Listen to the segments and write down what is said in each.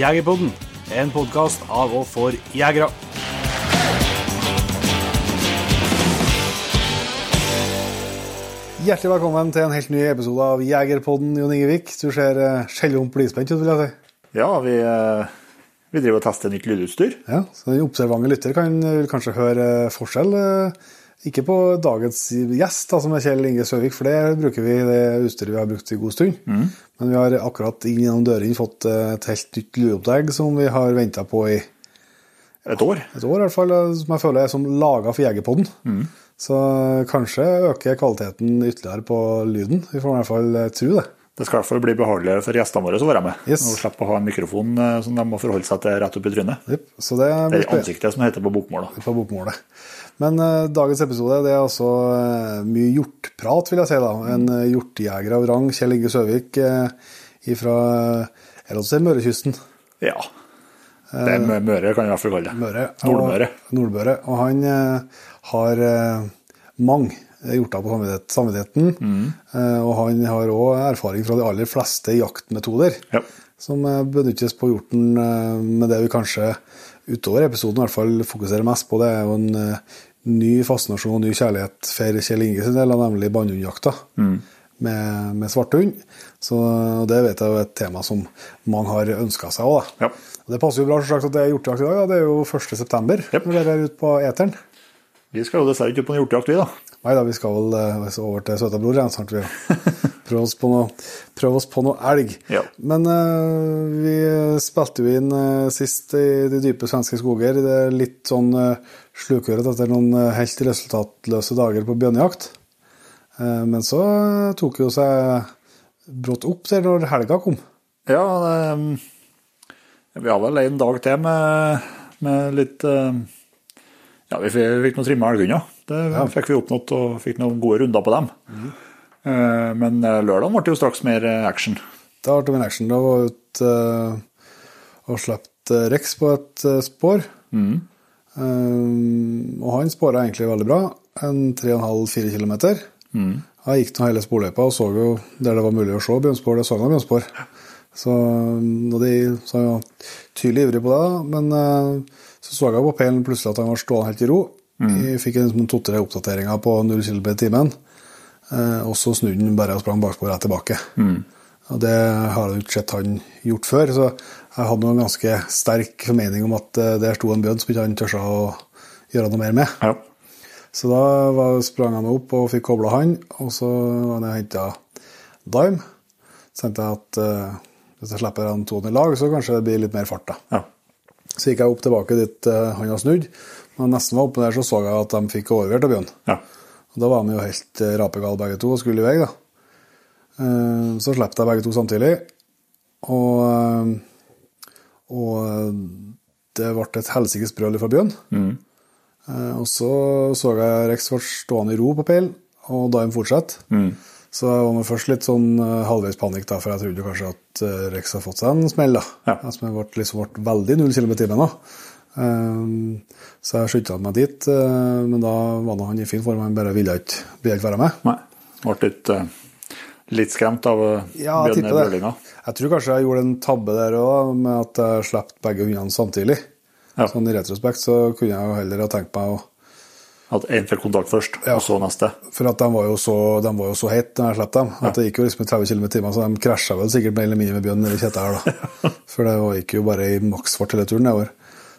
Jegerpodden, en podkast av og for jegere. Hjertelig velkommen til en helt ny episode av Jegerpodden, Jon Ingevik. Du ser skjellhump skjellom blidspent ut, vil jeg si. Ja, vi, eh, vi driver og tester nytt lydutstyr. Ja, så Den observante lytter kan vil kanskje høre eh, forskjell. Ikke på dagens gjest, da, som er Kjell Inge Søvik, for det bruker vi det utstyret vi har brukt i god stund. Men vi har akkurat inn gjennom dørene fått eh, et helt nytt lydopplegg som vi har venta på i Et år. et år, i hvert fall, eh, som jeg føler er som laga for Jegerpodden. Så eh, kanskje øker kvaliteten ytterligere på lyden. Vi får i hvert fall tro det. Det skal i hvert fall bli behageligere for gjestene våre å være med. Yes. Og slippe å ha en mikrofon som de må forholde seg til rett opp i trynet. Yep. Så det er ansiktet, som heter på bokmål. da. på bokmålet. Men uh, dagens episode det er altså uh, mye hjortprat, vil jeg si. da. En uh, hjortejeger av rang, Kjell Inge Søvik fra uh, Mørekysten. Ja. Det er Møre, kan jeg i hvert fall kalle det. Møre. Nordmøre. Og, Nordmøre. Og han har mange hjorter på samvittigheten. Mm. Og han har òg erfaring fra de aller fleste jaktmetoder Ja. som benyttes på hjorten, med det vi kanskje utover episoden i hvert fall fokuserer mest på. Det er jo en ny fascinasjon og ny kjærlighet for Kjell Inge sin del, nemlig bannhundjakta med, med svarthund. Så og det vet jeg er et tema som mange har ønska seg òg. Ja. Og Det passer jo bra sagt, at det er hjortejakt i dag. Da. Det er jo 1. september når dere er ute på eteren. Vi skal jo dessverre ikke på en hjortejakt, vi, da. Nei da, vi skal vel eh, over til Søtabror igjen snart. Vi prøve oss oss på noe elg. Ja. Men eh, vi spilte jo inn eh, sist i de dype svenske skoger. Det er litt sånn uh, slukøret etter noen eh, helt resultatløse dager på bjørnejakt. Eh, men så eh, tok jo seg brått opp der når helga kom. Ja, det, vi har vel en dag til med, med litt Ja, vi fikk, vi noen trimma elghunder. Det fikk vi oppnådd, og fikk noen gode runder på dem. Mm. Men lørdagen ble det jo straks mer action. Da ble det mer action. Da var jeg ute og slapp Rex på et spor. spor. Eh, og han spåra egentlig veldig bra. En 3,5-4 km. Jeg gikk nå hele sporløypa og så jo der det var mulig å se bjørnspor. Det så jeg bjørnspor. Så, og de, var tydelig ivrig på det. Men uh, så så jeg på peilen plutselig at han var stående helt i ro. Jeg fikk en liksom to-tre oppdateringer på 0 km i timen. uh, og så snudde han bare og sprang bakspor rett tilbake. Og det har jeg ikke sett han gjort før, så jeg hadde en ganske sterk formening om at eh, der sto en bjørn som ikke han tørsa å gjøre noe mer med. Ja. Så da var, sprang jeg meg opp og fikk kobla han, og så var jeg henta Dime. Så tenkte jeg at uh, hvis jeg slipper han to i lag, så kanskje det blir litt mer fart. da. ja. Så gikk jeg opp tilbake dit uh, han hadde snudd. Når jeg nesten var oppe der, så så jeg at de fikk overlevert av bjørn. ja. Og da var de jo helt rapegale begge to og skulle i vei, da. Uh, så slapp jeg begge to samtidig, og, og det ble et helsikes brøl fra bjørn. Mm. og så så jeg Rex ble stående i ro på peilen, og da han fortsatte. Så jeg var først litt sånn eh, halvveis panikk, da, for jeg trodde kanskje at eh, Rex hadde fått seg en smell. da. Ja. Altså, jeg ble, liksom, ble veldig null km i timen. Eh, så jeg skyndte meg dit, eh, men da var nå han i fin form, han bare ville ikke, ville ikke være med. Nei. Ble litt, eh, litt skremt av uh, Ja, bjørnebrølinga. Jeg tror kanskje jeg gjorde en tabbe der òg, med at jeg slapp begge hundene samtidig. Ja. Sånn I retrospekt så kunne jeg jo heller ha tenkt meg å At én fikk kontakt først, Ja. og så neste. For at de var jo så, de var jo så hete når jeg slapp dem. At det gikk jo liksom i 30 km i timen, så de krasja vel sikkert mer eller mindre med bjørn eller i her, da. For det gikk jo bare i maksfart hele turen nedover.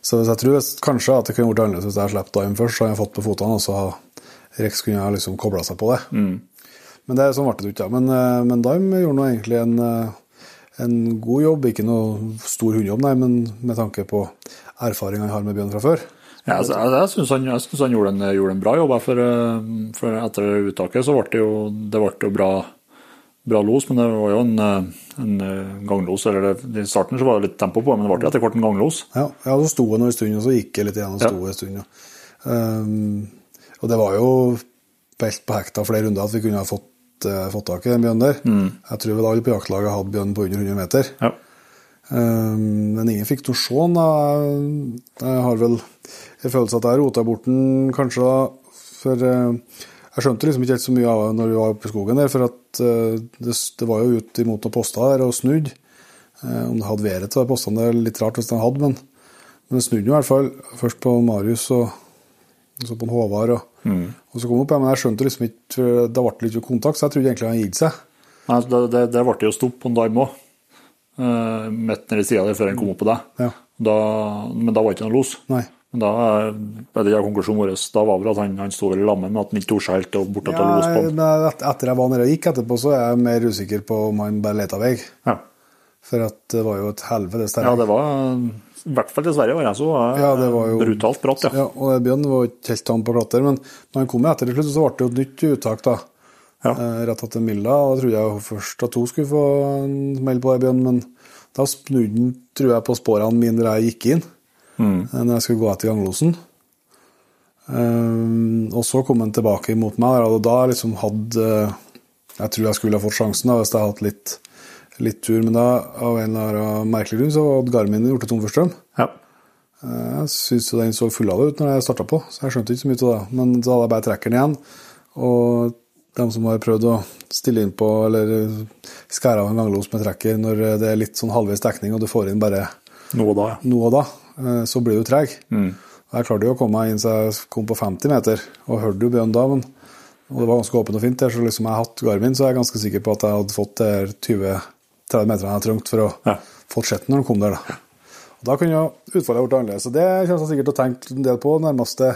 Så jeg tror kanskje at det kunne vært annerledes hvis jeg hadde sluppet Dime først, så hadde jeg fått på fotene, og så Rex kunne ha liksom kobla seg på det. Men det sånn ble det ikke. ja. Men, eh, men Dime gjorde nå egentlig en, eh, en god jobb. Ikke noe stor hundejobb, nei, men med tanke på erfaring han har med bjørn fra før. Ja, altså, jeg jeg syns han, jeg han gjorde, en, gjorde en bra jobb. For, eh, for etter uttaket så ble det jo, det ble jo bra, bra los, men det var jo en, eh, en eh, ganglos. eller det, I starten så var det litt tempo på, men det ble etter hvert en ganglos. Ja, ja så sto han en stund, og så gikk jeg litt igjen og Ja. sto en stund. Ja. Um, og det var jo pelt på hekta flere runder at vi kunne ha fått, eh, fått tak i den bjørnen der. Jeg tror vel alle på jaktlaget hadde bjørn på under 100 meter. Ja. Um, men ingen fikk noe se den. Jeg har vel en følelse at jeg rota bort den kanskje da, for uh, jeg skjønte liksom ikke helt så mye av det når vi var oppe i skogen der, for at uh, det, det var jo ut imot noen poster der og snudd. Uh, om det hadde været til de postene, det er litt rart hvis den hadde, men, men det snudde i hvert fall. Først på Marius og så på en Håvard. Og, Mm. og så kom det opp, ja, men jeg skjønte liksom ikke Det ble litt kontakt, så jeg trodde egentlig han gitt seg. Nei, det, det, det ble jo stopp på en dag òg. Uh, midt nedi sida der før han kom opp på deg. Ja. Da, men da var det ikke noe los. Nei. Men da er det konklusjonen vår da var vel at han, han sto vel i lammet med at han ikke torde helt og bort ja, los på et- etter jeg var nede og gikk etterpå, så er jeg mer usikker på om han bare leta vei. Ja. For at det var jo et helvetes ja, det var I hvert fall dessverre var jeg så var Ja, det var jo- brutalt bratt, ja. Ja, og Bjørn var ikke helt tam på platter, men når han kom etter til slutt, så ble det jo et nytt uttak, da. Ja. Eh, Rett etter Milla. og Da trodde jeg først at hun skulle få en smell på det, Bjørn, men da snudde han, tror jeg, på sporene mine da jeg gikk inn. Mm. eh, Når jeg skulle gå etter ganglosen. Um, og så kom han tilbake imot meg, og da liksom hadde eh, Jeg tror jeg skulle ha fått sjansen da, hvis jeg hadde hatt litt, litt tur, men da, av en eller annen merkelig grunn så hadde Garmin gjort det tom for strøm. Ja. Eh, jeg syns den så full av det ut når jeg starta på, så jeg skjønte ikke så mye av det. Men da hadde jeg bare trekkeren igjen, og de som har prøvd å stille inn på eller skære av en ganglos med trekker når det er litt sånn halvveis dekning og du får inn bare noe da, noe da eh, så blir du treg. Mm. Jeg klarte jo å komme meg inn så jeg kom på 50 meter, og hørte jo bjørn da. Men, og det var ganske åpent og fint der, så liksom jeg har hatt Garmin, så er jeg ganske sikker på at jeg hadde fått 20 30 meterne jeg trengte for å ja. fortsette når han kom der. Da, og da kunne jo utfallet blitt annerledes. Og det kommer jeg sikkert til å tenke en del på de nærmeste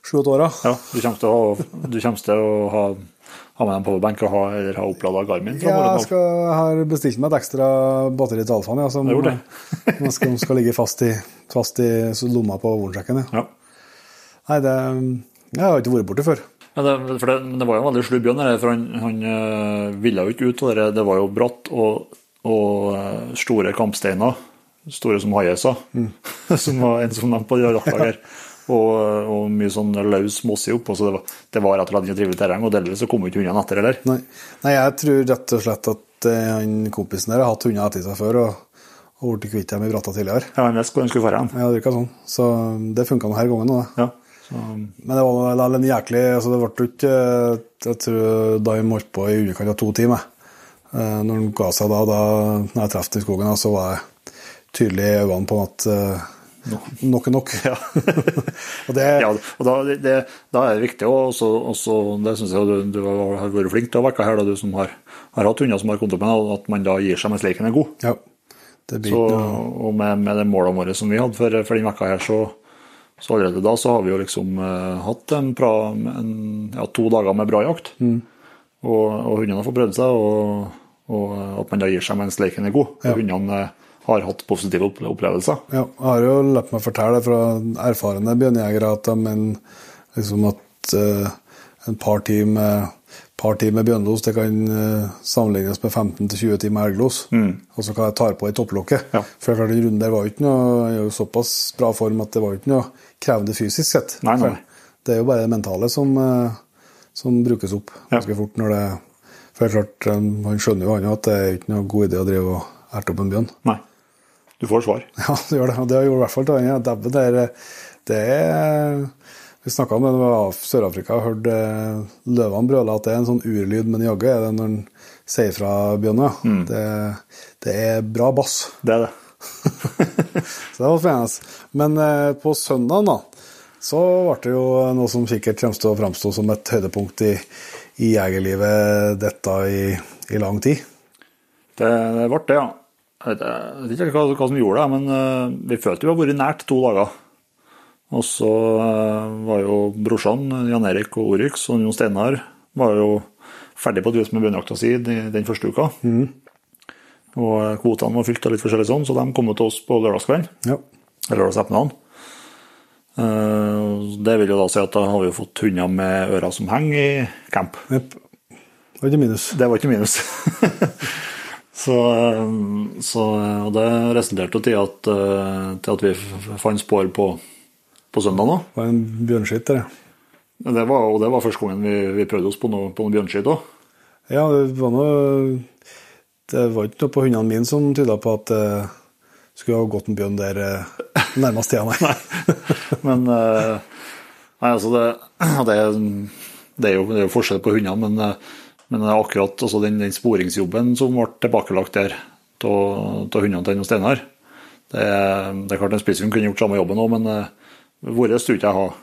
sju-åtte åra. Ja, du kommer til å, du kommer til å ha ha med en powerbank og ha, eller ha opplada Garmin? ja, jeg skal, har bestilt meg et ekstra batteri til Alfaen, ja, som skal, skal, ligge fast i, fast i lomma på ovensjekken. Ja. Ja. Nei, det Jeg har ikke vært borti før. Men det, det, det, var jo en veldig slubb Bjørn, for han, han, eh, ville jo ikke ut av det. Det var jo bratt, og og øh, store kampsteiner, store som haiesa, som var en som nevnte på de rattlager. Og, og mye sånn løs mosse oppå, så det var, det var rett og slett ikke trivelig terreng. Og delvis så kom ikke hundene etter heller. Nei. Nei, jeg tror rett og slett at eh, han kompisen der har hatt hunder etter seg før og, og blitt kvitt dem i bratta tidligere. Ja, Han visste hvor han skulle dra hen. Ja, det virka sånn. Så det funka denne gangen òg, det. Ja. Så, Men det var en jæklig altså Det ble ikke Jeg tror da vi holdt på i underkant av to timer. Eh, Når den ga seg da, da når jeg traff den i skogen, da, så var jeg tydelig i øynene på at eh, nok er nok. Ja. og det, ja, og da, det, da er det viktig også, også, Det syns jeg du, du har vært flink til å vekke her, da, du som har, har hatt hunder som har kontakt med at man da gir seg mens leken er god. ja, det blir Så, og med, med de målene våre som vi hadde for, for den vekka her, så, så allerede da så har vi jo liksom eh, hatt en bra, en, ja, to dager med bra jakt. Mm. Og, og hundene har fått prøvd seg, og, og at man da gir seg mens leken er god. Ja. Hundene eh, har hatt positive opplevelser. Ja, jeg har jo latt meg fortelle fra erfarne bjørnejegere at mener liksom at uh, en par timer par timer bjørnlos det kan eh, sammenlignes med 15-20 timer elglos. Og så kan jeg ta på i topplokket. Mm. Ja. For klart, den runden der var jo ikke noe jo såpass bra form at det var jo ikke noe krevende fysisk sett. Nei, nei. Det er jo bare det mentale som, eh, som brukes opp Ja. ganske fort. når det For det er klart, Han skjønner jo han at det er ikke noe god idé å drive og erte opp en bjørn. Nei. Du får svar. Ja, det gjør det. Og det har gjort i hvert fall til han. Ja. Det er, det er Vi snakka om det da vi var i Sør-Afrika og hørte eh, løvene brøle at det er en sånn urlyd, men jaggu er det når han sier fra bjørnen. Ja. Det, det er bra bass. Det er det. Så det var spennende. Men eh, på søndagen, da, så ble det jo noe som sikkert kommer til å framstå som et høydepunkt i, i jegerlivet dette i, i lang tid. Det, det ble det, ja. Jeg vet, jeg vet ikke hva, hva som gjorde det, men eh, vi følte vi har vært nært to dager. Og så eh, var jo brorsan, Jan Erik og Oryx og Jon Steinar var jo ferdig på drøs med bjørnejakta si den første uka. Og eh, kvotene var fylt av litt forskjellig sånn, så de kom til oss på lørdagskvelden. Ja. Eller lørdagsettermiddagen. Eh, Det vil jo da si at da har vi jo fått hunder med ører som henger i camp. Yep. Det var ikke minus. Det var ikke minus. så, eh, så og det resulterte til at, eh, til at vi fant spor på, på søndag nå. Det var en bjørnskitt der. Det var, og det var første gangen vi, vi prøvde oss på noe, på noe bjørnskitt òg. Ja, det var noe Det var ikke noe på hundene mine som tyda på at skulle ha gått en bjørn der eh, nærmest tida, nei. Men eh, Nei, altså det, det, er, det, er jo, det er jo forskjell på hundene, men, eh, men akkurat altså den, den sporingsjobben som ble tilbakelagt der, hundene til Steinar. Det, det er klart en spisshund kunne gjort samme jobben òg, men vår tror ikke jeg har,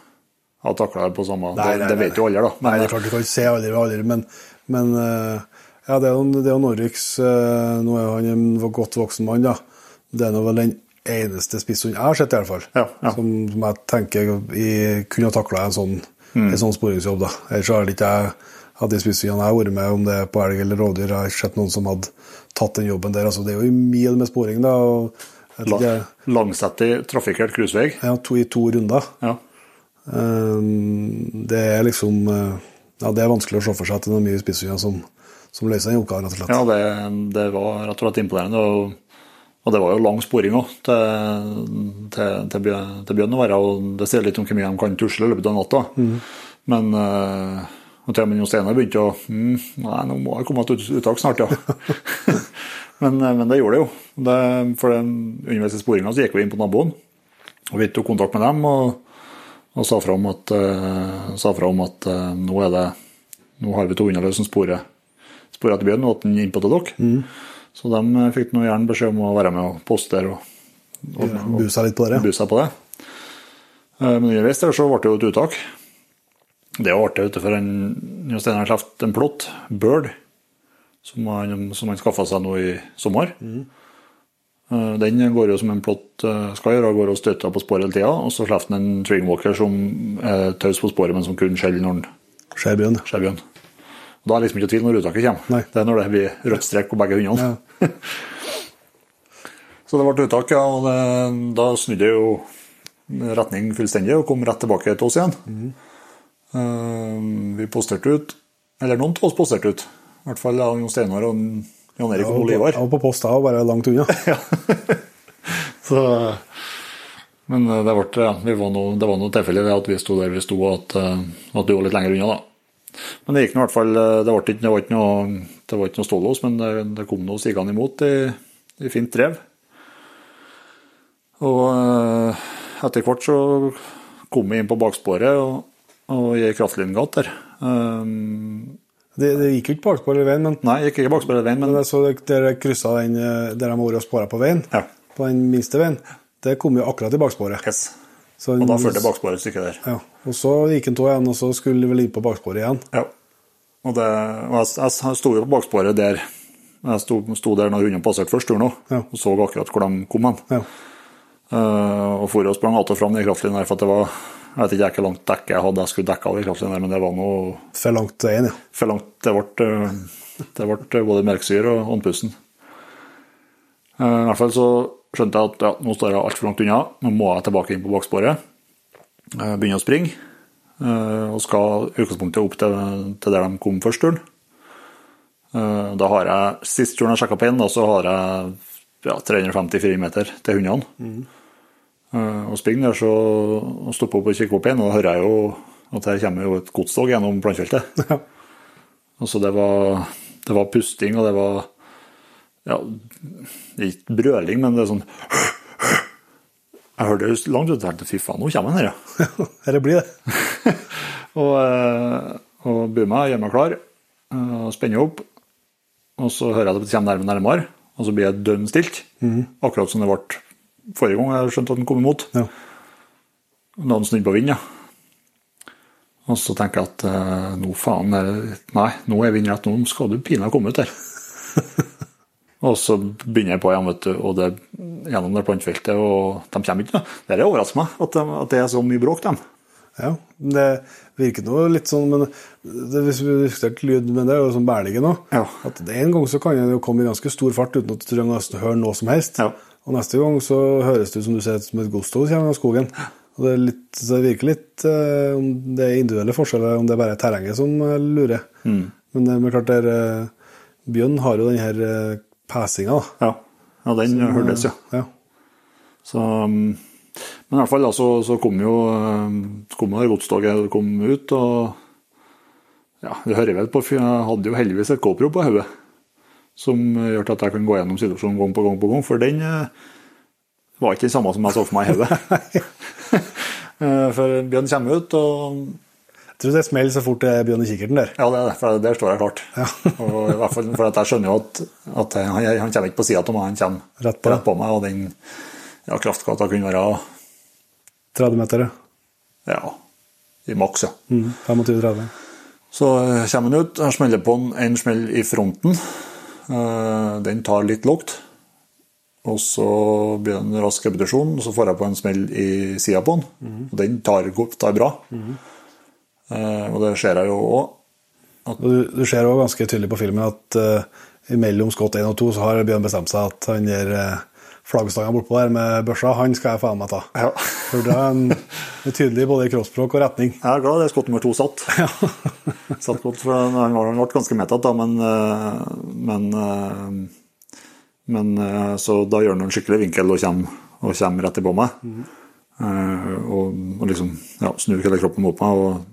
har takla det på samme Nei, Det, nei, det nei. vet jo alle, da. Nei, det er klart du kan ikke se aldri ved aldri, men, men ja, det er jo, det er jo Nå er han en godt voksen mann, da. Det er vel den eneste spisshunden jeg har sett, i hvert fall. Ja, ja. Som, jeg tenker jeg kunne ha takla en sånn, Mm. en sånn sporingsjobb. da. Ellers har ikke jeg hatt de spisshundene jeg har vært med, om det er på elg eller rovdyr, jeg har sett noen som hadde tatt den jobben der. altså Det er jo i mil med sporing, da. og la, langsettig, trafikkert cruisevei. ja, to, I to runder. Ja. Um, det er liksom uh, Ja, det er vanskelig å se for seg at det er mye spisshunder som, som løser den oppgaven, rett og slett. Ja, det, det var rett og slett imponerende. Og, og det var jo lang sporing òg til, til, til, Bjørn- til Bjørn å være. Og det sier litt om hvor mye de kan tusle i løpet av natta. Men uh, og til og med Jon Steinar begynte å mm, Nei, nå må jeg komme et uttak snart, ja. men, eh, men det gjorde det jo. Det, for den, underveis i sporinga så gikk vi inn på naboen. Og vi tok kontakt med dem og, og sa fra om at, uh, sa fra om at uh, nå, er det, nå har vi to hunder som sporer sporet etter bjørn, og at den innpå til dere. Så de eh, fikk nå gjerne beskjed om å være med og postere og, og, og Bu litt på det. Busa på det. Eh, Men underveis der så ble det jo et uttak. Det var artig, utenfor for en Jo Steinar Kleft, en plott, Bird, som han, som han skaffa seg nå i sommer. Mm. Den går jo som en plott eh, skal gjøre, går og støtter på sporet hele tida. Og så slipper han en Tringwalker som er taus på sporet, men som kun skjeller når han Skjer bjørn. ser bjørn. Og Da er det liksom ikke tvil når uttaket kommer. Nei. Det er når det blir rødt strek på begge hundene. så det ble uttak, ja. Og det, da snudde jeg jo retning fullstendig og kom rett tilbake til oss igjen. Eh, vi posterte ut, eller noen av oss posterte ut. I hvert fall jeg, Jon Steinar og Jan Erik og Ole Jeg Ivar. var på post da, og bare langt unna. Så, men eh, det, ble, ja, vi var noe, det var noe tilfelle ved at vi sto der vi sto, og at, eh, at du var litt lenger unna. da. Men det gikk nå i hvert fall, eh, det, var ikke, det var ikke noe, det var ikke noe stålås, men det, det kom noe sigende imot i, i fint drev. Og eh, etter hvert så kom vi inn på baksporet og, og i kraftlinjegat der. Um, Det, det gikk jo ikke bakspor veien, men nei, gikk ikke baksporet veien, men men så dere kryssa den der de har vært og spora på veien, ja, på den minste veien. Det kom jo akkurat i baksporet. yes. Så Og da førte baksporet et stykke der. Ja. Og så gikk han to igjen, og så skulle vel inn på baksporet igjen. Ja. Og det, og jeg, jeg sto jo på baksporet der jeg sto, sto der når hundene passerte først tur nå, Ja. og så akkurat hvor de kom hen. Ja. Uh, og for og sprang att og fram i kraftlinjen der, for at det var Jeg vet ikke hvor langt dekke jeg hadde jeg skulle dekke av i kraftlinjen der, men det var noe For langt veien, ja. for langt. Det ble, eh, det ble både melkesyre og andpusten. Uh, I hvert fall så skjønte jeg at ja, nå står jeg altfor langt unna, nå må jeg tilbake inn på baksporet. Eh, Begynne å springe, eh, og skal i utgangspunktet opp til, til der de kom først turen. Eh, Da har jeg, Sist turen jeg sjekka på inn, da, så har jeg ja, 354 meter til hundene. Mm. Og springer der, så og stopper opp og kikker opp igjen, og da hører jeg jo at her kommer jo et godstog gjennom planfeltet. Ja. Altså det var, det var pusting, og det var ja, ikke brøling, men det er sånn Jeg hørte det langt ut tenkte fy faen, nå kommer han her, ja. Dette blir det. Og, eh, og buer meg, gjør meg klar, eh, og spenner opp. Og så hører jeg at det kommer nærmere nærmere, og så blir jeg dønn stilt. Akkurat som det ble forrige gang jeg skjønte at den kom imot. Ja. Da hadde den snudd på vind, ja. Og så tenker jeg at eh, nå faen Nei, nå er vinden rett, nå skal du pinadø komme ut her. og så begynner jeg på igjen, vet du, og det, gjennom det plantefeltet, og de kommer ikke. noe. Det overrasker meg, at, de, at det er så mye bråk, dem. Ja, det virker nå litt sånn, men det, hvis vi diskuterte lyd, men det er jo som bærlige nå. Ja. At det En gang så kan det jo komme i ganske stor fart uten at du trenger å høre noe som helst. Ja. Og neste gang så høres det ut som du ser som et godstog kommer av skogen. Og det, er litt, så det virker litt eh, om det er individuelle forskjeller, om det er bare terrenget som lurer. lurer. Men det er klart, der, eh, Bjørn har jo den her eh, pesinga. Ja, ja den hørtes, ja. Ja. Så, um, men i hvert fall da, så, så kom jo um, så kom det godstoget kom ut, og ja, det hører vel på, jeg hadde jo heldigvis et GoPro på hodet, som gjør at jeg kan gå gjennom situasjonen gang på gang på gang, for den eh, var ikke den samme som jeg så for meg i hodet. Eh, for Bjørn kommer ut, og tror det smeller så fort det begynner i kikkerten der. Ja, det. For der står jeg klart. og i hvert fall, for at jeg skjønner jo at, at han, han kommer ikke på sida av meg, han kommer Rett på. rett på meg. Og den ja, kraftgata kunne være 30 meter, ja. ja, i maks, ja. Mm, 25-30. Så eh, kommer han ut, jeg smeller på en, en smell i fronten. Eh, Den tar litt lukt. Og så blir det en rask repetisjon, og så får jeg på en smell i sida på den. Og den tar, tar bra. Eh, Og det ser jeg jo òg. Du, du ser òg ganske tydelig på filmen at uh, mellom skott 1 og 2 så har Bjørn bestemt seg at han der uh, flaggstanga bortpå der med børsa, han skal jeg faen meg ta. Ja. For det er han er tydelig både i kroppsspråk og retning. Jeg er glad det er skott nummer to satt. satt godt, for Han han var- ble ganske medtatt, da, men, eh, men, eh, men eh, Så da gjør han en skikkelig vinkel og kommer, og kommer rett på meg. Eh, og, og liksom ja, snur hele kroppen mot meg. og eh,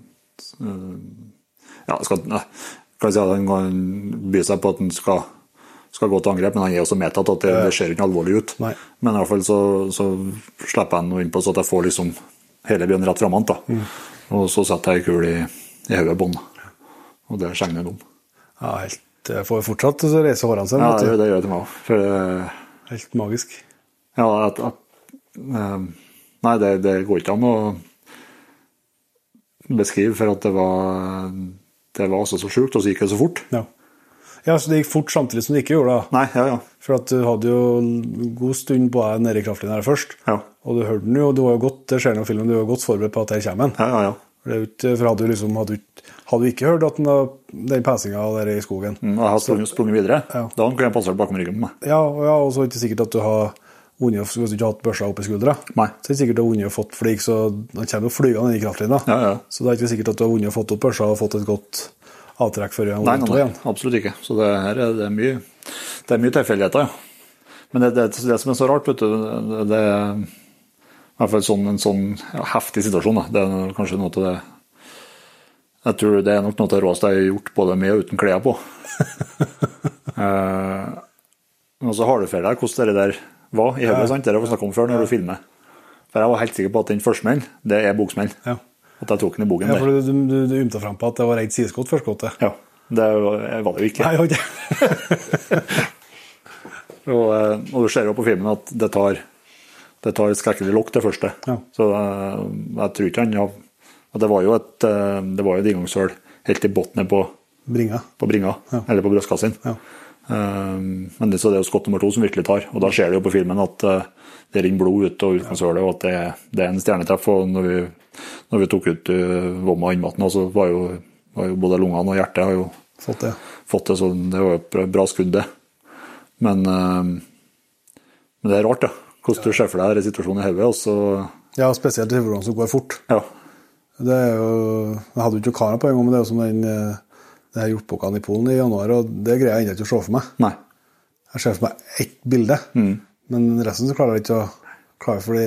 ja, skal, kan jeg si at Han kan by seg på at han skal, skal gå til angrep, men han er også medtatt at det, det ser ikke alvorlig ut. Nei. Men i hvert fall så, så slipper jeg noe inn på så at jeg får liksom hele bjørnen rett framant. Mm. Og så setter jeg ei kul i, i hodet på den. Og det skjenger han om. Ja, helt Jeg får fortsatt så reiser hårene seg. Ja, det, det gjør det til meg òg. Eh, Helt magisk. ja, at, at, eh, Nei, det, det går ikke an å beskrive, for at det var Det var altså så sjukt, og så gikk det så fort. Ja. ja, så det gikk fort samtidig som det ikke gjorde det? Nei, ja, ja. For at du hadde jo en god stund på deg nede i kraftlinja her først. Ja, Og du hørte den jo, du var jo godt, det skjer noe i filmen, du var godt forberedt på at der kommer en. ja, ja. ja. For, hadde du liksom, hadde hadde du ikke hørt at den, den pesinga der i skogen Mm, Jeg har sprunget, sprunget videre. Ja. Da kunne jeg passert bakom ryggen på meg. Ja, ja, og så er det ikke sikkert at du har vunnet hvis ikke hatt børsa opp i skuldra. Nei. Så det er sikkert du har vunnet og fått, flik, så, den kommer jo flygende inn i kraftlinja. Ja, ja. Så det er ikke sikkert at du har vunnet og fått opp børsa og fått et godt avtrekk før du har igjen. absolutt ikke. Så det her er, det er mye, det er mye tilfeldigheter, ja. Men det, det, det som er så rart, vet du, det, det er i hvert fall sånn, en sånn ja, heftig situasjon. Da. Det er kanskje noe av det Jeg tror det er nok noe av det råeste jeg har gjort både med og uten klær på. eh, men så har du for deg hvordan det der var i hodet. sant? Det har vi snakket om før når du filmer. For jeg var helt sikker på at den første smellen, det er boksmell. Ja. At jeg tok den i bogen Ja, for du, du, du, du ymta frem på at det var rent sideskott førstskuddet. Ja, det var var det jo ikke. Nei, ikke. Og, eh, og du ser jo på filmen at det tar, det tar skrekkelig lokk, det første. Ja. Så eh, jeg tror ikke han ja. og Det var jo et, eh, det var jo et inngangshull helt i bunnen på, Bringa. på bringa, Ja. eller på brystkassa. Ja. Eh, Men det, så det er jo skott nummer to som virkelig tar. Og da ser du jo på filmen at eh, det renner blod ut av utgangshullet, og at det, det er en stjernetreff. Og når vi, når vi tok ut uh, vomma og innmaten, så var jo, var jo både lungene og hjertet har jo Fått det. fått det, så det var jo et bra- skudd, det. Men, eh, men det er rart, ja. Hvordan du ser for deg situasjonen i hodet, og så Ja, spesielt i hvordan som går fort. Ja. Det er jo, jeg hadde jo ikke kamera på en gang, men det er jo som den eh, det her hjortbukkene i Polen i januar, og det greier jeg ennå ikke å se for meg. Nei. Jeg ser for meg ett bilde, men resten så klarer jeg ikke å klare, fordi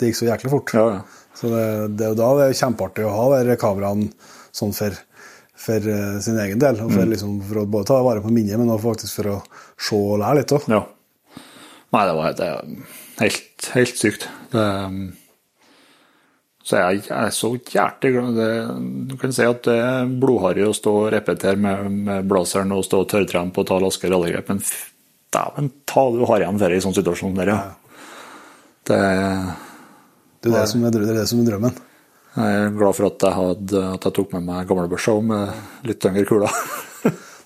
det gikk så jæklig fort. Ja, ja. Så det, det er jo da det er kjempeartig å ha de kameraene sånn for, for eh, sin egen del, og for, liksom, for å både ta vare på minnet, men også faktisk for å se og lære litt òg. ja. Nei, det var det er helt, helt sykt. Det, så jeg, er så hjertelig glad det, Du kan si at det er blodharry å stå og repetere med, med blazeren og stå og tørrtrene på å ta laske rallygrep, men dæven ta du har igjen for i sånn situasjon der, ja. Det Det er det som er, det er det som er drømmen. Jeg er glad for at jeg, hadde, at jeg tok med meg gamlebørsa og med litt tyngre kuler.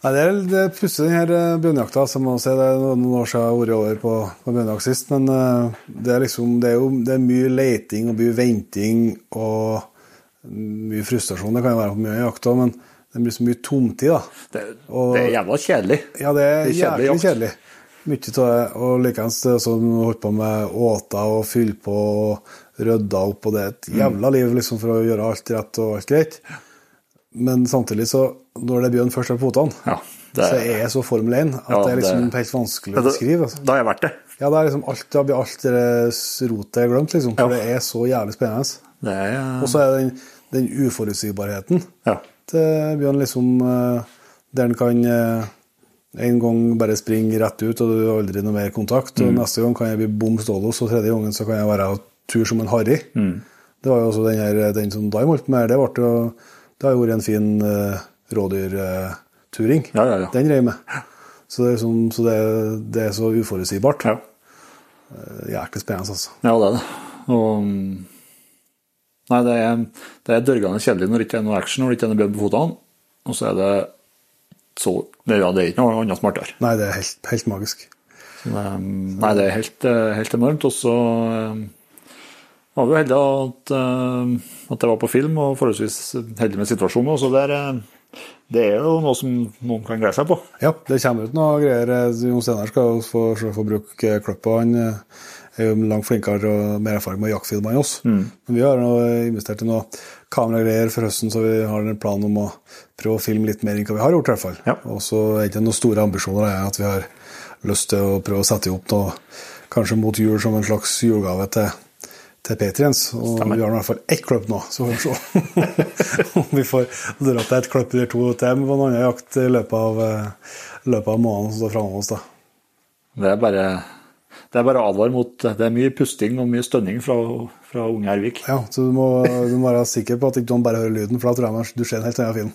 Nei, Det er, er pussig, denne eh, bjørnejakta. Jeg må si det er noen år siden jeg har vært over på, på bjørnejakt sist. Men eh, det er liksom, det er jo det er mye leiting og mye venting og mye frustrasjon. Det kan jo være på mye jakt òg, men det blir så mye tomtid, da. Det, Og- det er jævla kjedelig. Ja, det er, Det er kjedelig jæklig kjedelig. Mye av det. Og likeens er sånn holdt på med åter og fylle på og rydda opp, og det er et jævla liv liksom for å gjøre alt rett og alt greit. Men samtidig så, når det er bjørn først er på fotene, Ja, er... så er jeg så Formel 1 at Ja, det er liksom det- helt vanskelig å beskrive. Altså. Da har jeg vært det. Ja, det er liksom alt, da blir alt det rotet glemt, liksom. For det er så jævlig spennende. er, Og så er det den, den uforutsigbarheten ja. til Bjørn liksom eh, Der han kan eh, en gang bare springe rett ut, og du har aldri noe mer kontakt. Og neste gang kan jeg bli bom stålos, og tredje gangen så kan jeg være tur som en harry. Det var jo også den, her, den som Daim holdt med, det ble jo Det har jo vært en fin uh, rådyrturing. Ja, ja, ja. Den reiv med. Så, det er, som, så det, det er så uforutsigbart. Ja. Uh, Jæklig spennende, altså. Ja, det er det. Og Nei, det er, det er dørgende kjedelig når det ikke er noe action, når det ikke er noe bjørn på fotene. Og så er det så det, ja, det er ikke noe annet smartere. Nei, det er helt, helt magisk. Så nei, det er helt, eh, helt enormt. Og så eh, var vi jo heldige at, eh, at det var på film, og forholdsvis heldig med situasjonen. Så det er, det er jo noe som noen kan glede seg på. Ja, det kommer ut noe greier. Jon Steinar skal få, få bruke kløppa. Han er jo langt flinkere og mer erfaring med jaktfilmer enn oss. Mm. Men vi har nå investert i noe kameragreier for høsten, så vi har en plan om å prøve å filme litt mer enn hva vi har gjort. i hvert fall. Ja. Og så er det ikke noen store ambisjoner er at vi har lyst til å prøve å sette opp noe kanskje mot jul som en slags julegave til, til Patriens. Og Stemmer. vi har i hvert fall ett klipp nå, så får vi se om vi får dratt til et klipp eller to til på en annen jakt i løpet av, eh, løpet av måneden som står foran oss. da. Det er bare, det er bare å advare mot Det er mye pusting og mye stønning fra, fra unge Ervik. Ja, så du må, du må være sikker på at ikke bare hører lyden, for da tror jeg du ser en helt annen film.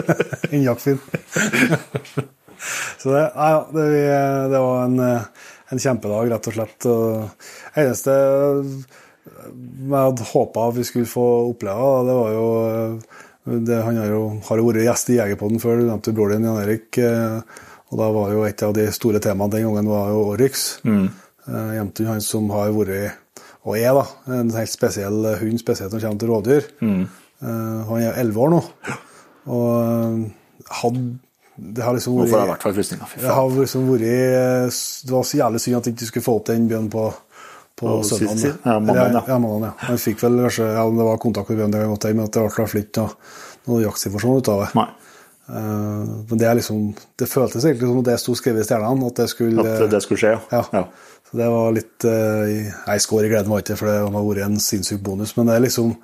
en jaktfilm. så det, ja, det, det var en, en kjempedag, rett og slett. Og eneste jeg hadde håpa vi skulle få oppleve, det var jo det, Han har jo, har jo vært gjest i Jegerpodden før, du nevnte broren din, Jan Erik. eh, Og da var jo et av de store temaene den gangen var jo Oryx. Mm. Eh, Jentun han som har vært, og er, da, en helt spesiell hund, spesielt når det kommer til rovdyr. Mm. Eh, Han er elleve år nå. Og eh, hadde Det har liksom Nå får jeg i vært hvert fall frysninger. Det har liksom vært eh, Det var så jævlig synd at ikke skulle få opp den bjørnen på, på søndagen. sist- ja, mandagen, ja. ja. mandagen, ja. Han fikk vel kanskje Ja, det var kontakt med bjørnen, det kan godt hende, men at det ble ikke noe, noe jaktsituasjon ut av det. Nei. Uh, men det er liksom Det føltes egentlig som det sto skrevet i stjernene, at det skulle At det skulle skje, ja. ja. Så det var litt uh, Jeg skår i gleden, var ikke for det har vært en sinnssyk bonus. Men det er liksom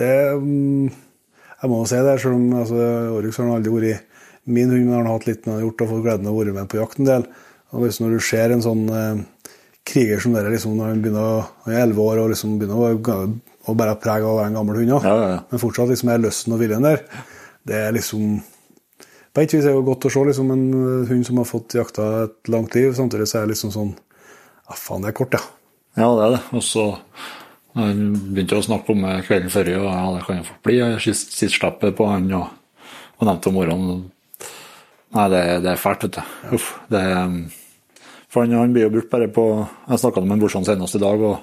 det, um, Jeg må jo si det, selv om altså, Oryx har aldri vært min hund, men har hatt litt med å gjort og fått gleden av å være med på jakt en del. Og liksom Når du ser en sånn eh, kriger som dere, liksom, når han begynner å, han er 11 år og liksom begynner å, å bære preg av å være en gammel hund, Ja, ja, ja. men fortsatt liksom er lysten og viljen der, det er liksom På et vis er det jo godt å se liksom, en eh, hund som har fått jakta et langt liv, samtidig så er det liksom sånn Ja, faen, det er kort, ja. Ja, det er det. Og så han begynte å snakke om det kvelden før, og ja, det kan jo fort bli sist- slappet på han, og, og nevnte om morgenen. Nei, det, det er fælt, vet du. Uff. Det, er- for han, han blir jo brukt bare på Jeg snakka med en brorsan senest i dag, og,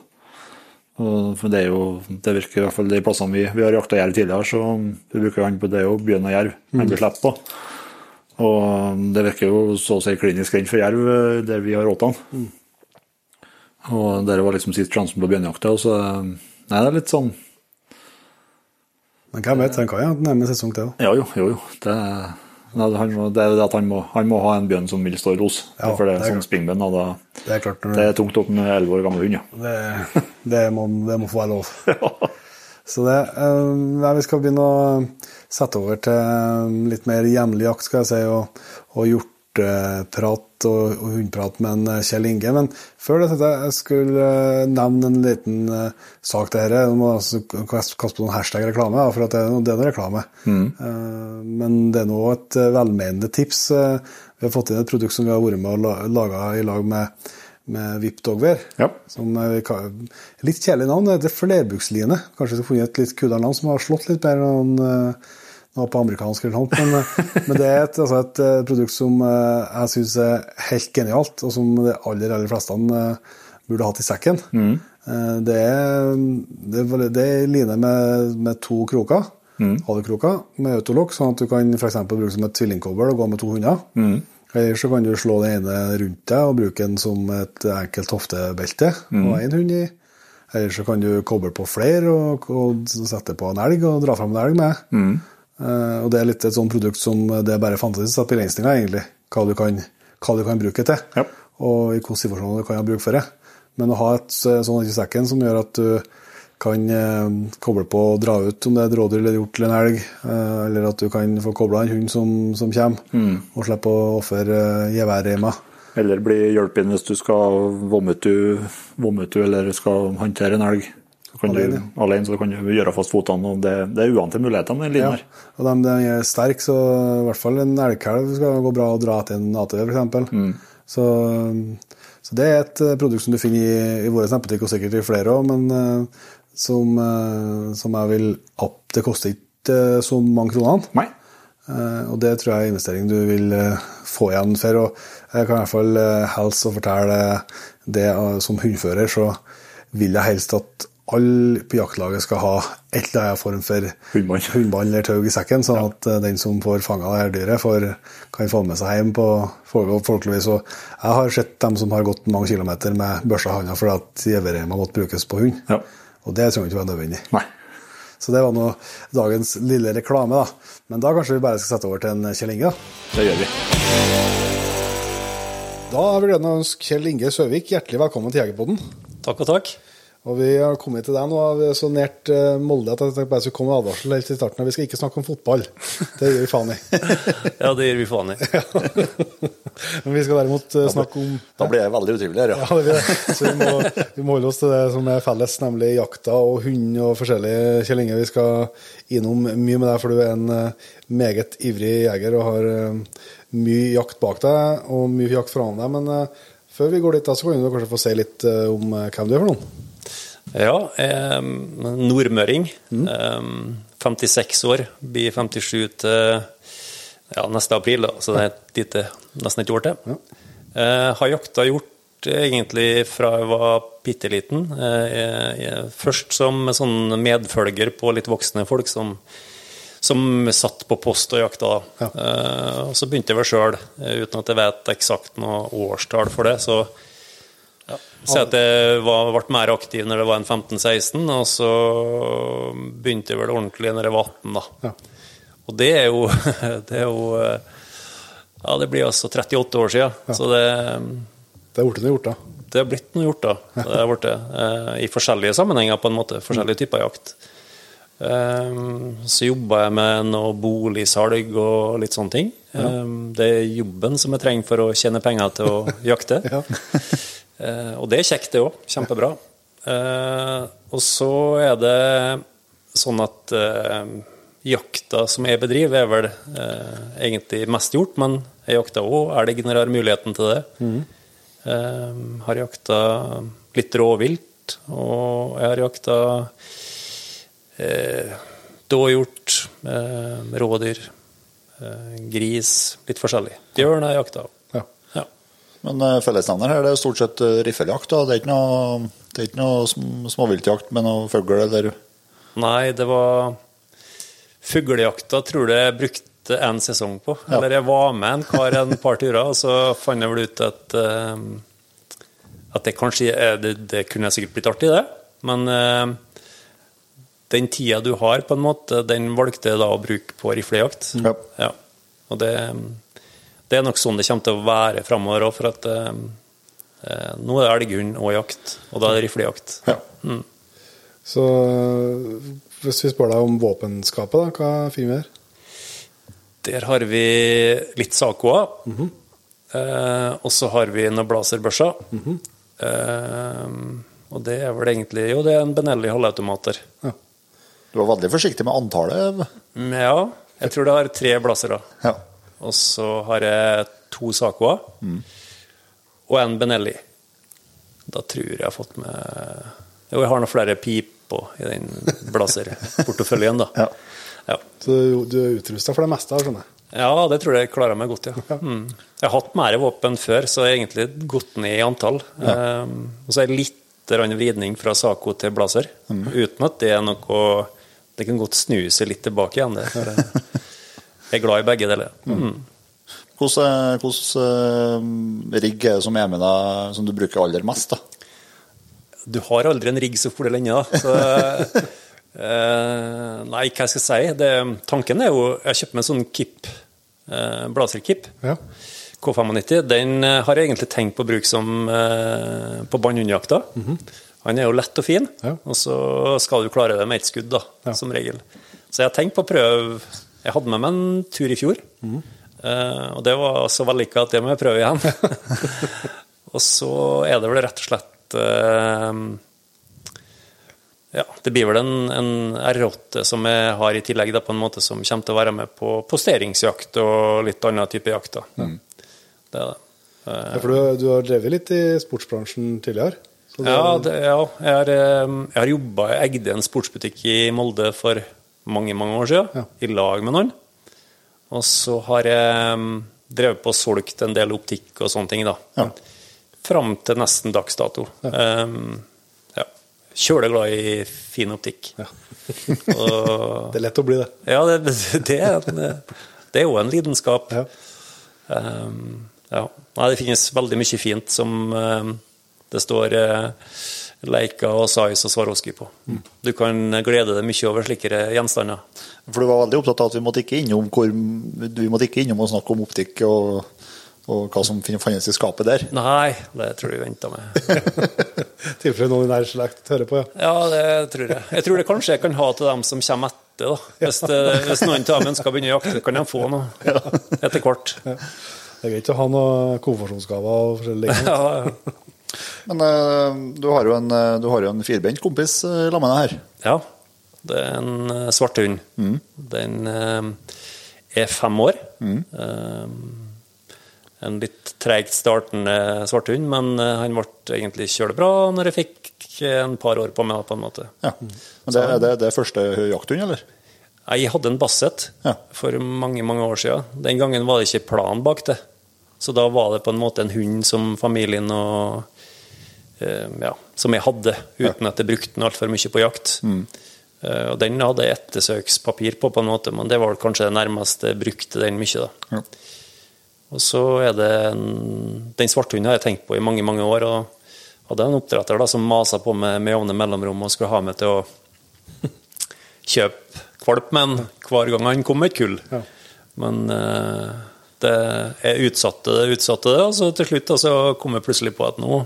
og det er jo Det virker i hvert fall de plassene vi, vi har jakta jerv tidligere, så vi bruker han på det å begynne bjørn og jerv han blir sluppet på. Og det virker jo så å si klinisk rent for jerv eh, der vi har åtene. Og der var liksom sist sjansen på bjørnejakta. Og så Nei, det er litt sånn Men hvem vet, han kan jo nærme sesong til. òg. Ja, jo, jo, jo. Det, nei, han må, det er det at han må, han må ha en bjørn som vil stå i ros. Ja, for det det er er sånn springbjørn. Det, Det er klart, Det er tungt opp med elleve år gammel hund, ja. det, det, må, det må få være lov. Så det, eh, nei, Vi skal begynne å sette over til litt mer hjemlig jakt, skal jeg si, og, og hjorteprat og, og hundeprat med en Kjell Inge. Men før det tenkte jeg jeg skulle eh, nevne en liten eh, sak til dette. Du må altså kaste på noen hashtag-reklame, for at det, er noe- det er noe reklame. Mm. Men det er nå et eh, velmenende tips. Eh, Vi har fått inn et produkt som vi har vært med og la- laga i lag med, med VIP Dogwear. Ja. Som er Litt kjedelig navn. Det er flerbruksline. Kanskje vi skulle funnet et litt kulere navn som har slått litt bedre enn eh, noe på amerikansk eller noe. Men, eh, men det er et, altså et eh, produkt som eh, jeg syns er helt genialt, og som de aller, aller fleste burde hatt i sekken. Mm. Det er, det det line med, med to kroker. Halekroker med autolokk, sånn at du kan eksempel bruke som et tvillingkobbel og gå med to hunder. Eller så kan du slå den ene rundt deg og bruke den som et enkelt hoftebelte og ha en hund i. Eller så kan du koble på flere og, og sette på en elg og dra fram en elg med. Eh, og det er litt et sånt produkt som det er bare fantasi at setter begrensninger, egentlig. Hva du kan, hva du kan bruke til, Ja. og i hvilke situasjoner du kan ha bruk for det. Men å ha et sånt sånn i sekken som gjør at du kan eh, koble på og dra ut om det er et rådyr eller hjort eller en elg, eh, eller at du kan få kobla en hund som, som kommer, og slippe å ofre geværreima. Eller bli hjulpet hvis du skal vomme ut, eller skal håndtere en elg. Kan Alene, du, alene så kan du gjøre fast fotene, og det, det er uante muligheter med den Ja. linjen her. Og de, de er sterke, så i hvert fall en elgkalv skal gå bra å dra til en ATV, f.eks. Mm. Så, så det er et eh, produkt som du finner i, i vår nettbutikk, og sikkert i flere òg, men eh, som, eh, som jeg vil opp Det koster ikke så mange kronene. Nei. Og det tror jeg er investering du vil få igjen for. Og jeg kan i hvert fall helst fortelle det som hundfører, så vil jeg helst at alle på jaktlaget skal ha et eller annet form for Hundbånd. eller tau i sekken, sånn at eh, den som får fanga det her dyret, får, kan få med seg hjem på. Og jeg har sett dem som har gått mange kilometer med børsa i handa fordi at gjeværet måtte brukes på hund. Ja. Og det trenger ikke være nødvendig. Nei. Så det var nå dagens lille reklame, da. Men da kanskje vi bare skal sette over til en Kjell Inge, da. Det gjør vi. Da har vi gleden av å ønske Kjell Inge Søvik hjertelig velkommen til Jegerpodden. Takk og takk. Og vi har kommet til deg nå, vi så nært eh, Molde at jeg tenkte bare skulle komme med advarsel helt i starten. Vi skal ikke snakke om fotball. Det gjør vi faen i. Ja, det gjør vi faen i. Men vi skal derimot eh, snakke om Da blir jeg veldig utrivelig her, ja. Ja, det det. Så vi må, vi må holde oss til det som er felles, nemlig jakta og hund og forskjellig. Kjell Inge, vi skal innom mye med deg, for du er en eh, meget ivrig jeger og har mye jakt bak deg og mye jakt foran deg. Men før vi går dit, da, så kan du kanskje få si litt om hvem du er for noen. Ja, eh, nordmøring. Eh, 56 år. Blir 57 til ja, neste april, da, så det er et lite, nesten et år til. Eh, har jakta gjort egentlig fra jeg var bitte liten. Eh, eh, først som sånn medfølger på litt voksne folk som, som satt på post og jakta. Ja. Eh, og så begynte jeg vel sjøl, uten at jeg vet eksakt noe årstall for det. så Si at jeg var, ble mer aktiv når jeg var en 15-16, og så begynte jeg vel ordentlig når jeg var 18. da. Ja. Og det er jo Det er jo Ja, det blir altså 38 år siden. Så det, Det er blitt noe gjort, da. det har blitt noe gjort, da. Det har blitt det. Eh, I forskjellige sammenhenger, på en måte. Forskjellige typer jakt. Eh, Så jobba jeg med noe boligsalg og litt sånne ting. Eh, Det er jobben som jeg trenger for å tjene penger til å jakte. Ja. Eh, og det er kjekt, det òg. Kjempebra. Eh, og så er det sånn at eh, jakta som jeg bedriver, er vel eh, egentlig mest gjort, men jeg jakter òg elg når jeg har muligheten til det. Eh, har jakta litt råvilt, og jeg har jakta eh, dåhjort, eh, rådyr, gris, litt forskjellig. Bjørn har jeg jakta. Ja. Ja. Men uh, fellesnevner her det er stort sett uh, riffeljakt. Det er ikke noe, det er ikke noe sm småviltjakt med noe fugl eller Nei, det var Fuglejakta tror jeg jeg brukte en sesong på. Eller jeg var med en kar en par turer, og så fant jeg vel ut at eh, at det kanskje er, det, det kunne sikkert blitt artig, det. Men eh, den tida du har, på en måte, den valgte jeg da å bruke på riflejakt. Ja. Ja. Og det, det er nok sånn det kommer til å være framover òg, for at eh, eh, nå er det elghund og jakt, og da er det riflejakt. Ja. Så øh, hvis vi spør deg om våpenskapet, da, hva finner vi der? Der har vi litt Sacoa. eh, og så har vi noen blazerbørser. eh, og det er vel egentlig Jo, det er en Benelli halvautomater. Du var veldig forsiktig med antallet. Mm, Ja, jeg tror det har tre blazere. Ja. Og så har jeg to Sacoa og en Benelli. Da tror jeg jeg har fått med Jo, jeg har noen flere piper i den blazerporteføljen, da. Ja. Ja. Så du, er utrusta for det meste, her, skjønner jeg. Ja, det tror jeg klarer meg godt, ja. Mm. Jeg har hatt mer våpen før, så jeg har egentlig gått ned i antall. Um, og så er det litt vridning fra Saco til Blazer, uten at det er noe Det kan godt snu seg litt tilbake igjen. Det. Jeg er glad i begge deler. Mm. Hvilken hvordan eh, rigg er det som er med deg, som du bruker aller mest? da? Du har aldri en rigg så fordel da. Eh, nei, hva skal jeg si? Det, tanken er jo Jeg kjøpte meg en sånn Kip, eh, Blazer-Kip. Ja. K95 den eh, har jeg egentlig tenkt på å bruke som eh, på bannhundjakta. Han er jo lett og fin, Ja. og så skal du klare det med ett skudd, da, som regel. Så jeg har tenkt på å prøve Jeg hadde med meg en tur i fjor, eh, og det var så vellykka at det må jeg prøve igjen. og så er det vel rett og slett uh, Ja, det blir vel en, en R8 som jeg har i tillegg, da, på en måte som kommer til å være med på posteringsjakt og litt annen type jakt. da. Mm. Det er det. Ja, for du, du har drevet litt i sportsbransjen tidligere? Så det- Ja, det, ja jeg har, eh, jeg har jobba Jeg eide en sportsbutikk i Molde for mange, mange år siden, Ja. i lag med noen. Og så har jeg mm, drevet på og solgt en del optikk og sånne ting, da. Ja. Fram til nesten dags dato. Um, ja. Kjøleglad i fin optikk. Ja. og, Det er lett å bli det. ja, det, det, er en, det er jo en lidenskap. Ja. Um, ja. Nei, det finnes veldig mye fint som um, det står uh, Leica og Size og Swarovski på. Du kan glede deg mye over slike gjenstander. For du var veldig opptatt av at vi måtte ikke innom, hvor, vi måtte ikke innom og snakke om optikk og, og hva som finnes i skapet der. Nei, det tror jeg vi venta med. I tilfelle noen i nær slekt hører på, ja. Ja, det tror jeg. Jeg tror det kanskje jeg kan ha til dem som kommer etter. da. Hvis, det, hvis noen av dem ønsker å begynne å jakte, kan de få noe etter hvert. Det er greit å ha noen konfirmasjonsgaver og forskjellige ting. Ja, ja. Men eh, du har jo en, eh, du har jo en firbent kompis uh, sammen med deg her. Ja, det er en uh, Mm. Den eh, er fem år. Mm. en litt tregt startende svart hund, men eh, han ble egentlig kjølebra når jeg fikk en par år på meg, på en måte. Ja. Men det, er det, det er første jakthund, eller? Jeg hadde en Basset Ja. for mange mange år siden. Den gangen var det ikke plan bak det. Så da var det på en måte en hund som familien og eh, ja, Som jeg hadde, uten at jeg brukte den altfor mye på jakt. Mm. og den hadde jeg ettersøkspapir på, på en måte, men det var kanskje det nærmeste jeg brukte den mye. da. Ja. Og så er det en, Den svarthunden har jeg tenkt på i mange mange år. og hadde en oppdretter da, som masa på meg med jevne mellomrom og skulle ha meg til å kjøpe valp med den hver gang han kom med et kull. Ja. Men eh, det, jeg utsatte det, utsatte det, og så til slutt altså, så kom jeg plutselig på at nå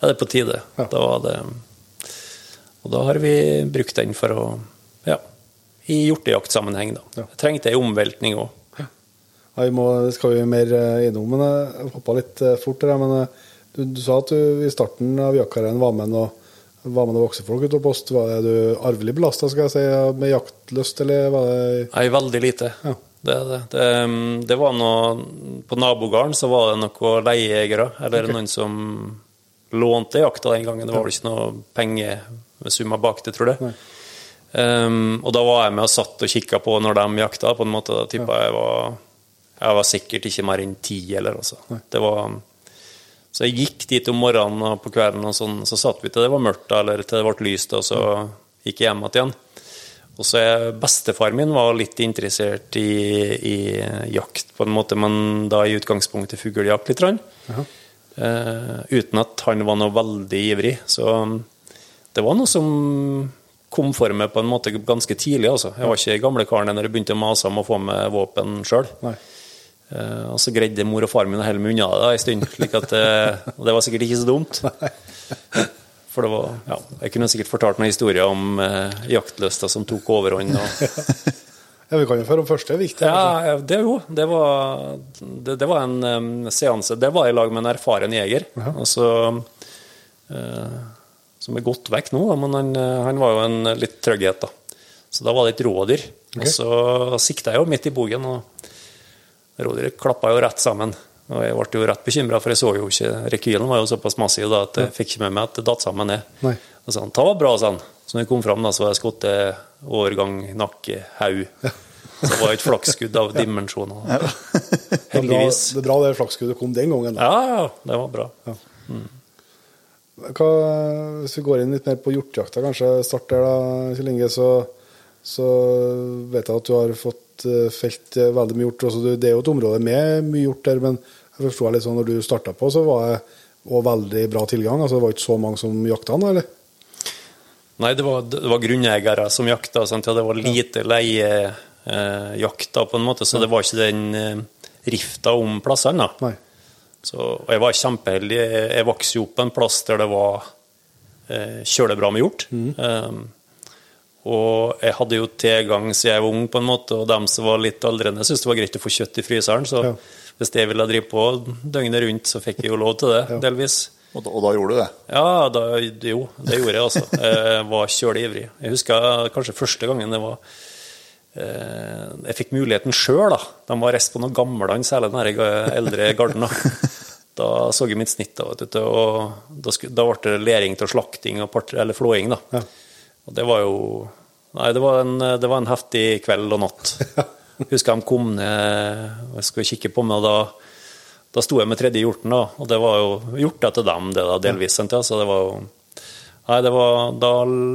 er det på tide. Ja. Da var det Og da har vi brukt den for å Ja, i hjortejaktsammenheng, da. Ja. Jeg trengte ei omveltning òg. Ja, vi må, skal vi mer eh, innom, men jeg hoppa litt eh, fort der. Men eh, du, du sa at du i starten av jaktkarrieren var med og var med noen voksne ute på post. Var det du arvelig belasta med jaktlyst, eller var det Nei, veldig lite. Ja. Det, er det. Det, det var noe På nabogården så var det noen leiejegere, eller noen som lånte jakta den gangen. Det var vel ikke noe pengesummer bak det, tror jeg. Um, og da var jeg med og satt og kikka på når de jakta, på en måte. Da tippa jeg var Jeg var sikkert ikke mer enn ti, eller altså. Det var så jeg gikk dit om morgenen og på kvelden, og sånn, så satt vi til det var mørkt da, eller til det ble lyst, og så gikk jeg hjem igjen. Og så er Bestefar min var litt interessert i, i jakt, på en måte, men da i utgangspunktet fuglejakt litt. Uh -huh. uh, uten at han var noe veldig ivrig. Så det var noe som kom for meg på en måte ganske tidlig. altså. Jeg var ikke gamle karen når jeg begynte å mase om å få med våpen sjøl. Nei. Eh, og så greide mor og far min å holde meg unna det en stund. Slik at, eh, og det var sikkert ikke så dumt. For det var, ja, Jeg kunne sikkert fortalt noen historier om eh, jaktlysta som tok overhånd. Og, Ja, Vi kan jo føre om første. Viktig. kanskje. ja, det jo. Det var, det, det var en um, seanse. Det var i lag med en erfaren jeger. Altså, eh, som er gått vekk nå, da, men han, eh, han var jo en litt trygghet, da. Så da var det et rådyr. Og så sikta jeg jo midt i bogen, og rådyret klappa jo rett sammen. Og jeg ble jo rett bekymra, for jeg så jo ikke Rekylen var jo såpass massiv da, at jeg fikk ikke med meg at det datt sammen ned. Nei. Og sa han, ta var bra, sa han. Så når jeg kom fram, da, så var jeg skutt årgang, nakke, haug. Så det var et flaksskudd av dimensjoner. Ja. Heldigvis. det er bra det flaksskuddet kom den gangen. Da. Ja, ja, det var bra. Hva, hvis vi går inn litt mer på hjortejakta, kanskje starter da, Kjell Inge, så, så vet jeg at du har fått eh, felt eh, veldig mye hjort. Det er jo et område med mye hjort der, men jeg forstår litt sånn når du starta på, så var det òg veldig bra tilgang. altså Det var ikke så mange som jakta den, eller? Nei, det var, det var grunneiere som jakta, sant? Ja, det var lite leiejakta, på en måte, så det var ikke den eh, rifta om plassene. Nei. Så, og jeg var kjempeheldig. Jeg, jeg vokste jo opp på en plass der det var eh, kjølebra med hjort. Um, og jeg hadde jo tilgang siden jeg var ung, på en måte, og dem som var litt aldrende, syntes det var greit å få kjøtt i fryseren. Så Ja. Hvis jeg ville drive på døgnet rundt, så fikk jeg jo lov til det, delvis. Og da, og da gjorde du det? Ja, da, jo, det gjorde jeg altså. Jeg var kjølig ivrig. Jeg husker kanskje første gangen det var eh, Jeg fikk muligheten sjøl, da. De var reist på noen gammeland, særlig den eldre garden. Da. da så jeg mitt snitt, da, vet du, og da, skulle, da ble det lering til slakting part, eller flåing. da. Ja. Og det var jo Nei, det var en, det var en heftig kveld og natt. Husker de kom ned og skulle kikke på meg, og da da sto jeg med tredje hjorten, da, og det var jo gjort etter dem, det da, delvis. Ja. Så det var jo Nei, det var, da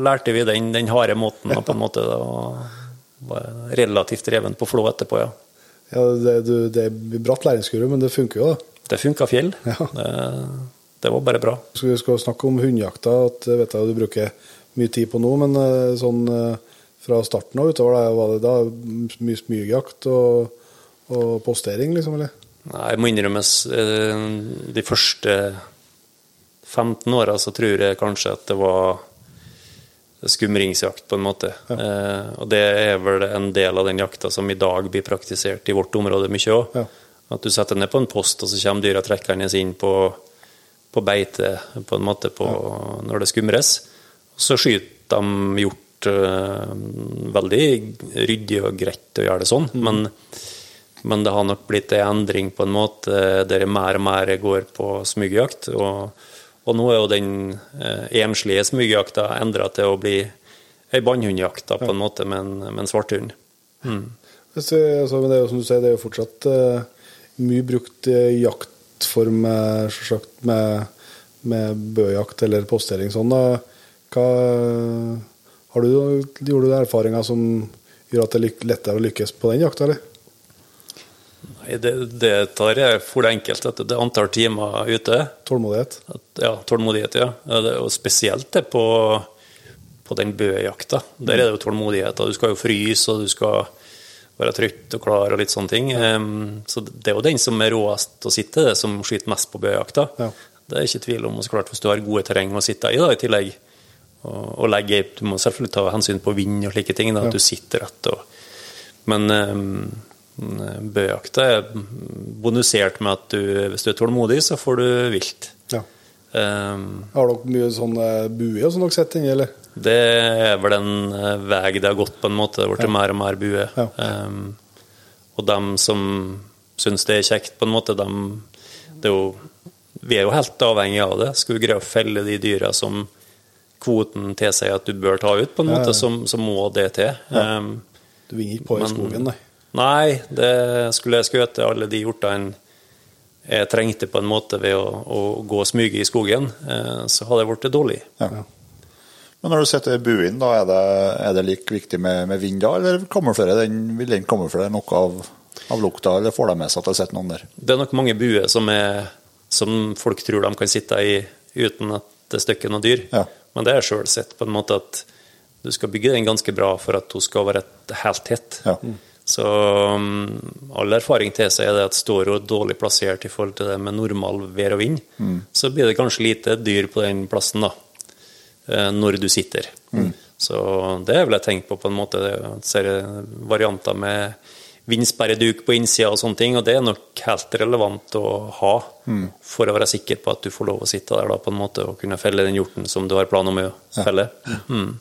lærte vi den, den harde måten, på en måte. Det var relativt revent på flå etterpå, ja. Ja, det, du, det er bratt læringskurve, men det funker jo, da. Det funka fjell. Ja. Det, det, var bare bra. Vi skal snakke om hundejakta, at vet jeg du bruker mye tid på nå, men eh, sånn eh, fra starten av utover, da, var det da mye smygjakt og, og postering, liksom, eller? Nei, jeg må innrømme eh, de første 15 åra så tror jeg kanskje at det var skumringsjakt, på en måte. Ja. Eh, og det er vel en del av den jakta som i dag blir praktisert i vårt område mye òg. Ja. At du setter ned på en post, og så kommer dyra trekkende inn på, på beite på en måte på, ja. når det skumres. Og så skyter de hjort veldig ryddig og greit å gjøre det sånn, mm. men men det har nok blitt en endring på en måte der mer og mer går på smygjakt. Og, og, nå er jo den eh, enslige smygjakta endra til å bli ei bannhundjakt på en måte med en, med en svarthund. Mm. Altså, det er jo som du sier, det er jo fortsatt uh, mye brukt uh, jaktform selvsagt, med, med bøjakt eller postering sånn. Da. Hva, har du, gjorde du erfaringer som gjør at det er lettere å lykkes på den jakta, eller? Nei, det, det tar jeg for det enkelt. Det er antall timer ute. Tålmodighet? At, ja, tålmodighet, ja. Og spesielt det på, på den bøjakta. Der er det jo tålmodighet. Du skal jo fryse, og du skal være trøtt og klar og litt sånne ting. Um, så det er jo den som er råest å sitte, det som skyter mest på bøjakta. Ja. Det er ikke tvil om. Og så klart, hvis du har gode terreng å sitte i da, i tillegg, og, legge, Du må selvfølgelig ta hensyn på vind og slike ting, da, at ja. du sitter rett. Og, men um, Bøjakta er bonusert med at du, hvis du er tålmodig, så får du vilt. Ja. Um, har dere mye sånne buer som dere setter inn, eller? Det er vel en eh, vei det har gått, på en måte. Det har blitt ja. mer og mer bue. Ja. Um, og dem som syns det er kjekt, på en måte, dem er jo, Vi er jo helt avhengig av det. Skal vi greie å felle de dyra som kvoten tilsier at du bør ta ut, på en måte, så, så må det til. Um, du vinner ikke på i skogen, nei? Nei, det skulle jeg skjøte alle de hjortene jeg trengte på en måte ved å, å gå og smyge i skogen, eh, så hadde jeg blitt dårlig. Ja. Men når du setter buen, da, er det, er det like viktig med, med vind da, eller den, vil den kamuflere noe av, av, lukta, eller får de med seg at det sitter noen der? Det er nok mange buer som, som, folk tror de kan sitte i uten at det er støkker noe dyr. Ja. Men det er sjøl sett på en måte at du skal bygge den ganske bra for at hun skal være helt tett. Ja. Mm. Så um, all erfaring tilsier det at står hun dårlig plassert i forhold til det med normal vær og vind, mm. så blir det kanskje lite dyr på den plassen da, eh, når du sitter. Mm. Så det er vel jeg tenkt på på en måte. Jeg ser varianter med vindsperreduk på innsida og sånne ting, og det er nok helt relevant å ha mm. for å være sikker på at du får lov å sitte der da på en måte og kunne felle den hjorten som du har planer om å felle. Ja. Mm.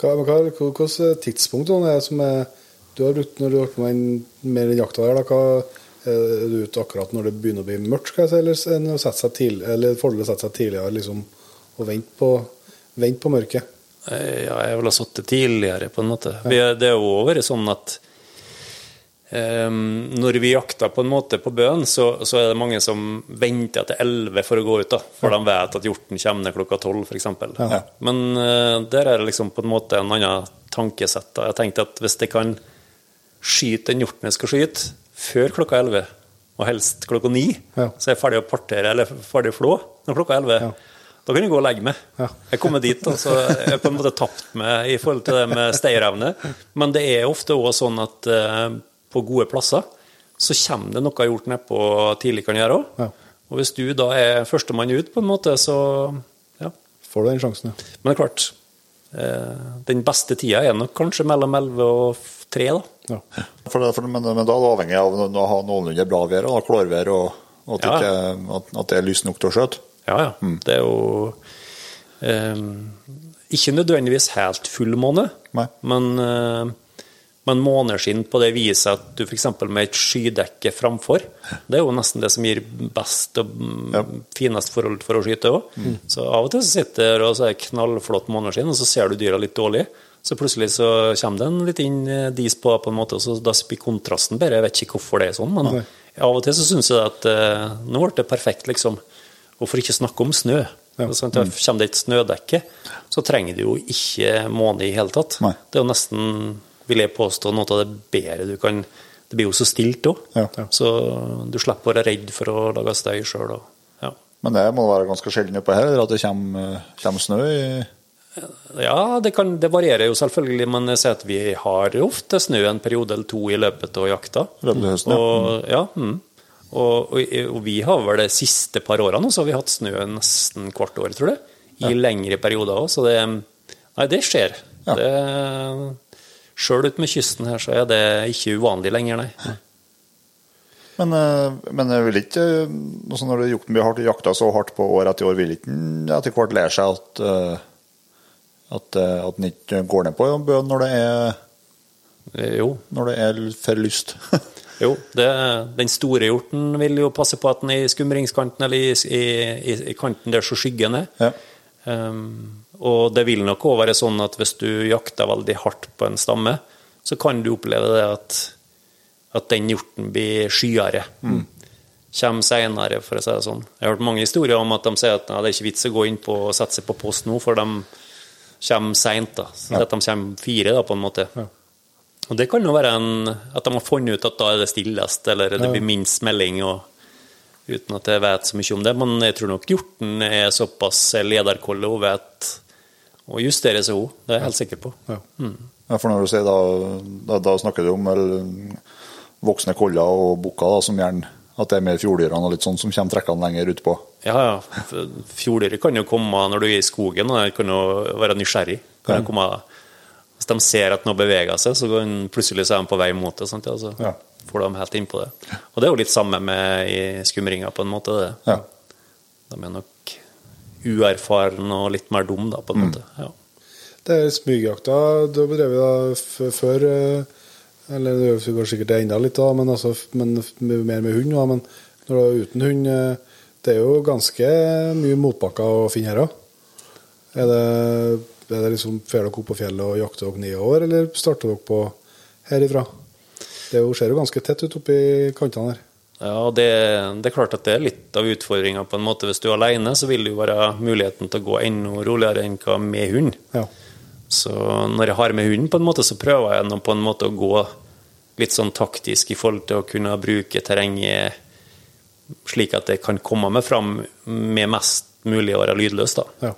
Hva, hva, hvilket tidspunkt er det som er du har brukt når du har vært med mer den jakta der, da, hva, er du ute akkurat når det begynner å bli mørkt, skal jeg si, eller, å sette seg tidlig, eller fordel å sette seg tidligere liksom, og vente på, vente på mørket? Eh, ja, jeg ville ha sittet tidligere, på en måte. Ja. Det er jo over sånn at når vi jakter på en måte på bøen, så, så, er det mange som venter til 11 for å gå ut. da, For ja. de vet at hjorten kommer ned klokka 12, f.eks. Ja. Men uh, der er det liksom på en måte en annen tankesett. da. Jeg tenkte at hvis jeg kan skyte den hjorten jeg skal skyte, før klokka 11, og helst klokka 9, ja. så er jeg ferdig å partere eller ferdig å flå når klokka 11. Da kan jeg gå og legge meg. Jeg kommet dit, og så er jeg på en måte tapt meg i forhold til det med stayerevne. Men det er ofte òg sånn at uh, på gode plasser så kommer det noe gjort nedpå tidlig kan gjøre òg. Ja. Og hvis du da er førstemann ut, på en måte, så ja. Får du den sjansen, ja. Men det er klart, uh, den beste tida er nok kanskje mellom 11 og 3, da. Ja. For, for, men, men, da er det avhengig av å ha noenlunde bra vær og klårvær, og, og at, ja. ikke, at, at, det er lyst nok til å skjøte? Ja, ja. Det er jo eh, ikke nødvendigvis helt full måned, Nei. men, eh, men måneskinn på det viset at du f.eks. med et skydekke framfor, det er jo nesten det som gir best og mm, Ja. finest forhold for å skyte òg. Så av og til så sitter du og så er det knallflott måneskinn, og så ser du dyra litt dårlig. Så plutselig så kommer det en litt inn eh, dis på, på en måte, og så da blir kontrasten bedre. Jeg vet ikke hvorfor det er sånn, men av og til så syns jeg at eh, nå ble det perfekt, liksom. Og for ikke snakke om snø. Sånn, Da kommer det et snødekke, så trenger du jo ikke måne i hele tatt. Nei. Det er jo nesten, vil jeg påstå, noe av det bedre du kan Det blir jo så stilt òg, Ja. så du slipper å være redd for å lage støy sjøl. Ja. Men det må være ganske sjelden oppe her, eller at det kommer, kommer snø i Ja, det, kan, det varierer jo selvfølgelig, men jeg ser at vi har ofte snø en periode eller to i løpet av jakta. Løpet av høsten, ja. Og, ja, mm. og, og, og vi har vel de siste par årene så har vi hatt snø nesten hvert år, tror jeg. I lengre perioder òg, så det Nei, det skjer. Ja. Det, Sjøl ute med kysten her så er det ikke uvanlig lenger, nei. Men, eh, men jeg vil ikke eh, altså Når blir hardt, jakta så hardt på år etter år, vil ikke etter hvert lære seg at eh, at, eh, at den ikke går ned på bøen når det er, Jo, når det er for lyst? Jo, det, den store hjorten vil jo passe på at den er i skumringskanten eller i, i, i, i kanten der så skyggen er. ja. Um, og det vil nok òg være sånn at hvis du jakter veldig hardt på en stamme, så kan du oppleve det at, at den hjorten blir skyere. Kommer seinere, for å si det sånn. Jeg har hørt mange historier om at de sier at nei, det er ikke vits å gå inn på og sette seg på post nå, for de kommer seint. Så at de kommer fire, da, på en måte. Og det kan jo være en, at de har funnet ut at da er det stillest, eller det blir minst melding. og uten at jeg vet så mye om det. Men jeg tror nok hjorten er såpass lederkolle og vet å justere seg òg. Det er jeg helt sikker på. Ja. Ja, for når du sier da, da, da snakker du om voksne koller og bukker, som gjerne at det er mer fjorddyrene og litt sånn som kommer trekkene lenger utpå. Ja, ja. Fjorddyret kan jo komme når du er i skogen, og de kan jo være nysgjerrig. Kan ja. komme, hvis de ser at noe beveger seg, så kan plutselig så er de på vei mot det. Sant? Ja, så Ja. får de helt innpå det. Og det er jo litt samme med i skumringa, på en måte. det. Ja. De er nok uerfarne og litt mer dum, da, på en måte. Ja. Det er smygjakta da bedrev da før eh, Eller det gjør sikkert det enda litt, da, men, altså, men mer med hund. Da, men når du er uten hund eh, Det er jo ganske mye motbakker å finne her òg. Er det, er det liksom Får dere opp på fjellet og jakter dere nedover, eller starter dere på herifra? Det jo, ser jo ganske tett ut oppi kantene her. Ja, det, det er klart at det er litt av utfordringa på en måte. Hvis du er alene, så vil det jo være muligheten til å gå enda roligere enn hva med hund. Ja. Så når jeg har med hunden, på en måte, så prøver jeg nå på en måte å gå litt sånn taktisk i forhold til å kunne bruke terrenget slik at jeg kan komme meg fram med mest mulig å være lydløs. da. ja.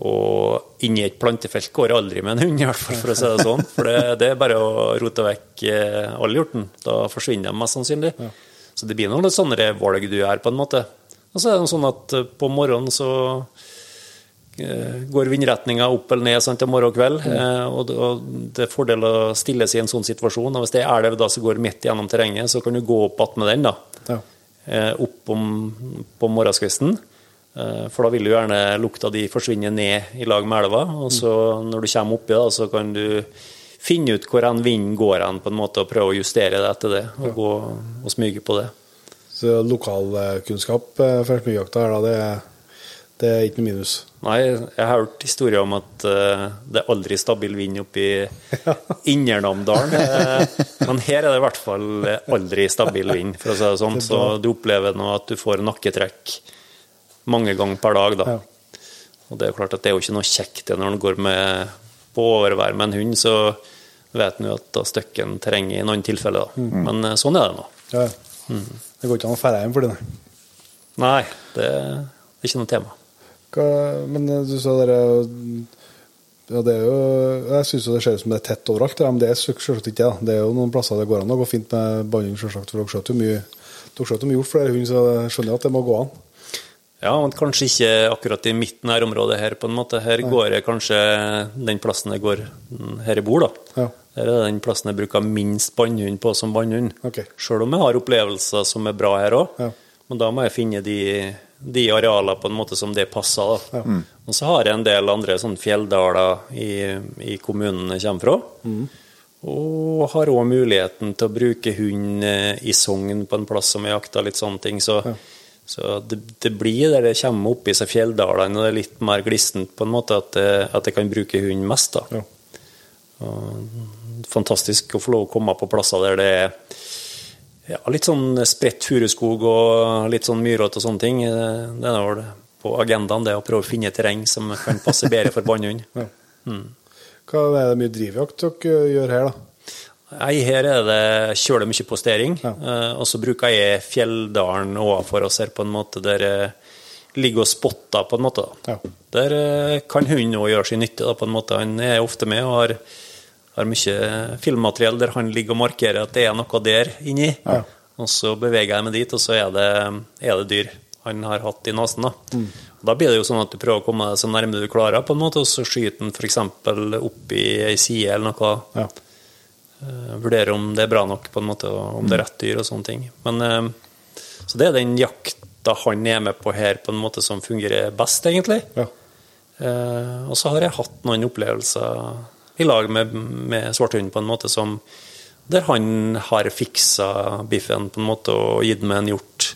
Og inni et plantefelt går jeg aldri med en hund, i hvert fall, for å si det sånn. For det, det er bare å rote vekk eh, all hjorten. Da forsvinner de mest sannsynlig. Så det blir noen litt sånne valg du gjør, på en måte. Og så er det sånn at eh, på morgenen så eh, går vindretninga opp eller ned sant, til morgen og kveld. Mm. Og det- er fordel å stille seg i en sånn situasjon. Og hvis det er elv da som går midt gjennom terrenget, så kan du gå opp attmed den. da ja. eh, opp om, på morgenskvisten. Eh, For da vil jo gjerne lukta di forsvinne ned i lag med elva. Og så når du kommer oppi, da, så kan du finne ut hvor vinden går hen, på en måte, og prøve å justere det etter det. Og gå og smyge på det. Så lokalkunnskap eh, for smygejakta her, da, det, er- det er ikke noe minus. Nei, jeg har hørt historier om at uh, det er aldri stabil vind oppi Indernamdalen. Eh, Men her er det i hvert fall aldri stabil vind, for å si det sånn. Så du opplever nå at du får nakketrekk mange ganger per dag, da. Ja. Og det er jo klart at det er jo ikke noe kjekt det når en går med på overvær med en hund, så vet en jo at da støkker en terrenget i noen tilfeller. Da. Men eh, sånn er det nå. Ja. mm. Det går ikke an å dra hjem for det, nei. Det er ikke noe tema. Hva, men eh, du sa dere ja, det er jo, Jeg syns det ser ut som det er tett overalt, ja, men det er selvsagt ikke det. Det er jo noen plasser det går an å gå fint med banding, selvsagt, for dere skjøt jo mye dere skjøt jo mye hjort flere hund, så jeg skjønner at det må gå an. Ja, men kanskje ikke akkurat i mitt nærområde her, på en måte. Her går jeg kanskje den plassen jeg går mm, her jeg bor, da. Ja. Her er den plassen jeg bruker minst bannhund på som bannhund. Okay. Sjøl om jeg har opplevelser som er bra her òg. Ja. Men da må jeg finne de, de arealene på en måte som det passer. Da. Og så har jeg en del andre sånn fjelldaler i, i kommunen jeg kommer fra. Og har òg muligheten til å bruke hund eh, i Sogn på en plass som jeg jakter, litt sånne ting. Så, så det, det blir der det kommer opp i seg fjelldalene, og det er litt mer glissent på en måte at, jeg- at jeg kan bruke hund mest. da. Ja. Og fantastisk å få lov å komme på plasser der det er ja, litt sånn spredt furuskog og litt sånn myrete og sånne ting. Eh, Det er vel på agendaen det å prøve å finne terreng som kan passe bedre for bannhund. Ja. Hva er det mye drivjakt dere gjør her, da? Nei, her er det kjøler mye postering, Ja. eh, og så bruker jeg Fjelldalen ovenfor oss her på en måte der jeg ligger og spotter på en måte. Ja. Der eh, kan hunden òg gjøre sin nytte da, på en måte. Han er ofte med og har, har mye filmmateriell der han ligger og markerer at det er noe der inni. Ja. Og så beveger jeg meg dit, og så er det, er det dyr han har hatt i nesen. Da. Mm. da blir det jo sånn at du prøver å komme deg så nærme du klarer, på en måte, og så skyter han f.eks. opp i ei side eller noe. Ja. Eh, vurdere om det er bra nok, på en måte, og om det er rett dyr og sånne ting. Men, eh, så det er den jakta han er med på her, på en måte som fungerer best, egentlig. Ja. Eh, og så har jeg hatt noen opplevelser i lag med, med svarthund på en måte som der han har fiksa biffen på en måte og gitt meg en hjort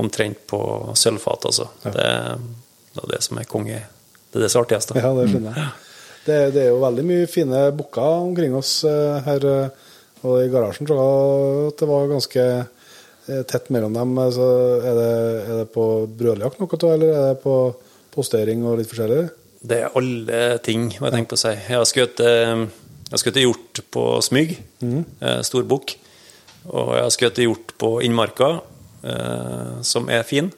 omtrent på sølvfat, altså. Det, det er det som er konge. Det er det som er artigst. ja, det skjønner jeg. Det, det er jo veldig mye fine bukker omkring oss eh, her. eh, Og i garasjen tror jeg at det var ganske eh, tett mellom dem. Så er det, er det på brødjakt noe av, eller er det på postering og litt forskjellig? Det er alle ting, hva jeg tenker på å si. Jeg har skutt, skutt hjort på Smyg, mm. stor bukk. Og jeg har skutt hjort på Innmarka, som er fin.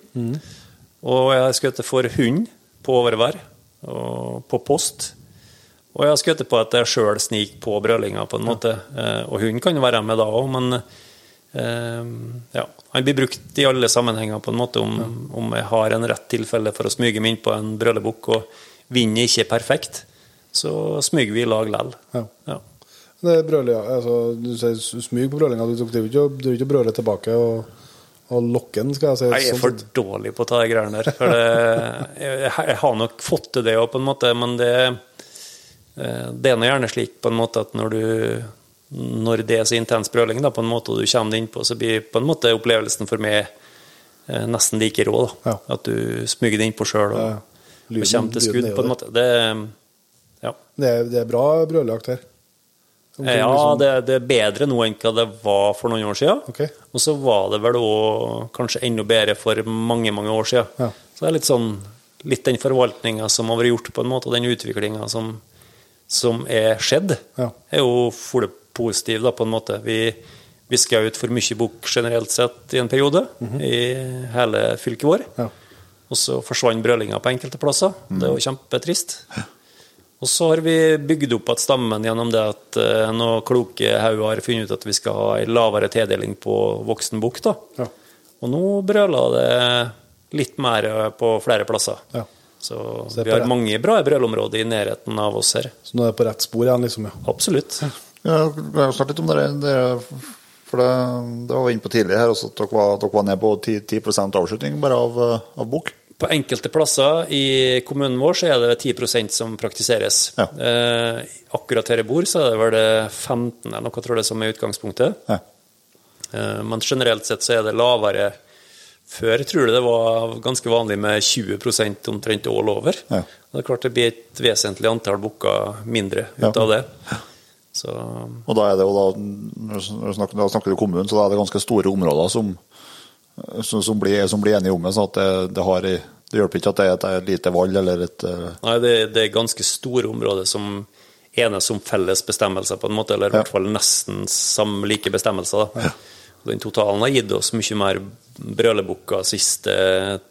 Og jeg har skutt for hund på overvær og på post. Og jeg har skutt på at jeg sjøl sniker på brølinga, på en måte. Eh, og hun kan jo være med da òg, men eh, ja, han blir brukt i alle sammenhenger på en måte om, om jeg har en rett tilfelle for å smyge meg inn på en brølebukk, og vinner ikke er perfekt, så smyger vi i lag lell. Ja. Ja. Det er brødlig, altså, du sier smyg på brølinga, Du driver ikke, å- du ikke å brøle tilbake og, og den, skal jeg si. Jeg er sånn for dårlig på å ta de greiene der. For det, jeg, jeg har nok fått til det òg, på en måte, men det, eh, det er nå gjerne slik på en måte at når du når det er så intens brøling, da, på en måte, og du kommer innpå, så blir på en måte opplevelsen for meg eh, nesten like rå. Ja. At du smyger det innpå sjøl og, Ja. og kommer til skudd, på en måte. Det, ja. Det er, det er bra brøljakt her. Omkring Ja, liksom- det, det er bedre nå enn hva det var for noen år siden. Okay. Og så var det vel òg kanskje enda bedre for mange, mange år siden. Ja. Så det er litt sånn litt den forvaltninga som har vært gjort, på en måte, og den utviklinga som, som er skjedd, Ja. er jo fullt positiv, da, på en måte. Vi, vi skjøt for mye bukk generelt sett i en periode i hele fylket vår. Mhm. Ja. Og så forsvant brølinga på enkelte plasser. Det er jo kjempetrist. Og så har vi bygd opp igjen stammen gjennom det at eh, noen kloke hauger har funnet ut at vi skal ha en lavere tildeling på voksen bukk. Ja. Og nå brøler det litt mer på flere plasser. Ja. Så, Så vi har rett- mange bra brølområder i nærheten av oss her. Så nå er det på rett spor igjen, liksom. ja. Absolutt. Ja, vi har snakket litt om det, det for det, det var vi inne på tidligere her, også at dere var, dere var ned på 10, 10 avslutning bare av, eh, av bok. På enkelte plasser i kommunen vår så er det 10% som praktiseres. Ja. Eh, akkurat her jeg bor, så er det vel 15 eller noe, tror jeg, som er utgangspunktet. Ja. Eh, men generelt sett så er det lavere. Før tror jeg det var ganske vanlig med 20% omtrent all over. Ja. Det er klart det blir et vesentlig antall bukker mindre ut Ja. av det. Så Og da er det jo da, når du snakker, snakker du kommunen, så da er det ganske store områder som, som, som, blir, som blir enige om det. sånn at det, det, har, det hjelper ikke at det er et, et lite valg eller et eh, Nei, det, det er ganske store områder som enes om felles bestemmelser, på en måte, eller i Ja. hvert fall nesten samme like bestemmelser. Da. Og Den totalen har gitt oss mye mer brølebukker siste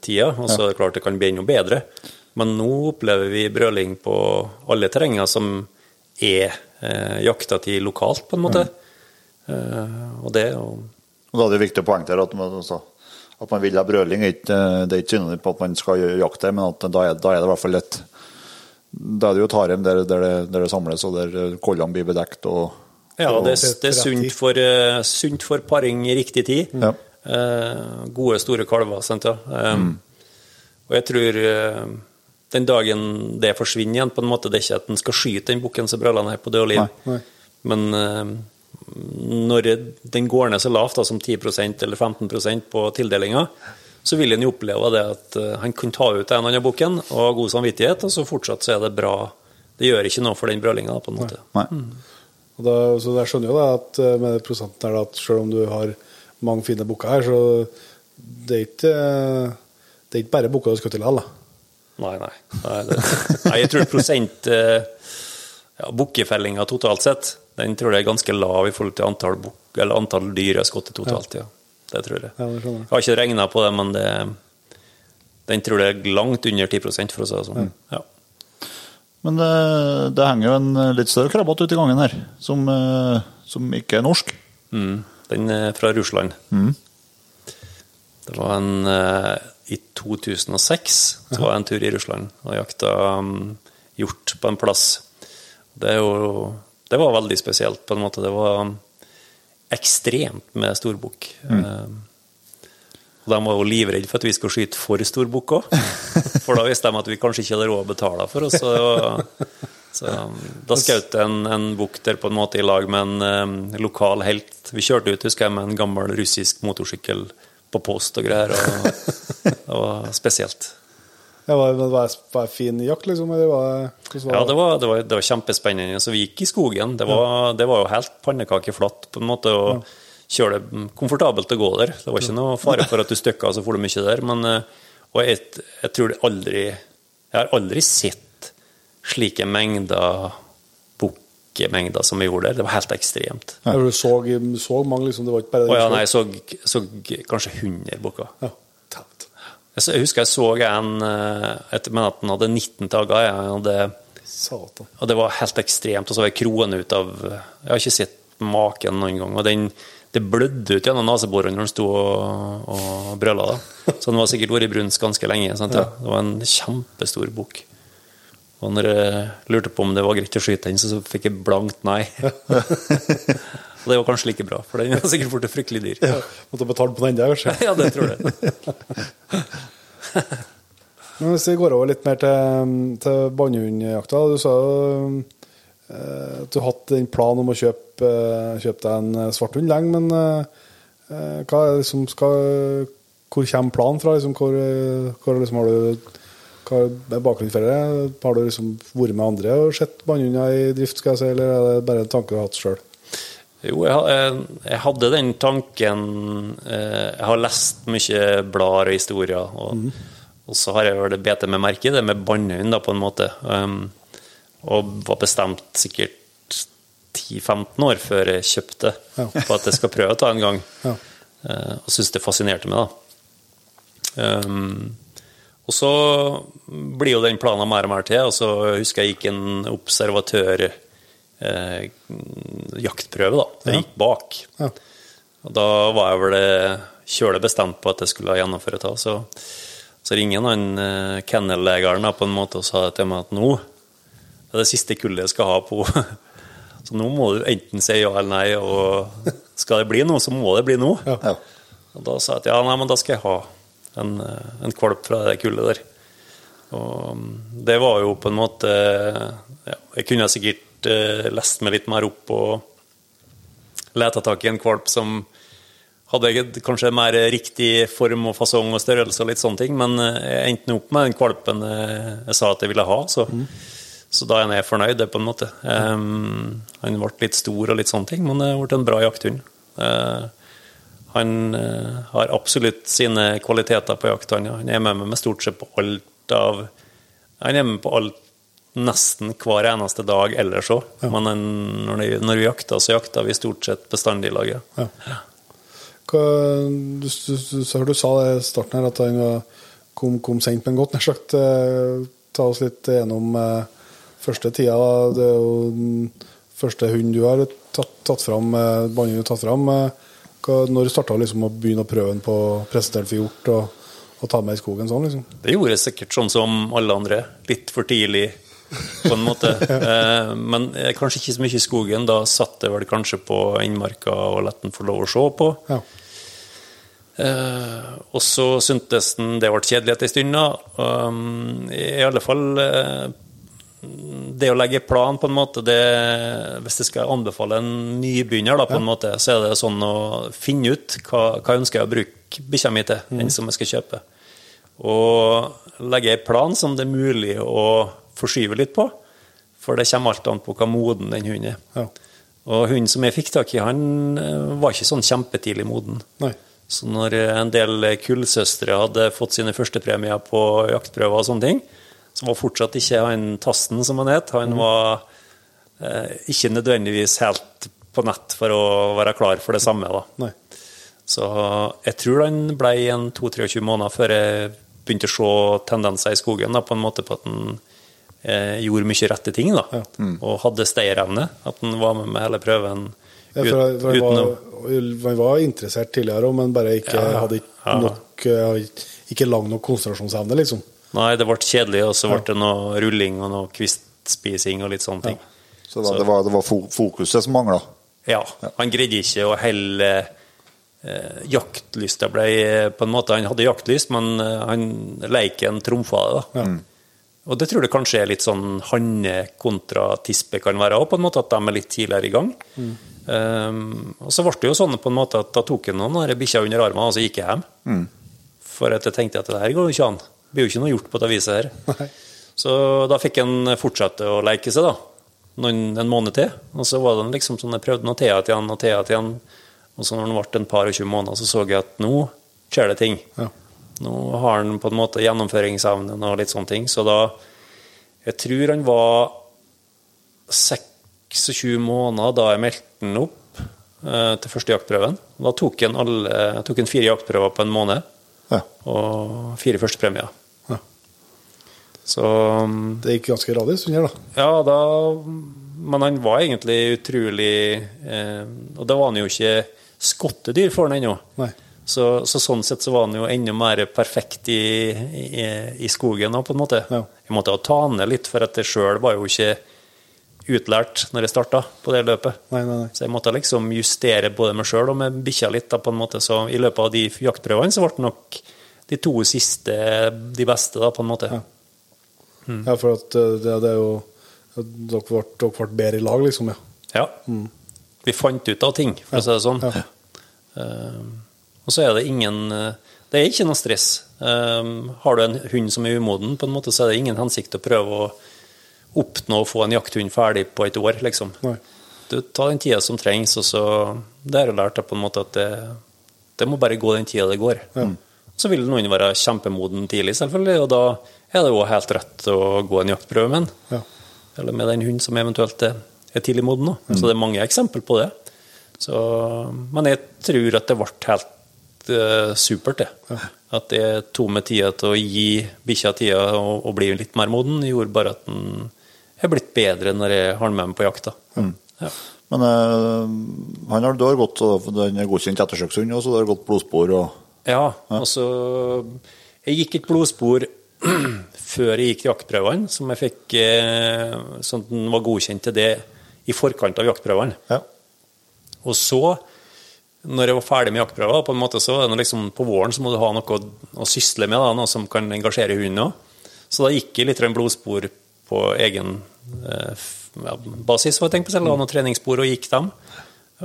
tida, og så er det klart det kan bli enda bedre. Men nå opplever vi brøling på alle terrenger som er eh, jakta til lokalt, på en måte. Eh, og det jo Og da er det viktig å poengtere at man, altså, at man vil ha brøling. ikke- Det er ikke synonym på at man skal jakte, men at da, er, da er det i hvert fall et Da er det jo et harem der, der, det, der det samles, og der kollene blir bedekt. og Ja, det, det er sunt for, uh, sunt for paring i riktig tid. Ja. Uh, gode, store kalver, sant ja. Eh, Og jeg tror uh, den dagen det forsvinner igjen, på en måte, det er ikke at en skal skyte den bukken som brøler ned på død liv, Nei, nei. men når den går ned så lavt da, som 10% eller 15% på tildelinga, så vil en jo oppleve det at han kan ta ut en annen bukken og ha god samvittighet, og så fortsatt så er det bra. Det gjør ikke noe for den brølinga, på en måte. Nei. Og da, så jeg skjønner jo da at eh, med prosenten her at selv om du har mange fine bukker her, så det er ikke, eh, det er ikke bare bukker du skal til likevel. Nei, nei. Nei, det, nei jeg tror prosent eh, ja, bukkefellinga totalt sett, den tror jeg er ganske lav i forhold til antall, buk, eller antall dyr jeg har skutt totalt. Ja. Det tror jeg. Ja, det. Jeg har ikke regna på det, men det, den tror jeg er langt under 10% for å si det sånn. Ja. Men det, det henger jo en litt større krabat ute i gangen her, som, eh, som ikke er norsk. Mm, den er fra Russland. Det var en eh, I 2006 så var jeg en tur i Russland og jakta um, hjort på en plass. Det, jo, det var veldig spesielt, på en måte. Det var um, ekstremt med storbukk. Eh, og de var jo livredde for at vi skulle skyte for stor bukk òg. For da visste de at vi kanskje ikke hadde råd å betale for oss. Så, så um, da skjøt jeg en, en bukk der på en måte i lag med en um, lokal helt. Vi kjørte ut husker jeg, med en gammel russisk motorsykkel på post og greier. Og det var spesielt. Det var, det- var en fin jakt, liksom? Eller var hvordan Ja, det var, det, var, det var kjempespennende. Så vi gikk i skogen. Det var, det var jo helt pannekakeflatt på en måte. og kjøre det komfortabelt å gå der. Det var ikke noe fare for at du stykka så får du mye der. Men, eh, og jeg, jeg tror det aldri Jeg har aldri sett slike mengder bukkemengder som vi gjorde der. Det var helt ekstremt. Ja, Du så, så mange, liksom? Det var ikke bare Å ja, nei, jeg så, så kanskje 100 bukker. Ja. Jeg, jeg husker jeg så en Jeg mener at den hadde 19 dager. Jeg hadde Satan. Og det var helt ekstremt. Og så var jeg kroen ut av Jeg har ikke sett maken noen gang. Og den, det blødde ut gjennom neseborene når den sto og, og brøla. Da. Så den var sikkert vært i brunst ganske lenge. Sant? Ja. Det var en kjempestor bukk. Og når jeg lurte på om det var greit å skyte den, så, fikk jeg blankt nei. og det var kanskje like bra, for den var sikkert blitt fryktelig dyr. Ja, måtte betale på den der, kanskje. Ja, det tror jeg. Men hvis vi går over litt mer til, til bannehundjakta. Du sa jo at du har hatt en plan om å kjøpe, eh, kjøpe deg en svarthund lenge, men eh, hva er det som skal Hvor kommer planen fra? Liksom, hvor, eh, hvor liksom har du hva er bakgrunnen for det? Har du liksom vært med andre og sett bannhunder i drift, skal jeg si, eller er det bare en tanke du har hatt sjøl? Jo, jeg, hadde den tanken eh, Jeg har lest mye blader og historier, og, og så har jeg vel bitt meg merke i det med bannhund, på en måte. Um, og var bestemt sikkert 10-15 år før jeg kjøpte Ja. på at jeg skal prøve å ta en gang. Ja. Uh, og syntes det fascinerte meg, da. Um, og så blir jo den planen mer og mer til, og så husker jeg gikk en observatør eh, da. Jeg gikk bak. Ja. Og da var jeg vel kjølig bestemt på at jeg skulle gjennomføre det. Så, så ringer han eh, kennellegeren på en måte og sa til meg at nå er det siste kullet jeg skal ha på. Så nå må du enten si ja eller nei, og skal det bli noe, så må det bli noe. Ja. Og da sa jeg at ja, nei, men da skal jeg ha en, eh, en kvalp fra det kullet der. Og mm, det var jo på en måte ja, Jeg kunne sikkert eh, lest meg litt mer opp og leta tak i en kvalp som hadde kanskje mer riktig form og fasong og størrelse og litt sånne ting, men eh, jeg endte opp med den kvalpen jeg, jeg sa at jeg ville ha, så, så da er jeg fornøyd, det på en måte. Um, han ble litt stor og litt sånne ting, men det ble en bra jakthund. Uh, han uh, har absolutt sine kvaliteter på jakt. Han, han er med meg stort sett på alt av Han er med på alt nesten hver eneste dag ellers òg. Men han, når, de, når vi jakter, så jakter vi stort sett bestandig i lag. ja. Hva, du, du, du, du sa i starten her, at han kom, kom sent, men godt. Nær sagt, eh, ta oss litt gjennom eh, første tida. Det er jo den første hunden du har tatt, tatt fram, eh, du har tatt fram. eh, hva, når starta du liksom å begynne å prøve den på presentert for hjort og, og ta med i skogen sånn, liksom? Det gjorde jeg sikkert sånn som alle andre. Litt for tidlig, på en måte. Eh, Men kanskje ikke så mye i skogen. Da satt jeg vel kanskje på innmarka og lot den få lov å se på. Ja. Uh, og så syntes den det ble kjedelig etter en stund. Um, I alle fall eh, det å legge plan, på en måte, det, hvis jeg skal anbefale en nybegynner, da, på en måte, så er det sånn å finne ut hva, hva ønsker jeg å bruke bikkja mi til, den som jeg skal kjøpe. Og legge en plan som det er mulig å forskyve litt på. For det kommer alt an på hva moden den hunden er. Ja. Og hunden som jeg fikk tak i, han eh, var ikke sånn kjempetidlig moden. Nei. Så når en del kullsøstre hadde fått sine første premier på jaktprøver og sånne ting, så var fortsatt ikke han Tasten, som han het. Han var eh, ikke nødvendigvis helt på nett for å være klar for det samme. da. Nei. Så jeg tror han ble en 22-23 måneder før jeg begynte å se tendenser i skogen, da, på en måte på at han eh, gjorde mye rette ting. da, Og hadde stayerevne. At han var med med hele prøven Ja, for han- for han, uten var, han var interessert tidligere òg, men bare ikke, Ja, hadde ikke, nok, eh, ikke lang nok konsentrasjonsevne, liksom. Nei, det ble kjedelig, og så ble det noe rulling og noe kvistspising og litt sånne ting. Så det var, det var, det var fo- fokuset som mangla. Ja, han greide ikke å helle eh, Jaktlysta ble eh, på en måte Han hadde jaktlyst, men eh, han leiken trumfa det. da. Og det tror jeg kanskje er litt sånn hanne kontra tispe kan være òg, på en måte at de er litt tidligere i gang. Um, og så ble det jo sånn på en måte at da tok han noen bikkja under armen og så gikk jeg hjem. For at jeg tenkte at det her går jo ikke an. Blir jo ikke noe gjort på dette viset her. Nei. Så da fikk han fortsette å leke seg, da. Noen, en måned til. Og så var det liksom sånn jeg prøvde noe til igjen og til igjen. Og så når han ble en par og tjue måneder, så så jeg at nå skjer det ting. Ja. Nå har han på en måte gjennomføringsevnen og litt sånne ting. Så da Jeg tror han var 26 måneder da jeg meldte han opp eh, til første jaktprøven. Da tok han, alle, tok han fire jaktprøver på en måned, Ja. og fire førstepremier. Så um, Det gikk ganske radis under, da. ja, da Men han var egentlig utrolig eh, Og da var han jo ikke skottedyr for han ennå. Så, så sånn sett så var han jo enda mer perfekt i, i, i skogen da, på en måte. Ja. Jeg måtte ta han ned litt, for at jeg sjøl var jo ikke utlært når jeg starta på det løpet. Nei, nei, nei. Så jeg måtte liksom justere både meg sjøl og med bikkja litt. da, på en måte. Så i løpet av de jaktprøvene så ble nok de to siste de beste, da, på en måte. Ja. Ja, for at eh, det, det er jo at Dere ble, dere ble bedre i lag, liksom. ja. Ja. Vi fant ut av ting, for å si det sånn. Ja. Eh, og så er det ingen eh, Det er ikke noe stress. Eh, har du en hund som er umoden, på en måte, så er det ingen hensikt å prøve å oppnå å få en jakthund ferdig på et år, liksom. Nei. Du tar den tida som trengs, og så Det har jeg lært på en måte at det, det må bare gå den tida det går. Så vil noen være kjempemoden tidlig, selvfølgelig, og da er det jo helt rett å gå en jaktprøve med den. Ja. Eller med den hunden som eventuelt er, er tidlig moden. Mm. Så det er mange eksempler på det. Så, men jeg tror at det ble helt uh, supert, det. At det tok meg tida til å gi bikkja tida og, og bli litt mer moden, gjorde bare at den er blitt bedre når jeg har den med meg på jakt. Mm. Ja. Men uh, han har, du har gått, den er godkjent ettersøkshund, og så du har gått blodspor og Ja, altså Jeg gikk et blodspor før jeg gikk til jaktprøvene, som jeg fikk sånn at den var godkjent til det i forkant av jaktprøvene. Ja. Og så, når jeg var ferdig med jaktprøver, på en måte så det liksom på våren så må du ha noe å, sysle med, da, noe som kan engasjere hunden òg. Så da gikk jeg litt blodspor på egen eh, basis, for jeg tenkte på selv, la noen treningsspor og gikk dem.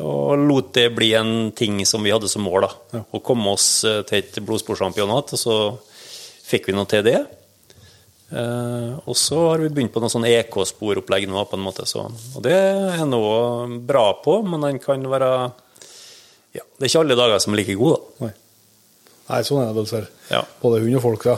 Og lot det bli en ting som vi hadde som mål, da. Å komme oss eh, til et blodsporsjampionat, og så fikk vi noe til det. Uh, og så har vi begynt på noe sånn EK-sporopplegg nå, på en måte. Så, og det er noe bra på, men den kan være ja, Det er ikke alle dager som er like god, da. Nei. Nei, sånn er det ser. Ja. Både hund og folk, ja.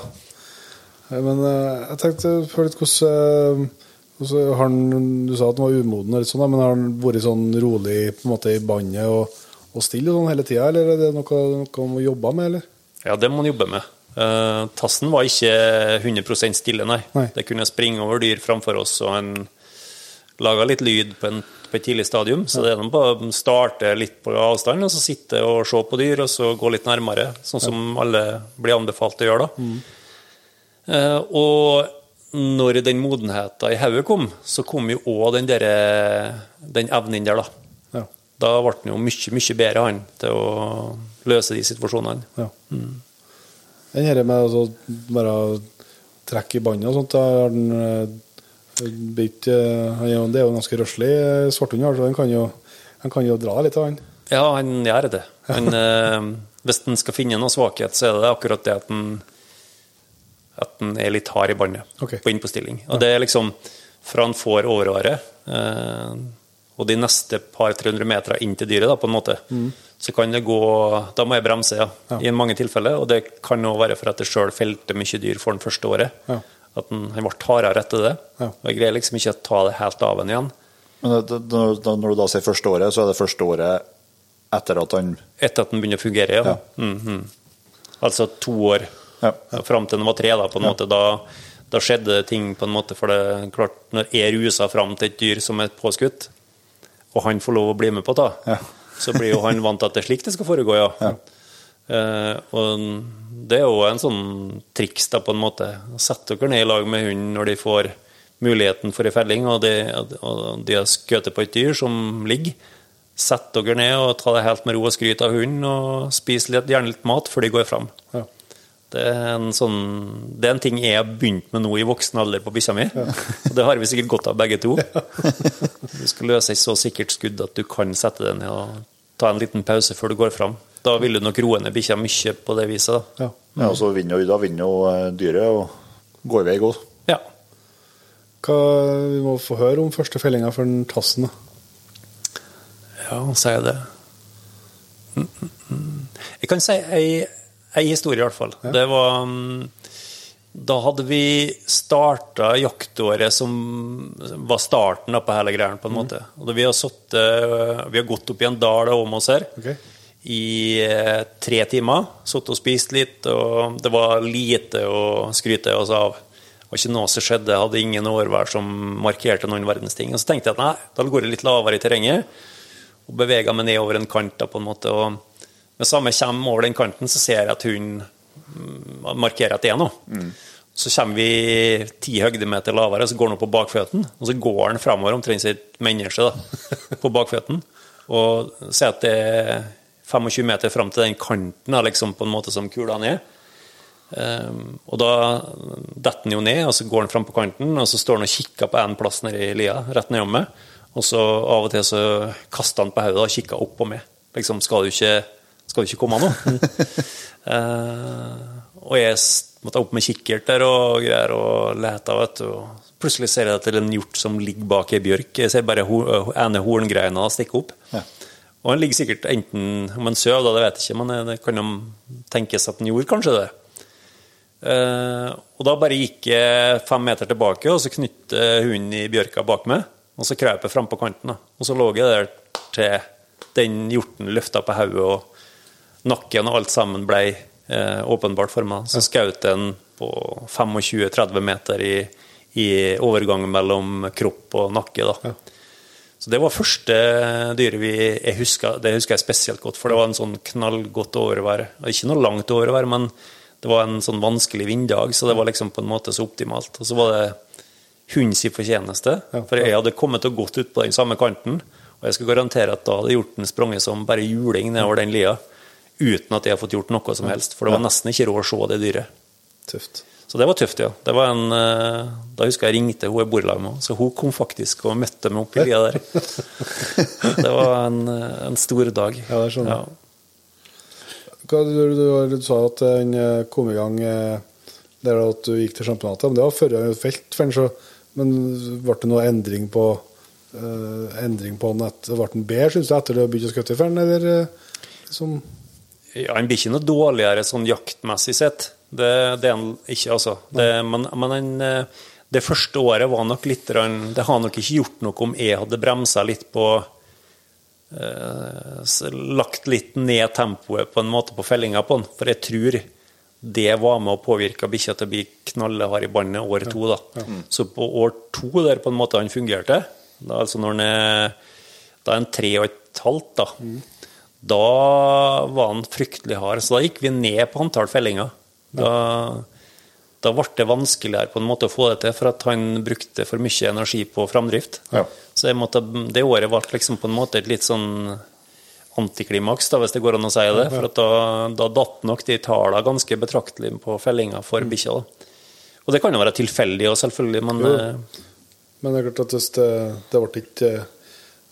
Eh, Men uh, jeg tenkte på litt hvordan, uh, har han, Du sa at han var umoden, og litt sånn, men har han vært sånn rolig på en måte i bandet og, og stille sånn hele tida, eller er det noe, noe han må jobbe med, eller? Ja, det må han jobbe med. Uh, tassen var ikke 100 stille, nei. Nei. Det kunne springe over dyr framfor oss, og han laga litt lyd på, en, på et tidlig stadium. Så det er noe bare å starte litt på avstand, og så sitte og se på dyr, og så gå litt nærmere. Sånn som alle blir anbefalt å gjøre, da. Eh, og når den modenheten i hodet kom, så kom jo òg den, den evnen der, da. Ja. Da ble han jo mye, mye bedre, han, til å løse de situasjonene. Ja. Den her med å bare trekke i båndet og sånt, da har den Bit, eh, han er Det er jo en ganske røslig eh, svarthund, så Han kan jo, han kan jo dra litt av han. Ja, han gjør det. Han, eh, hvis han skal finne noe svakhet, så er det akkurat det at han at han er litt hard i båndet okay. på innpåstilling. Og det er liksom fra han får overåret eh, og de neste par 300 meter inn til dyret, da, på en måte, så kan det gå Da må jeg bremse, ja, Ja. i mange tilfeller. Og det kan òg være for at jeg sjøl felte mye dyr for den første året. Ja. At han, han ble hardere etter det. Ja. Og jeg greier liksom ikke å ta det helt av han igjen. Men det, det, når, da- når du da sier første året, så er det første året etter at han Etter at den begynner å fungere, ja. Ja. -hmm. Altså to år Ja. fram til den var tre, da, på en måte. Da, da skjedde ting, på en måte, for det er klart, når jeg ruser fram til et dyr som er påskutt, og han får lov å bli med på det, Ja. Så blir jo han vant til at det er slik det skal foregå, ja. Ja. Uh, og det er jo en sånn triks, da, på en måte. Sett dere ned i lag med hunden når de får muligheten for ei felling, og de, og de har skutt på et dyr som ligger. Sett dere ned og ta det helt med ro og skryt av hunden, og spis litt, gjerne litt mat før de går fram. Ja. Det er, en sånn, det er en ting jeg har begynt med nå i voksen alder på bikkja mi. Og det har vi sikkert godt av begge to. Du skal løse et så sikkert skudd at du kan sette deg ned og ta en liten pause før du går fram. Da vil du nok roe ned bikkja mye på det viset. Ja. Ja, og så vinner jo, da vinner jo eh, dyret og går vei òg. Ja. Hva, vi må få høre om første fellinga for den tassen. da. ja, sier jeg det. Mm, mm, mm. Jeg kan si ei, ei historie, i hvert fall. Det var mm, Da hadde vi starta jaktåret som var starten på hele greia, på en måte. Og vi har, satt, vi har gått opp i en dal om oss her Okay i eh, tre timer. Satt og spist litt, og det var lite å skryte oss av. Det var ikke noe som skjedde, jeg hadde ingen årvær som markerte noen verdens ting. Og så tenkte jeg at nei, da går jeg litt lavere i terrenget, og bevega meg ned over en kant. da på en måte, og Med samme kommer over den kanten, så ser jeg at hun mm, markerer at det er noe. Så kommer vi ti høydemeter lavere, så går han opp på bakføttene. Og så går han framover omtrent som et menneske da, på bakføttene. Og sier at det er 25 meter fram til den kanten liksom, på en måte som kula er. Um, og da detter han jo ned, og så går han fram på kanten, og så står han og kikker på en plass nede i lia, rett nedom meg. Og så av og til så kaster han på hodet og kikker opp på meg. Liksom, skal du ikke, skal du ikke komme nå? uh, og jeg måtte opp med kikkert der og greier og lete, vet du. Og plutselig ser jeg det er en hjort som ligger bak ei bjørk. Jeg ser bare ene horngreina stikke opp. Ja. Og han ligger sikkert enten om søv, da, det vet jeg ikke, men det kan jo tenkes at han gjorde kanskje det. Uh, og da bare gikk jeg fem meter tilbake, og så knytte hunden i bjørka bak meg. Og så krøp jeg frampå kanten, da. og så lå jeg der til den hjorten løfta på hodet, og nakken og alt sammen ble eh, åpenbart meg. Så skjøt den på 25-30 meter i, i overgangen mellom kropp og nakke. da. Så det var første dyret vi jeg husker, Det husker jeg spesielt godt, for det var en sånn knallgodt overvær. Ikke noe langt overvær, men det var en sånn vanskelig vinddag, så det var liksom på en måte så optimalt. Og så var det hundens fortjeneste, for jeg hadde kommet og gått ut på den samme kanten, og jeg skal garantere at da hadde hjorten sprunget som bare juling nedover den lia, uten at jeg har fått gjort noe som helst, for det var nesten ikke råd å se det dyret. Tøft. Så det var tøft, ja. Det var en, eh, da husker jeg ringte hun jeg bor lag med, så hun kom faktisk og møtte meg opp i lia der. Det var en, en stor dag. Ja, det skjønner jeg. Ja. Hva, du, du, du sa at den eh, kom i gang eh, der at du gikk til championatet, men det var før felt for så Men ble det noe endring på uh, endring på han etter, Ble han bedre, syns du, etter det å begynne å skutte i fellen, eller som Ja, Han blir ikke noe dårligere sånn jaktmessig sett. Det, det er han ikke, altså. Det, men men han, eh, det første året var nok litt Det har nok ikke gjort noe om jeg hadde bremsa litt på eh, Lagt litt ned tempoet på en måte på fellinga på den. For jeg tror det var med å påvirke bikkja til å bli knallhard i båndet år to. da. Så på år to, der på en måte han fungerte, da, altså når han er, da er han tre og et halvt, da, da var han fryktelig hard. Så da gikk vi ned på antall fellinger. Da, da ble det vanskeligere på en måte å få det til, for at han brukte for mye energi på framdrift. Ja. Så måtte, det året ble liksom på en måte et litt sånn antiklimaks, da, hvis det går an å si det. For da, da datt nok de tallene ganske betraktelig på fellinga for bikkja. Og det kan jo være tilfeldig, òg, selvfølgelig, men Jo. eh, Men det er klart at det, det ble ikke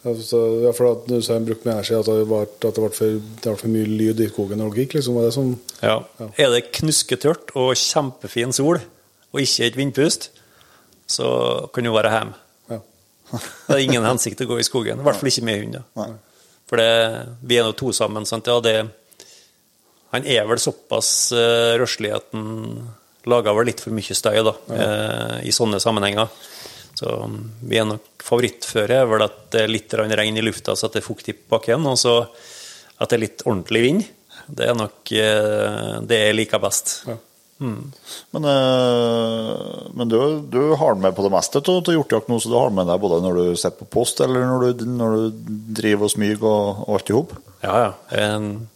altså, ja, for at Du sa en bruk med energi, at det ble, at det ble, for, det ble for mye lyd i skogen når det gikk. liksom, var det sånn? ja. Er det knusketørt og kjempefin sol, og ikke et vindpust, så kan du være hjemme. Ja. Det er ingen hensikt å gå i skogen, i hvert fall ikke med hund. For det, vi er nå to sammen. sant? Ja, det, han er vel såpass uh, røslig at han lager vel litt for mye støy da, uh, i sånne sammenhenger. Så um, vi er nok favorittføre er vel at det er litt regn i lufta, så at det er fuktig på bakken, og så at det er litt ordentlig vind. Det er nok eh, det jeg liker best. Ja. Men, eh, men du, du har med på det meste av hjortejakt nå, så du har med deg både når du sitter på post, eller når du, når du driver og smyger og, og alt i hop? Ja, ja. En-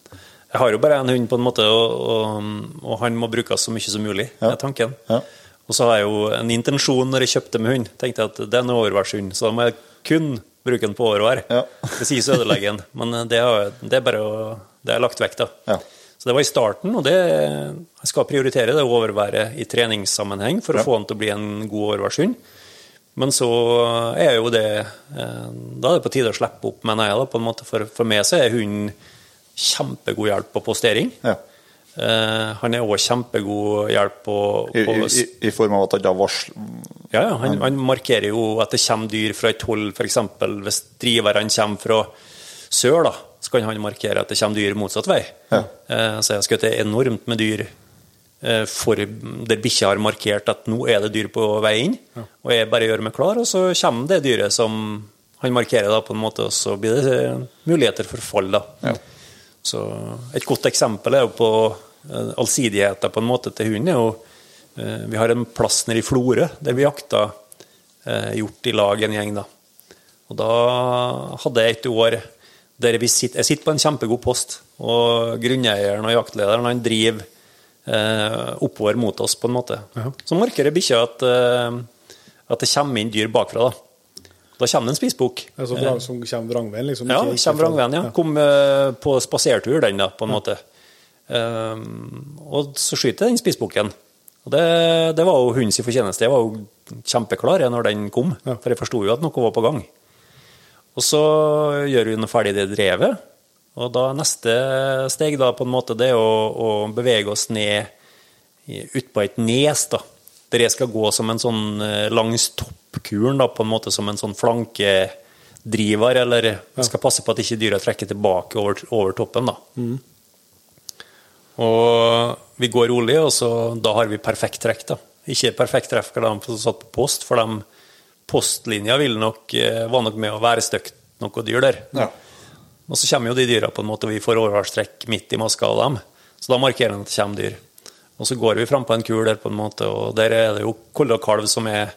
Jeg har jo bare en hund, på en måte, og, og, og han må brukes så mye som mulig, Ja. er tanken. Ja. Og så har jeg jo en intensjon når jeg kjøpte med hund. Tenkte jeg at det er en overværshund, så da må jeg kun bruke den på overvær. Ja. Hvis ikke så ødelegger den. Men det, har, det er bare å Det er lagt vekk, da. Ja. Så det var i starten, og det, jeg skal prioritere det overværet i treningssammenheng for å få den til å bli en god overværshund. Men så er jo det eh, Da er det på tide å slippe opp, mener jeg. da, på en måte. For, for meg så er hunden kjempegod hjelp på postering. Ja. Eh, han er òg kjempegod hjelp på, I, på i, I form av at han da varsler ja, ja, han, han markerer jo at det kommer dyr fra et hold, f.eks. hvis driverne kommer fra sør, da, så kan han markere at det kommer dyr motsatt vei. Ja. Eh, så jeg har skutt enormt med dyr eh, for, der bikkja har markert at nå er det dyr på vei inn, og jeg bare gjør meg klar, og så kommer det dyret som han markerer, da, på en måte, og så blir det muligheter for fall. da. Ja. Så Et godt eksempel er jo på eh, allsidigheten på en måte til hunden. er jo eh, Vi har en plass nede i Florø der vi jakta eh, hjort i lag en gjeng. da. Og Da hadde jeg et år der vi sitter, jeg sitter på en kjempegod post, og grunneieren og jaktlederen han driver eh, oppover mot oss, på en måte. Så markerer bikkja at, at det kommer inn dyr bakfra. Da Da kommer det en spisebukk. Ja, som kommer vrangveien, liksom? Ja, ikke- kommer vrangveien, ja. Kom eh, på spasertur, den, da, på en måte. Um, og så skyter den spissbukken. Og det, det var jo hundens fortjeneste. Jeg var jo kjempeklar jeg, når den kom, for jeg forsto jo at noe var på gang. Og så gjør hun ferdig det drevet, og da neste steg da på en måte det er å, å bevege oss ned utpå et nes, da. Der jeg skal gå som en sånn eh, langs toppkuren, da, på en måte som en sånn flankedriver, eller ja. skal passe på at ikke dyra trekker tilbake over, over toppen, da. Og vi går rolig, og så, da har vi perfekt trekk. da. Ikke perfekt treff for dem som satt på post, for de postlinja vil nok, eh, var nok med å være støkt noe dyr der. Ja. Og så kommer jo de dyra på en måte, og vi får overvalgstrekk midt i maska av dem. Så da markerer den at det kommer dyr. Og så går vi frampå en kul der, på en måte, og der er det jo kolle og kalv som er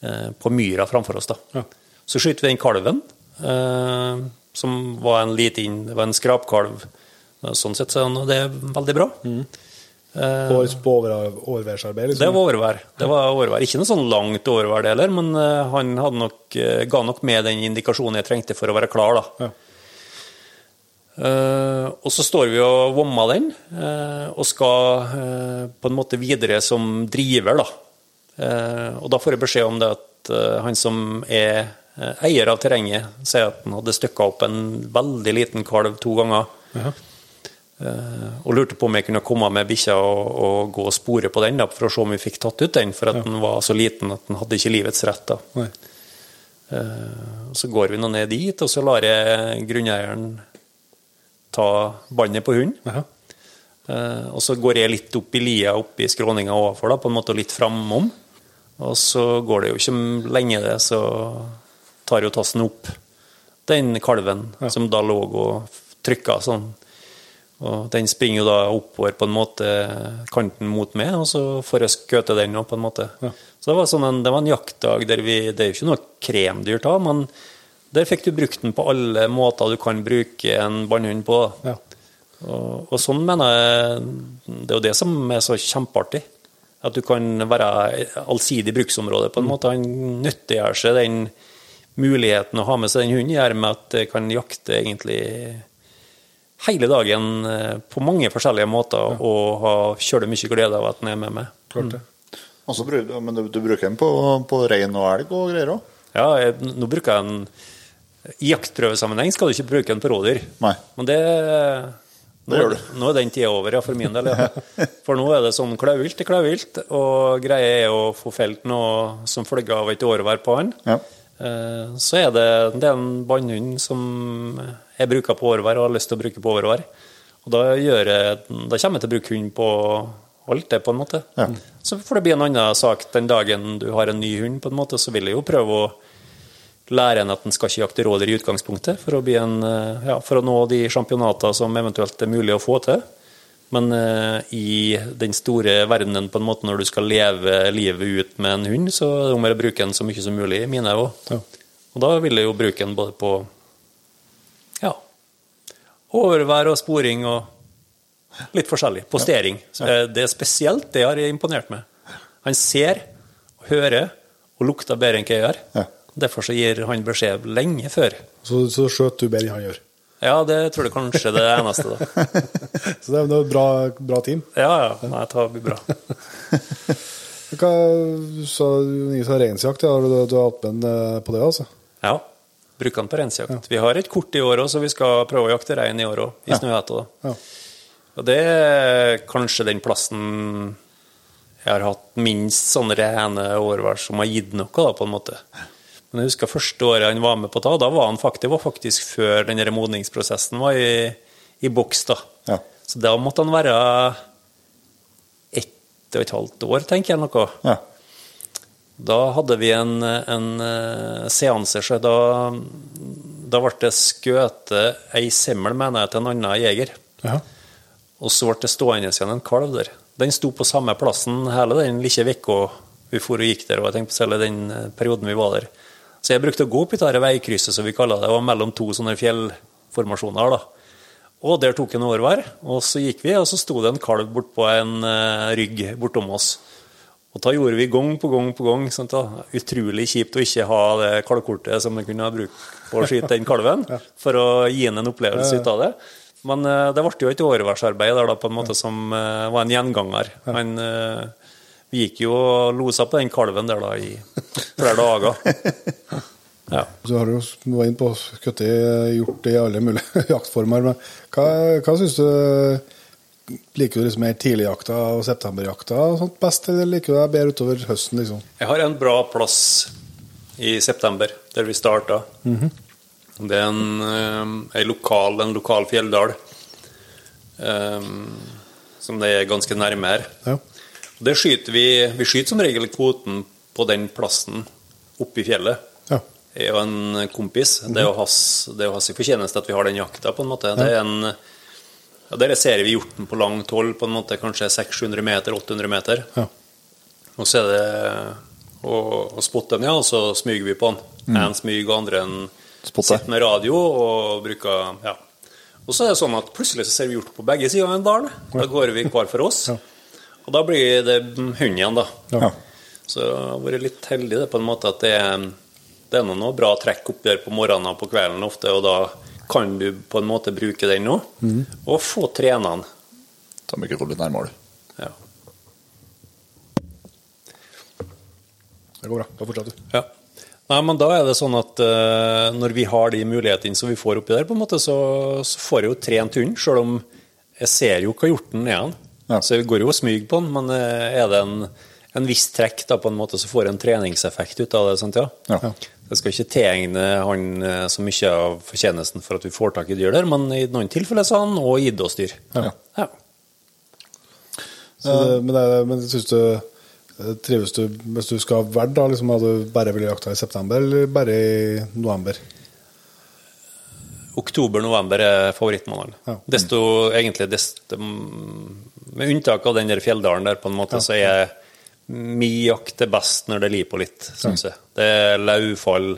eh, på myra framfor oss. da. Ja. Så skyter vi den kalven, eh, som var en liten, det var en skrapkalv. Sånn sett så er det veldig bra. På, på over, overværsarbeid, liksom? Det var overvær. Det var overvær. Ikke noe sånn langt overvær det heller, men eh, han nok, eh, ga nok med den indikasjonen jeg trengte for å være klar. da. Ja. Eh, og så står vi og vommer den, eh, og skal eh, på en måte videre som driver, da. Og da får jeg beskjed om det at han som er eier av terrenget, sier at han hadde stykka opp en veldig liten kalv to ganger. Eh, og lurte på om jeg kunne komme med bikkja og, og gå og spore på den da, for å se om vi fikk tatt ut den, for at den var så liten at den hadde ikke livets rett. da. Nei. Så går vi nå ned dit, og så lar jeg grunneieren ta båndet på hunden. Jaha. Eh, Og så går jeg litt opp i lia opp i skråninga overfor, da, på en måte litt framom. Og så går det jo ikke lenge, det, så tar jo tassen opp den kalven som da lå og trykka sånn. Og den springer jo da oppover på en måte kanten mot meg, og så får jeg skøte den òg, på en måte. Så det var, sånn en, det var en jaktdag der vi Det er jo ikke noe kremdyr da, men der fikk du brukt den på alle måter du kan bruke en bannhund på. Ja. Og, og sånn mener jeg Det er jo det som er så kjempeartig. At du kan være allsidig bruksområde på en måte. Han nyttiggjør seg den muligheten å ha med seg den hunden, gjør med at jeg kan jakte egentlig hele dagen eh, på mange forskjellige måter og ha kjølig mye glede av at den er med meg. Klart det. Og så men du, du bruker den på, på rein og elg og greier òg? Ja, jeg, nå bruker jeg den I jaktprøvesammenheng skal du ikke bruke den på rådyr. Nei. Men det nå, Det gjør du. Nå er den tida over, ja, for min del. Ja. For nå er det sånn klauvilt til klauvilt, og greia er å få felt noe som følge av et årvær på han. Ja. Eh, Så er det, det er en bannhund som jeg bruker på årvær og har lyst til å bruke på årvær. Og da, jeg, da kommer jeg til å bruke hund på alt det, på en måte. Ja. Så får det bli en annen sak den dagen du har en ny hund, på en måte, så vil jeg jo prøve å lære en at den skal ikke jakte rådyr i utgangspunktet, for å, bli en, eh, ja, for å nå de championater som eventuelt er mulig å få til. Men eh, i den store verdenen, på en måte når du skal leve livet ut med en hund, så er det om å bruke den så mye som mulig, mine òg. Ja. Og da vil jeg jo bruke den både på ja, overvær og sporing og litt forskjellig. Postering. Ja. eh, det er spesielt det jeg har imponert meg. Han ser, hører og lukter bedre enn hva jeg gjør. Ja. Derfor så gir han beskjed lenge før. Så, så skjøt du bedre enn han gjør. Ja, det tror jeg kanskje er det eneste, da. Så det er er et bra, bra team. Ja, ja. Nei, det blir bra. Hva, sa du sa reinsjakt, ja. Har du, du har hatt med en eh, på det, altså? Ja. Bruker den på reinsjakt. Vi har et kort i år òg, så vi skal prøve å jakte rein i år òg, i Snøhetta. da. Ja. Og det er kanskje den plassen jeg har hatt minst sånne rene årvær som har gitt noe, da, på en måte. Men jeg husker første året han var med på ta, da var han faktisk, det var faktisk før den modningsprosessen var i, i boks. da. Ja. Så da måtte han være ett og et halvt år, tenker jeg noe. Ja. Da hadde vi en, en eh, seanse, så da, da ble det skutt ei semmel, mener jeg, til en annen jeger. Ja. Og så ble det stående igjen en kalv der. Den sto på samme plassen hele den lille uka vi for og gikk der, og jeg tenkte på hele den eh, perioden vi var der. Så jeg brukte å gå opp i dette veikrysset, som vi kaller det. Var mellom to sånne fjellformasjoner. da. Og der tok jeg en årvær, og så gikk vi, og så sto det en kalv bortpå en eh, rygg bortom oss. Og da gjorde vi gang på gang på gang. Sant. Utrolig kjipt å ikke ha det kalvkortet som man kunne ha brukt på å skyte den kalven, for å gi den en opplevelse ut av det. Men eh, det ble jo et årværsarbeid der da, på en måte som eh, var en gjenganger. Eh, vi gikk jo og losa på den kalven der da i flere dager. Ja. Du har jo vært var inne på skutt gjort det i alle mulige jaktformer. Men hva, hva syns du Liker du liksom mer tidligjakta og septemberjakta og sånt best, eller liker du deg bedre utover høsten? liksom? Jeg har en bra plass i september, der vi starta. Det er en, en, lokal, en lokal fjelldal um, som det er ganske nærme her. Ja. Det skyter vi, vi skyter som regel kvoten på den plassen oppe i fjellet. Ja. Jeg og en kompis. Det er jo hans, det er hans fortjeneste at vi har den jakta, på en måte. Det er en, ja, der ser vi hjorten på langt hold, på en måte kanskje 600-700 meter, 800 meter. Ja. Og så er det å, å spotte den, ja, og så smyger vi på den. En smyger, andre en Spotte. sitter med radio og bruker ja. Og så er det sånn at plutselig så ser vi hjort på begge sider av en dal. Da går vi hver for oss. Og da blir det hund igjen, da. Ja. Så jeg har vært litt heldig det på en måte at det er, det er noe bra trekk opp der på morgenen og på kvelden ofte, og da kan du på en måte bruke den nå, og få trene den. Ta mikrofonen litt nærmere. Ja. Det går bra. Da fortsetter du. Ja. Nei, men da er det sånn at uh, når vi har de mulighetene som vi får oppi der, på en måte, så, så får jeg jo trent hund, sjøl om jeg ser jo hva hjorten er. Han. Ja. Så vi går jo og smyger på den, men eh, er det en, en viss trekk, da, på en måte, så får en treningseffekt ut av det. Sant, ja? Ja. Jeg skal ikke tegne han eh, så mye av fortjenesten for at vi får tak i dyr der, men i noen tilfeller så har han òg gitt oss dyr. Ja. Ja. Så det, men, det, men syns du eh, Trives du hvis du skal ha verd, da, liksom, hadde du bare vil jakta i september, eller bare i november? Oktober-november er favorittmåneden. Ja. Desto, egentlig, desto, med unntak av den der fjelldalen der, på en måte, så er mi jakt det best når det lir på litt, syns jeg. Det er lauvfall.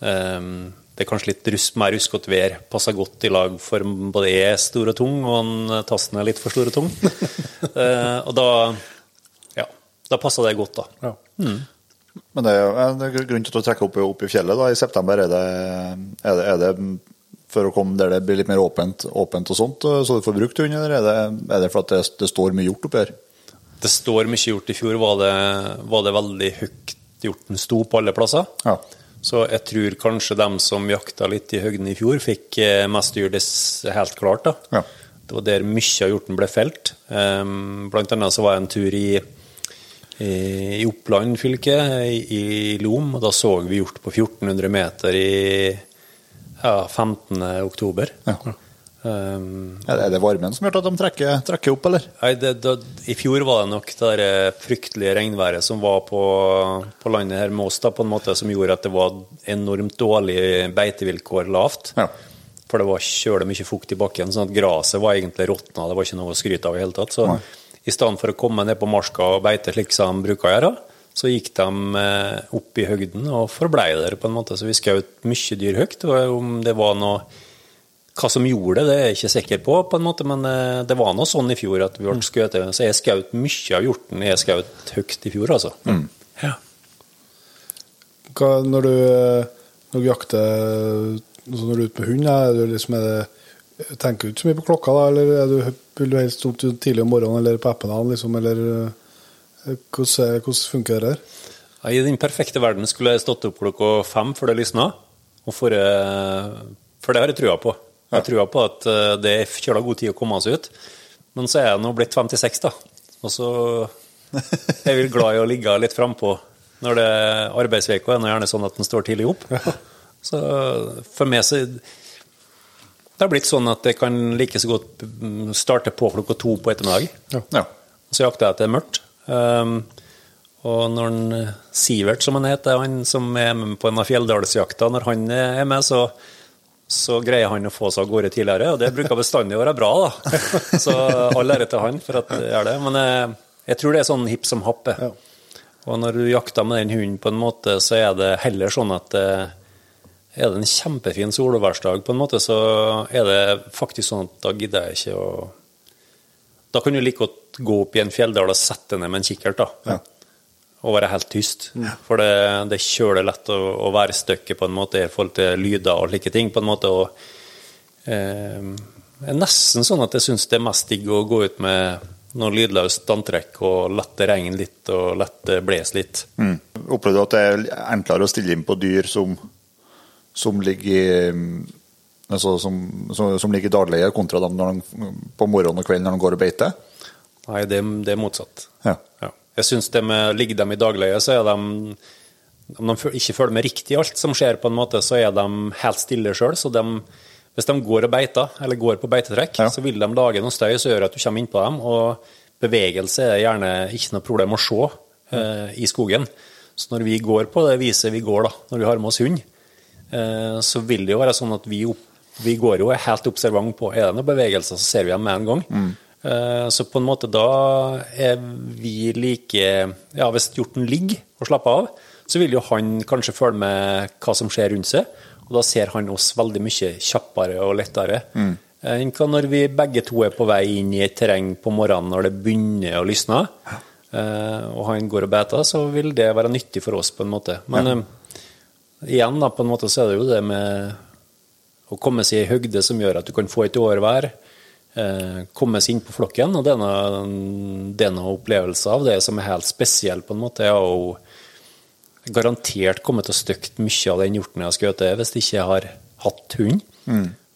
Um, det er kanskje litt rusk, mer ruskete vær. Passer godt i lag for både jeg er stor og tung, og en tassen er litt for stor og tung. uh, og da ja, da passer det godt, da. Ja. Men det er, jo- det er grunn til å trekke opp, opp i fjellet da, i september. Er det, er det, er det for å komme der det blir litt mer åpent, åpent og sånt, eh, så du får brukt hund, eller er det, er det for at det, det står mye hjort oppi her? Det står mye hjort. I fjor var det, var det veldig høyt hjorten sto på alle plasser. Ja. Så jeg tror kanskje dem som jakta litt i høgden i fjor, fikk eh, mest dyr. Det helt klart, da. Ja. Det var der mye av hjorten ble felt. Um, blant annet så var jeg en tur i, i, Oppland fylke, i, i Lom, og da så vi hjort på 1400 meter i ja, 15. oktober. Ja. Um, det- er det varmen som gjør at de trekker, trekker opp, eller? Nei, det, da, I fjor var det nok det der fryktelige regnværet som var på, på landet her med oss, da, på en måte som gjorde at det var enormt dårlige beitevilkår lavt. Ja. For det var kjølig mye fukt i bakken, sånn at gresset var egentlig råtna. Det var ikke noe å skryte av i hele tatt. Så Nei. i stedet for å komme ned på marska og beite slik som de bruker å gjøre, så gikk de eh, opp i høgden og forblei der, på en måte. Så vi skjøt mye dyr høyt. Og om det var noe hva som gjorde det, det er jeg ikke sikker på, på en måte, men eh, det var noe sånn i fjor at vi ble skutt. Så jeg skjøt mye av hjorten jeg skjøt høyt i fjor, altså. Ja. Hva, når, du, når du jakter altså når du er ute med hund, er du liksom, er det, tenker du ikke så mye på klokka, da? Eller er du, vil du helst opp tidlig om morgenen eller på ettermiddagen, liksom? Eller eh, hvordan, hvordan funker det her? I den perfekte verden skulle jeg stått opp klokka fem før det lysna. Og for, for det har jeg trua på. Jeg har trua på at eh, det er kjøla god tid å komme seg ut. Men så er jeg nå blitt 56, da. Og så er jeg glad i å ligge litt frampå når det er arbeidsveka. er det gjerne sånn at den står tidlig opp. Så for meg så Det har blitt sånn at jeg kan like så godt starte på klokka to på ettermiddag. Ja. Så jakter jeg at det er mørkt. Um, og når han, eh, Sivert, som han heter, han som er med på en av fjelldalsjakta, når han er med, så, så greier han å få seg av gårde tidligere. Og det bruker bestandig å være bra, da. Så all ære til han for at det gjør det. Men jeg, jeg tror det er sånn hipp som happ. Ja. Og når du jakter med den hunden på en måte, så er det heller sånn at eh, er det en kjempefin solværsdag, på en måte, så er det faktisk sånn at da gidder jeg ikke å Da kan du like godt gå opp i en fjelldal og sette ned med en kikkert, da. Og være helt tyst. For det, det er kjølig lett å, å være støkket på en måte i forhold til lyder og slike ting. på en måte, og eh, Det er nesten sånn at jeg syns det er mest digg å gå ut med noe lydløst antrekk og la det regne litt og la det blåse litt. Mm. Opplever du at det er enklere å stille inn på dyr som, som ligger i altså som, som, som ligger i daglige, kontra dem når de, på morgenen og kvelden når de går og beiter? Nei, det, det er motsatt. Ja. Ja. Jeg syns det med ligger dem i dagleie, så er de Om de ikke følger med riktig i alt som skjer, på en måte, så er de helt stille sjøl. Så de, hvis de går og beiter, eller går på beitetrekk, Ja. så vil de lage noe støy som gjør at du kommer innpå dem. Og bevegelse er gjerne ikke noe problem å se eh, i skogen. Så når vi går på det viset vi går, da, når vi har med oss hund, eh, så vil det jo være sånn at vi, opp, vi går jo helt observant på er det noen bevegelser, så ser vi dem med en gang. Mm. Så på en måte da er vi like Ja, hvis hjorten ligger og slapper av, så vil jo han kanskje følge med hva som skjer rundt seg, og da ser han oss veldig mye kjappere og lettere. Mm. Enn hva når vi begge to er på vei inn i et terreng på morgenen når det begynner å lysne, eh, og han går og beter, så vil det være nyttig for oss på en måte. Men eh, igjen, da, på en måte så er det jo det med å komme seg i høgde som gjør at du kan få et overvær, eh, komme seg inn på flokken, og det er noen, det er noe opplevelse av det som er helt spesiell, på en måte. Jeg har jo garantert kommet til å støkke mye av den hjorten jeg har skutt hvis jeg ikke har hatt hund.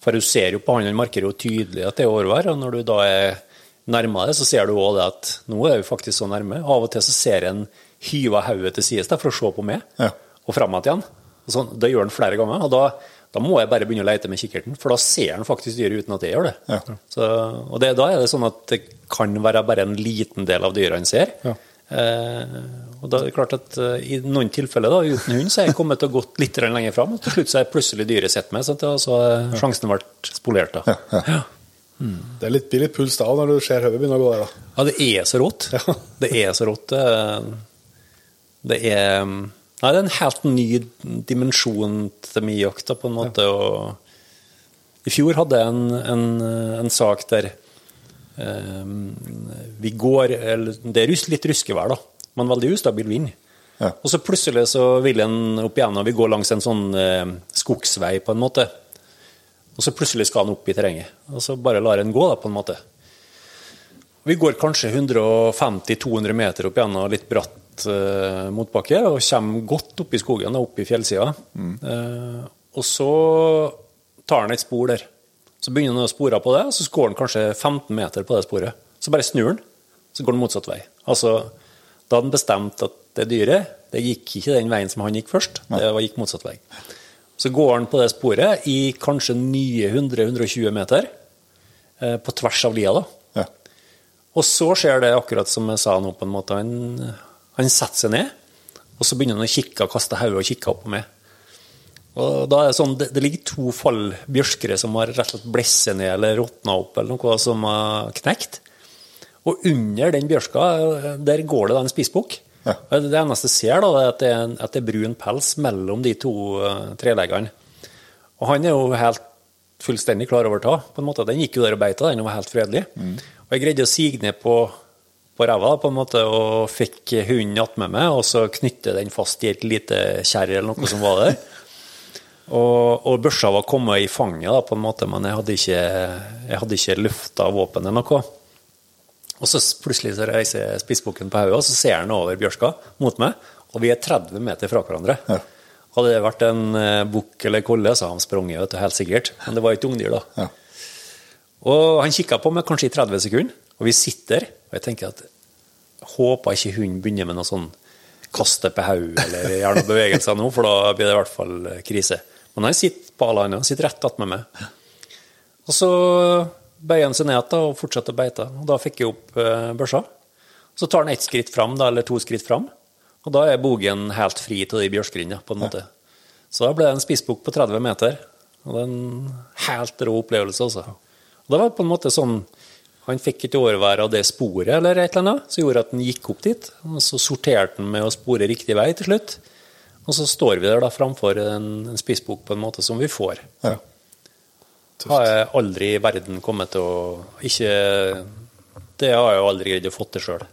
For du ser jo på han, han markerer jo tydelig at det er overvær, og når du da er nærmere det, så ser du òg det at nå er vi faktisk så nærme. Av og til så ser en hyva hodet til sides for å se på meg, Ja. og fram igjen. Og sånn, det gjør han flere ganger. og da, da må jeg bare begynne å lete med kikkerten, for da ser han faktisk dyret uten at jeg gjør det. Ja. Så, og det, da er det sånn at det kan være bare en liten del av dyret han ser. Ja. Eh, og da er det klart at eh, I noen tilfeller da, uten hund så er jeg kommet til å gått litt lenger fram, og til slutt så er plutselig dyret sett meg, så, har har sjansen vært spolert. da. Ja, Det er litt, blir litt puls da når du ser hodet begynne å gå der. da. Ja, det er så rått. Det er så rått. Det, det er Nei, det er en helt ny dimensjon til min jakt, på en måte. Og I fjor hadde jeg en, en, en sak der um, vi går eller Det er litt ruskevær, da, men veldig ustabil vind. Ja. Og så plutselig så vil en opp igjen, og vi går langs en sånn eh, skogsvei, på en måte. Og så plutselig skal han opp i terrenget. Og så bare lar han gå, da, på en måte. Vi går kanskje 150-200 meter opp gjennom litt bratt uh, motbakke og kommer godt opp i skogen, og opp i fjellsida. Eh, og så tar han et spor der. Så begynner han å spore på det, og så går han kanskje 15 meter på det sporet. Så bare snur han, så går han motsatt vei. Altså, da hadde han bestemt at det dyret det gikk ikke den veien som han gikk først, det var- gikk motsatt vei. Så går han på det sporet i kanskje nye 100-120 meter eh, på tvers av lia. da. Ja. Og så skjer det akkurat som jeg sa nå, på en måte. Han, han setter seg ned, og så begynner han å kikke kaste hodet og kikke opp på meg. Og da er Det sånn, det, det ligger to fall bjørskere som har rett og slett blesset ned eller råtna opp, eller noe som har knekt. Og under den bjørska, der går det da en spissbukk. Ja. Det eneste jeg ser, da, er at det er, at det er brun pels mellom de to uh, treleggene. Og han er jo helt fullstendig klar over ta, på en måte. Den gikk jo der og beita, den var helt fredelig. Og jeg greide å sige ned på, på ræva på en måte, og fikk hunden attmed meg, og så knytte den fast i et lite kjerre eller noe som var der. Og, og børsa var kommet i fanget, da, på en måte, men jeg hadde ikke, jeg hadde ikke løfta våpenet eller noe. Og så plutselig så reiser spissbukken på hodet, og så ser han over bjørska mot meg, og vi er 30 meter fra hverandre. Ja. Hadde det vært en eh, bukk eller kolle, så hadde han sprunget, vet du, helt sikkert. Men det var et ungdyr, da. Ja. Og han kikka på meg kanskje i 30 sekunder, og vi sitter, og jeg tenker at håper ikke hunden begynner med noe sånn kaste på hodet eller gjør noen bevegelser nå, for da blir det i hvert fall eh, krise. Men han sitter på alle han sitter rett attmed meg. Og så bøyer han seg ned da, og fortsetter å beite. Og da fikk jeg opp eh, børsa. Så tar han ett skritt fram, da, eller to skritt fram, og da er bogen helt fri til de bjørkgrindene, på en måte. Så da ble det en spissbukk på 30 meter. Og det er en helt rå opplevelse, altså. Og det var på en måte sånn Han fikk ikke overvære av det sporet eller et eller annet, som gjorde at han gikk opp dit. Og så sorterte han med å spore riktig vei til slutt. Og så står vi der da framfor en, en spissbukk på en måte som vi får. Ja. Har jeg aldri i verden kommet til å Ikke Det har jeg jo aldri greid å få til sjøl.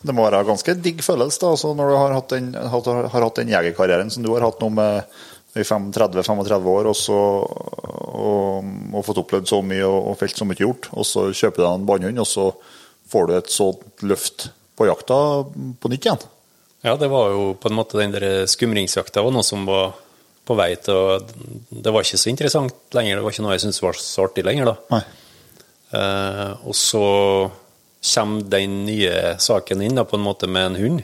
Det må være ganske digg følelse da, altså når du har hatt den, har, har hatt den jegerkarrieren som du har hatt nå med i 35-35 år, og, så, og, og fått opplevd så mye og, og felt så mye gjort, og så kjøper du deg en bannhund, og så får du et sånt løft på jakta på nytt igjen. Ja, det var jo på en måte den der skumringsjakta var noe som var på vei til å Det var ikke så interessant lenger, det var ikke noe jeg syntes var så artig lenger, da. Eh, og så kommer den nye saken inn da, på en måte med en hund,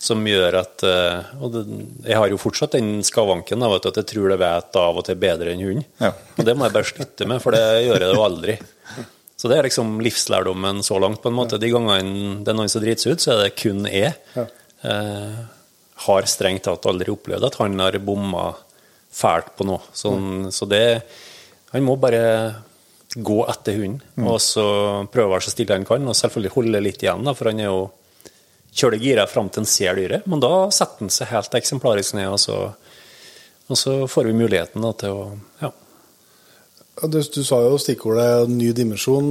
som gjør at eh, Og det, jeg har jo fortsatt den skavanken av at jeg tror jeg vet av og til bedre enn hunden. Ja. Og det må jeg bare slutte med, for det gjør jeg jo aldri. Så det er liksom livslærdommen så langt, på en måte. De gangene det er noen som driter seg ut, så er det kun jeg. Eh, har strengt tatt aldri opplevd at han har bomma fælt på noe. Sånn, så det Han må bare gå etter hunden, og så prøve å være så stille han kan, og selvfølgelig holde litt igjen, da, for han er jo kjølig gira fram til en ser dyret. Men da setter den seg helt eksemplarisk ned, og så, og så får vi muligheten da, til å ja. Du, du sa jo stikkordet 'ny dimensjon'.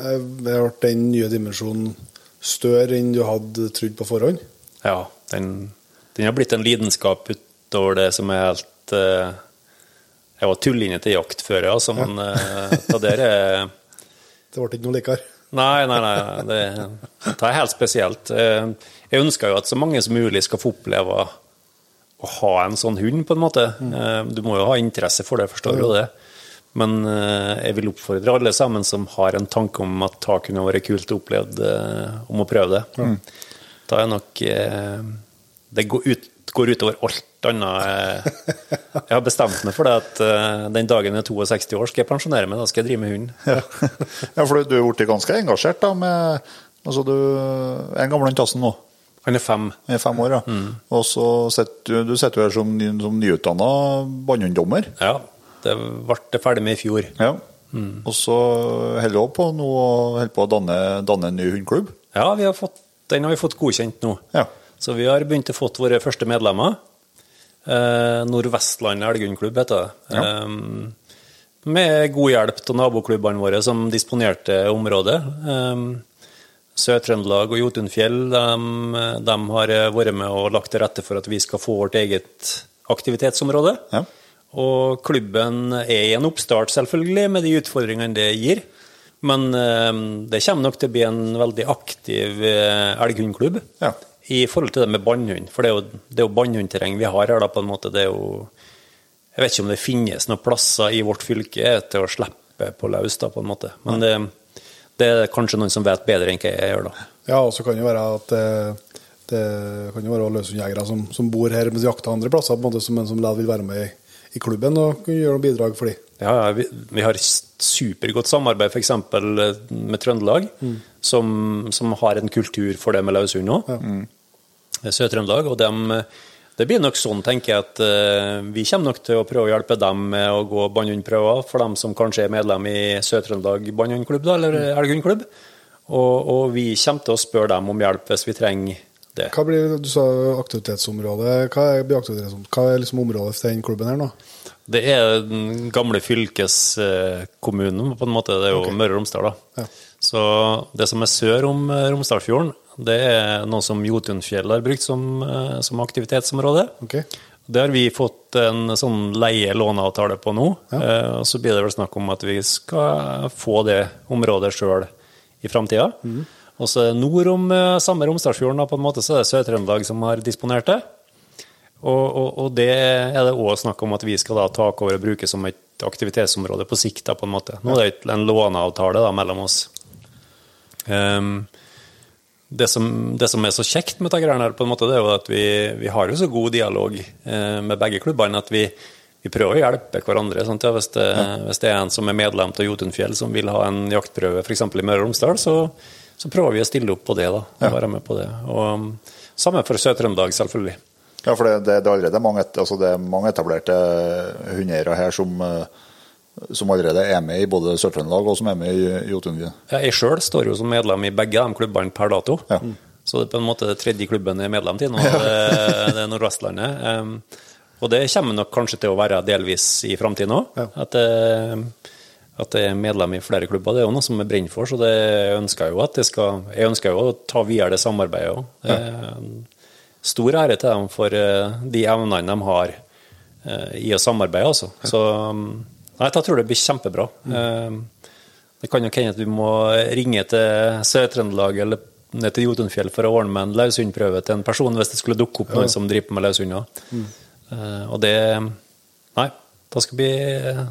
Jeg har vært den nye dimensjonen større enn du hadde trodd på forhånd? ja den, den har blitt en lidenskap utover det som er helt eh, Jeg var tullinete til jakt før, altså, men eh, det der er Det ble ikke noe likere. Nei, nei, nei. Det, det er helt spesielt. Eh, Jeg ønsker jo at så mange som mulig skal få oppleve å ha en sånn hund, på en måte. Eh, Du må jo ha interesse for det, forstår du det. Men eh, jeg vil oppfordre alle sammen som har en tanke om at det kunne vært kult å oppleve om å prøve det. Da er nok Det går, ut, går utover alt annet. eh. Jeg har bestemt meg for det at eh, den dagen jeg er 62 år, skal jeg pensjonere meg. Da skal jeg drive med hund. Ja, for du er blitt ganske engasjert da, med altså du er en gammel Tassen nå. Han er fem. I fem år, ja. Og så sitter du, du sitter her som, som nyutdanna bannhunddommer. Ja, det ble ferdig med i fjor. Ja. Og så holder du på nå holder på å danne, danne en ny hundeklubb. Ja, vi har fått, den har vi fått godkjent nå. Ja. Så vi har begynt å få våre første medlemmer. Eh, Nordvestland Elghundklubb heter det. Ja. Eh, med god hjelp av naboklubbene våre som disponerte området. Eh, Sør-Trøndelag og Jotunfjell de, de har vært med og lagt til rette for at vi skal få vårt eget aktivitetsområde. Ja. Og klubben er i en oppstart, selvfølgelig, med de utfordringene det gir. Men eh, det kommer nok til å bli en veldig aktiv eh, elghundklubb Ja. I forhold til det med bannhund. For det er jo, det er jo bannhundterreng vi har her, da, på en måte. Det er jo Jeg vet ikke om det finnes noen plasser i vårt fylke til å slippe på løs, da, på en måte. Men det, det er kanskje noen som vet bedre enn hva jeg gjør, da. Ja, og så kan det være at det, det kan jo være løshundjegere som, som bor her mens de jakter andre plasser, på en måte, som, men som likevel vil være med i, i klubben og gjøre noen bidrag for dem. Ja, ja, vi, vi har supergodt samarbeid f.eks. med Trøndelag, som, som har en kultur for det med løshund nå. Sør-Trøndelag. Og dem, det blir nok sånn, tenker jeg, at uh, vi kommer nok til å prøve å hjelpe dem med å gå bannhundprøver, for dem som kanskje er medlem i Sør-Trøndelag bannhundklubb, da, eller elghundklubb. Og, og vi kommer til å spørre dem om hjelp hvis vi trenger det. Hva blir, du sa aktivitetsområdet. Hva er, aktivitetsområdet? Hva er liksom området for den klubben her nå? Det er den gamle fylkeskommunen, på en måte. Det er jo Møre og Romsdal, da. Ja. Så det som er sør om eh, Romsdalsfjorden, det er noe som Jotunfjell har brukt som, eh, som aktivitetsområde. Okay. Det har vi fått en sånn leie-låneavtale på nå. Eh, Og så blir det vel snakk om at vi skal få det området sjøl i framtida. Og så nord om samme Romsdalsfjorden, på en måte, så er det Sør-Trøndelag som har disponert det. Og, og, og det er det òg snakk om at vi skal da ta over og bruke som et aktivitetsområde på sikt. da, på en måte. Nå er det en låneavtale da, mellom oss. Ehm, det, som, det som er så kjekt med dette her, på en måte, det er jo at vi, vi har jo så god dialog eh, med begge klubbene at vi, vi prøver å hjelpe hverandre. Ja, hvis, det, hvis det er en som er medlem av Jotunfjell som vil ha en jaktprøve f.eks. i Møre og Romsdal, så, så prøver vi å stille opp på det. da, og være med på det. Og um, Samme for Sør-Trøndelag, selvfølgelig. Ja, for det, det, det er allerede mange, altså det er mange etablerte hundeeiere her som, eh, som allerede er med i både Sør-Trøndelag og som er med i Jotunvien. Ja, Jeg sjøl står jo som medlem i begge de klubbene per dato. Ja. Så det er på en måte tredje klubben jeg er medlem til nå, det, det er Nordvestlandet. Um, og det kommer nok kanskje til å være delvis i framtiden òg. At, det- at jeg er medlem i flere klubber. Det er jo noe som jeg brenner for, så det ønsker jeg jo at jeg skal Jeg ønsker jo å ta videre det samarbeidet òg. Stor ære til dem for eh, de evnene de har eh, i å samarbeide, altså. Så um, nei, jeg tror det blir kjempebra. Mm. det kan jo hende at vi må ringe til Sør-Trøndelag eller ned til Jotunfjell for å ordne med en løshundprøve til en person hvis det skulle dukke opp noen som driver med løshunder. Mm. og det Nei, det skal bli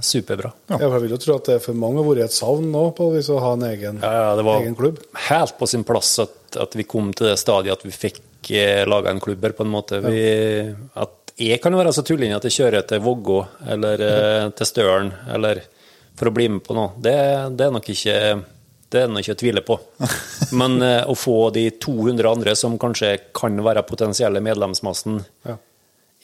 superbra. Ja. jeg vil jo tro at det for mange har vært et savn nå på hvis å ha en egen, Ja, ja, det var egen klubb. helt på sin plass at, at vi kom til det stadiet at vi fikk eh, laga en klubb her, på en måte. Vi, at jeg kan være så tullete at jeg kjører til Vågå eller mm. til Støren eller for å bli med på noe. Det, det er nok ikke det er nok ikke å tvile på. Men eh, å få de 200 andre som kanskje kan være potensielle medlemsmassen Ja.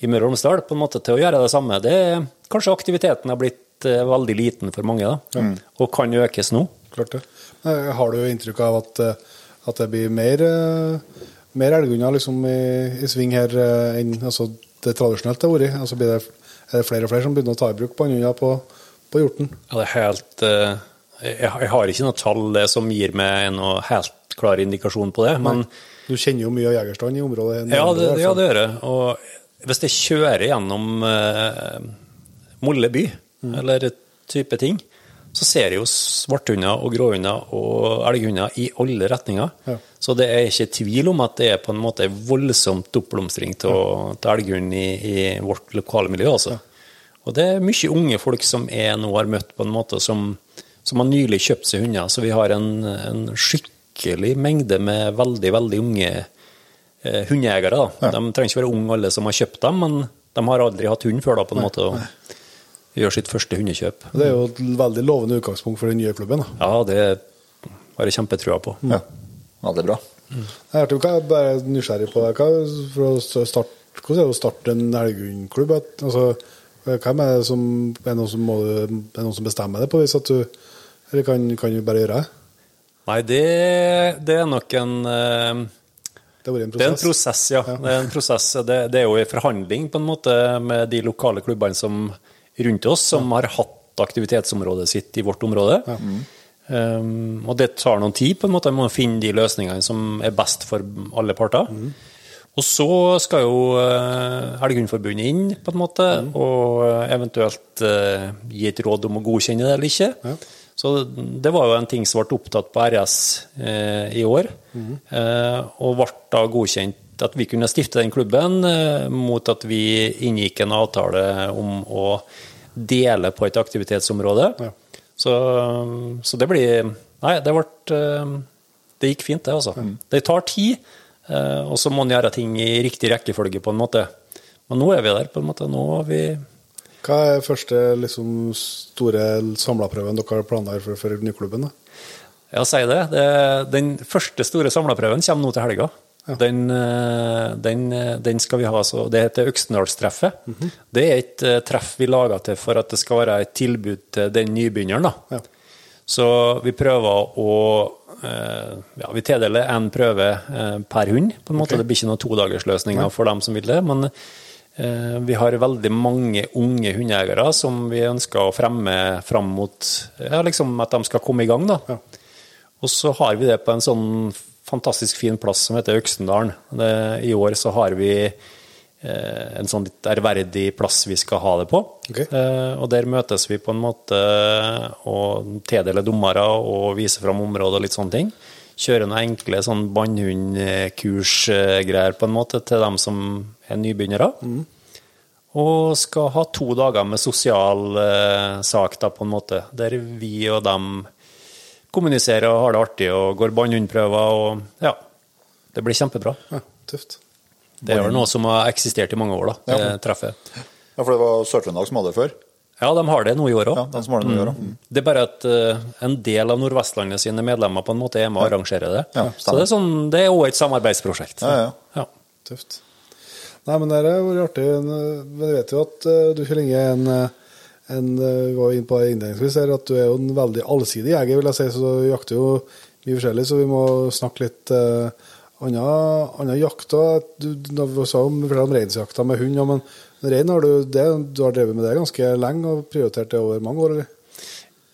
i Møre og Romsdal, på en måte til å gjøre det samme, det er kanskje aktiviteten har blitt eh, veldig liten for mange, da. Og kan økes nå. Klart det. Har du inntrykk av at, eh, at det blir mer, eh, mer elghunder liksom i, i sving her eh, enn altså, det tradisjonelt har vært? Altså, blir det, er det flere og flere som begynner å ta i bruk bannhunder på, på hjorten? Ja, det er helt eh, jeg, har ikke noe tall som gir meg noe helt klar indikasjon på det, men Du kjenner jo mye av jegerstanden i området. ja, det, i ja, det gjør jeg. Og hvis jeg kjører gjennom eh, Molle by, eller type ting, så ser jeg jo svarthunder og gråhunder og elghunder i alle retninger. Ja. Så det er ikke tvil om at det er på en måte voldsomt oppblomstring av elghund i, i vårt lokale miljø. Altså. Og det er mye unge folk som jeg nå har møtt på en måte som, som har nylig kjøpt seg hunder. Så vi har en, en skikkelig mengde med veldig, veldig unge eh, hundeeiere. Ja. De trenger ikke være unge alle som har kjøpt dem, men de har aldri hatt hund før da, på en måte. og gjør sitt første hundekjøp. Det er jo et veldig lovende utgangspunkt for den nye klubben. Da. Ja, det har jeg kjempetrua på. Ja. Ja, det er bra. Mm. jeg er bare nysgjerrig på det. For å starte, hvordan er det å starte en Helgehundklubb? At- Altså, hvem er det som Er noen som, må, er noen som bestemmer det på vis at du Eller kan, kan du bare gjøre det? Nei, det, det er nok en uh, Det har vært en Det er en prosess. ja. ja. Det er, en prosess. Det, det er jo en forhandling på en måte med de lokale klubbene som, rundt oss, som har hatt aktivitetsområdet sitt i vårt område. Um, og det tar noen tid, på en måte. Man må finne de løsningene som er best for alle parter. Og så skal jo eh, Helgehundforbundet inn, på en måte, og eventuelt uh, gi et råd om å godkjenne det eller ikke. Så det var jo en ting som ble opptatt på RS eh, i år, eh, og ble da godkjent at vi kunne stifte den klubben eh, mot at vi inngikk en avtale om å dele på et aktivitetsområde. Ja. Så, så det blir Nei, det ble eh, Det gikk fint, det, altså. Det tar tid, eh, og så må en gjøre ting i riktig rekkefølge, på en måte. Men nå er vi der, på en måte. Nå har vi Hva er første liksom, store samlaprøven dere har planlagt for, for nyklubben? da? Ja, si det. det. Den første store samlaprøven kommer nå til helga. Den, eh, den, eh, den skal vi ha, så Det heter Øksendalstreffet. Det er et eh, treff vi lager til for at det skal være et tilbud til den nybegynneren. Ja. Så vi prøver å Ja, vi tildeler én prøve per hund, på en måte. Det blir ikke noen todagersløsninger for dem som vil det. Men vi har veldig mange unge hundeeiere som vi ønsker å fremme fram mot ja, liksom at de skal komme i gang. Ja. Og så har vi det på en sånn fantastisk fin plass som heter Øksendalen. Det, I år så har vi eh, en sånn litt ærverdig plass vi skal ha det på. Okay. Eh, og der møtes vi på en måte og tildeler dommere og viser fram områder og litt sånne ting. Kjører noen enkle sånn bannhundkursgreier på en måte til dem som er nybegynnere. Og skal ha to dager med sosial eh, sak, da, på en måte, der vi og dem kommuniserer og har det artig og går bannhundprøver og ja. Det blir kjempebra. Ja, tøft. Det er jo noe som har eksistert i mange år, da, det treffet. Ja, for det var Sør-Trøndelag som hadde det før? Ja, de har det nå i år òg. Ja, de har det nå i år, ja. Mm. Det er bare at uh, en del av Nordvestlandet sine medlemmer på en måte er med og arrangerer det. Ja, så det er sånn, det er òg et samarbeidsprosjekt. Ja, ja. Ja. Tøft. Nei, men det har vært artig. Vi vet jo at uh, du Kjell Inge er en, eh, en eh, Vi var inne på det innledningsvis her, at du er jo en veldig allsidig jeger, vil jeg si. Så du jakter jo mye forskjellig, så vi må snakke litt uh, annen, jakt òg. Du, du sa om, om reinsjakta med hund, ja, men rein har du, det, du har drevet med det ganske lenge og prioritert det over mange år, eller?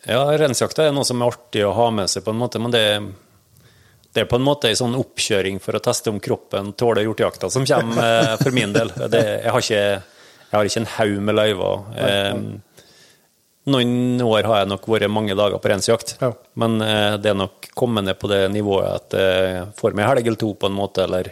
Ja, Reinsjakta er noe som er artig å ha med seg, på en måte, men det, det er på en måte en sånn oppkjøring for å teste om kroppen tåler hjortejakta som kommer eh, for min del. Det, jeg, har ikke, jeg har ikke en haug med løyver. Eh, noen år har jeg nok vært mange dager på reinsjakt, Ja. men eh, det er nok kommet ned på det nivået at jeg får meg helg eller to på en måte, eller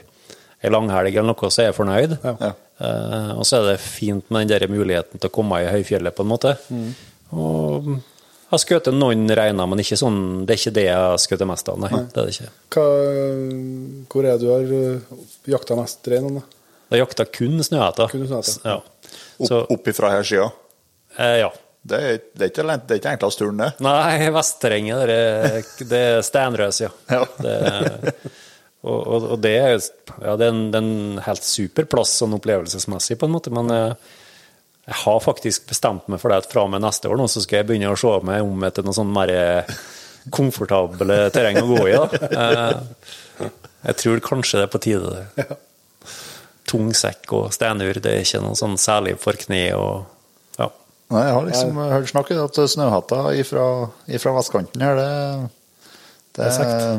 ei langhelg eller noe, så er jeg fornøyd. Ja. Ja. Eh, og så er det fint med den der muligheten til å komme i høyfjellet, på en måte. Mm. Og jeg har skutt noen reiner, men ikke sånn, det er ikke det jeg har skutt mest av. Nei, det er det ikke. Hva, hvor er det du har uh, jakta mest rein? da? Jeg jakta kun snøhetta. Kun snøheter. Ja. Opp, Så, opp ifra her sida. eh, ja. Det er, det er ikke, lent- det er ikke enklest turen, det. Nei, vestterrenget, det det er steinrøs, ja. Ja. Det, og, og, og det er, ja, det er en, det er en helt super plass sånn opplevelsesmessig, på en måte, men eh, jeg har faktisk bestemt meg for det at fra og med neste år nå, så skal jeg begynne å se meg om etter noe sånn mer komfortable terreng å gå i. Da. Eh, Jeg tror kanskje det er på tide. Tung sekk og steinur, det er ikke noe sånn særlig for kne og. Nei, jeg har liksom hørt snakket at snøhatta ifra, ifra vestkanten her, det, det,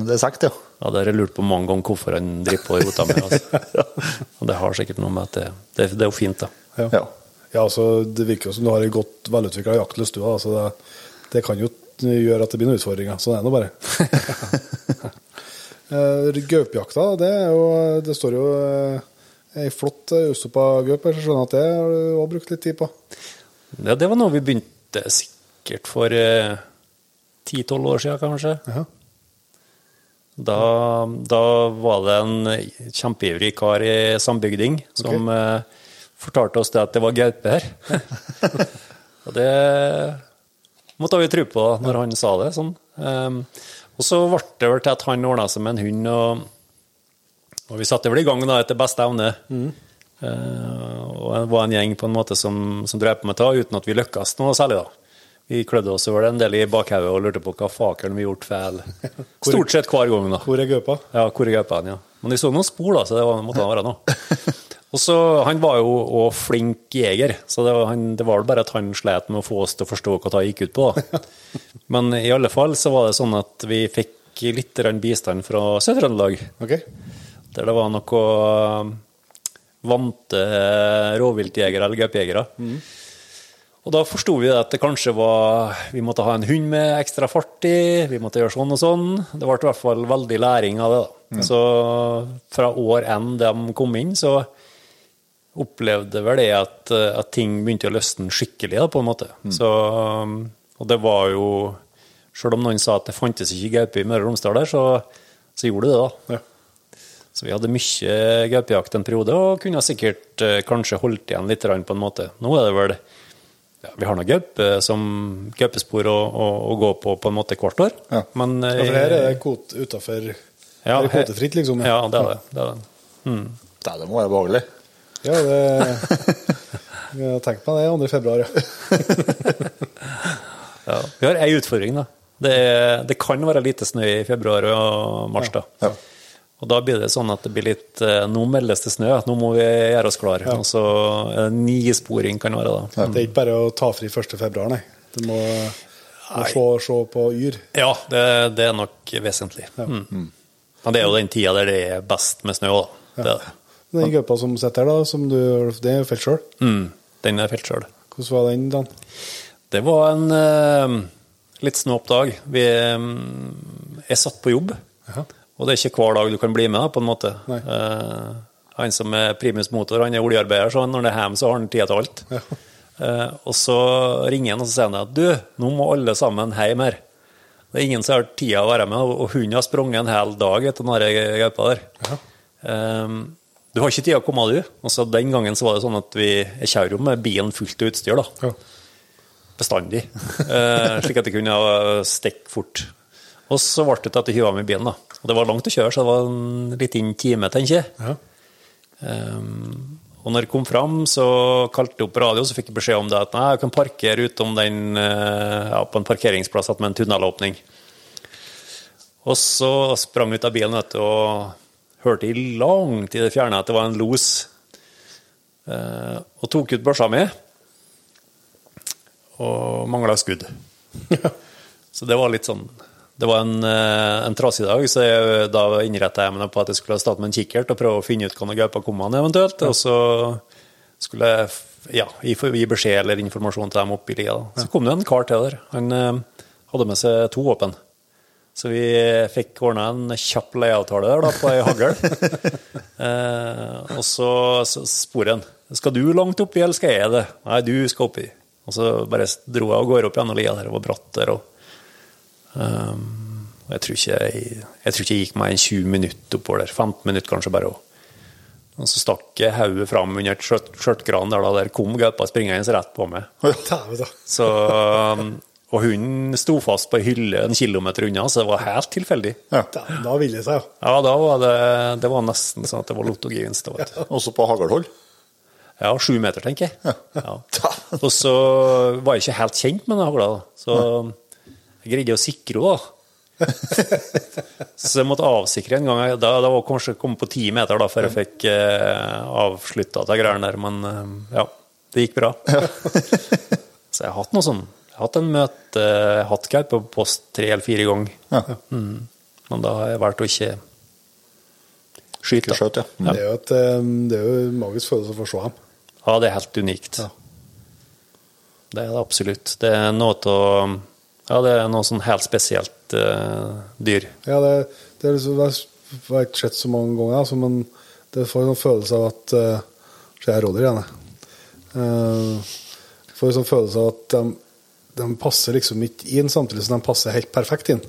det er sekt, ja. Ja, det har jeg lurt på mange ganger hvorfor han driver på og roter med. Altså. Og det har sikkert noe med at det, det, det er jo fint, da. Ja. ja. Ja, altså, Det virker jo som du har en godt velutvikla jaktlyst, du. Altså, det, det kan jo gjøre at det blir noen utfordringer. Sånn er det nå bare. Eh, Gaupejakta, det, er jo, det står jo eh, ei flott Ustopa gaup her, så jeg skjønner at det har du òg brukt litt tid på. Ja, det var noe vi begynte sikkert for ti-tolv år siden, kanskje. Ja. Da, da var det en kjempeivrig kar i sambygding som eh, fortalte oss det at det var gaupe her. og det måtte vi tro på når han sa det sånn. Um, og så ble det vel til at han ordna seg med en hund, og, og vi satte vel i gang da etter beste evne. Eh, og det var en gjeng på en måte som, som drev på med det, uten at vi lykkes noe særlig, da. Vi klødde oss over det en del i bakhodet og lurte på hva fakeren vi gjort feil. Stort sett hver gang, da. Hvor er gaupa? Ja, hvor er gaupa, ja. Men vi så noen spor, da, så det var, måtte være noe. Og så, Han var jo òg flink jeger, så det var, han, det var bare at han slet med å få oss til å forstå hva det gikk ut på. da. Men i alle fall så var det sånn at vi fikk litt bistand fra Sør-Trøndelag. Ok. Der det var noe vante rovviltjegere eller gaupejegere. Og da forsto vi at det kanskje var Vi måtte ha en hund med ekstra fart i, vi måtte gjøre sånn og sånn. Det ble i hvert fall veldig læring av det. da. Så fra år én de kom inn, så opplevde vel det at, at ting begynte å løsne skikkelig, da, på en måte. Så, og det var jo Selv om noen sa at det fantes ikke gaupe i Møre og Romsdal der, så, så gjorde det det. da. Så vi hadde mye gaupejakt en periode, og kunne sikkert eh, kanskje holdt igjen litt på en måte. Nå er det vel ja, Vi har nå gaupe som gaupespor å, å, å gå på på en måte hvert år. Ja. Men Ja, for her er eh, det kvot utafor ja, er det kvotefritt, liksom. Ja, det er det. det, er det. Det, det må være behagelig. Ja, det Jeg har tenkt meg det 2. februar, ja. Ja. Vi har ei utfordring, da. Det, er- det kan være lite snø i februar og mars, da. Ja. Og da blir det sånn at det blir litt eh, Nå meldes det snø, nå må vi gjøre oss klare. Og så det nisporing kan være, da. Det er ikke bare å ta fri 1. februar, nei. Du må, må se, se på yr. Ja, det, det er nok vesentlig. Mm. Men det er jo den tida der det er best med snø, òg. Det er. Den gaupa som sitter her, da, som du, det er felt sjøl. Mm. Den er felt sjøl. Hvordan var den, Dan? Det var en uh, litt snåp dag. Vi um, jeg satt på jobb, Jaha. Og det er ikke hver dag du kan bli med, da, på en måte. Eh, han som er primus motor, han er oljearbeider, så når det er hjemme, så har han tid til alt. Ja. Eh, og så ringer han og så sier han at du, nå må alle sammen hjem her. Det er ingen som har tid å være med, og- hunden har sprunget en hel dag etter den gaupa der. Eh, du har ikke tid å komme, du. Og så Den gangen så var det sånn at vi jeg kjører jo med bilen fullt av utstyr. da Ja. bestandig, eh, slik at jeg kunne stikke fort. Og så ble det til at jeg hyva med bilen. da. Og Det var langt å kjøre, så det var en liten time, tenker jeg. Ja. Um, og når jeg kom fram, så kalte jeg opp radio, så fikk jeg beskjed om det at nei, jeg kan parkere utom den, eh, ja, på en parkeringsplass med en tunnelåpning. Og så sprang jeg ut av bilen og hørte i langt i det fjerne at det var en los. Eh, og tok ut børsa mi, og mangla skudd. Så det var litt sånn Det var en, eh, en trasig dag, så jeg, da innretta jeg meg på at jeg skulle starte med en kikkert og prøve å finne ut hvor gaupa kom an eventuelt. Og så skulle jeg ja, gi, gi beskjed eller informasjon til dem oppe i lia. Så kom det en kar til der. Han eh, hadde med seg to våpen. Så vi fikk ordna en kjapp leieavtale der da, på ei hagl. eh, og så, så spor han. Skal du langt oppi, eller skal jeg det? Nei, du skal oppi. Og så bare dro jeg og går opp gjennom lia der. Det var bratt der. og Um, jeg tror, ikke jeg, jeg tror ikke jeg gikk meg en 20 minutter oppover der. 15 minutter kanskje bare. også. Og så stakk jeg hodet fram under et skjørtgran der, da, der kom gaupa springende rett på meg. Så, um, og hunden sto fast på ei hylle en kilometer unna, så det var helt tilfeldig. Ja. Da ville det seg, ja. Ja, da var det, det var nesten sånn at det var lottogevinst. Ja. Også på haglhold. Ja, sju meter, tenker jeg. Ja. Og så var jeg ikke helt kjent med den hagla, da. så jeg greide å sikre henne. da. Så jeg måtte avsikre en gang. Da, da var kanskje kommet på ti meter da, før jeg fikk eh, avslutta de greiene der. Men eh, ja, det gikk bra. Så jeg har hatt noe sånn. Jeg har hatt en møte, jeg har hatt gaupe på post tre eller fire ganger. Ja. Men da har jeg valgt å ikke skyte. Ikke skjøt, ja. Det er jo, et, eh, det er jo en magisk følelse å få se ham. Ja, det er helt unikt. Ja. Det er det absolutt. Det er noe til å Ja, det er noe sånn helt spesielt uh, dyr. Ja, det, det er liksom, jeg har ikke sett så mange ganger, altså, men det får en følelse av at uh, Se, jeg råder igjen, jeg. Uh, får en sånn følelse av at de, de passer liksom ikke inn, samtidig som de passer helt perfekt inn.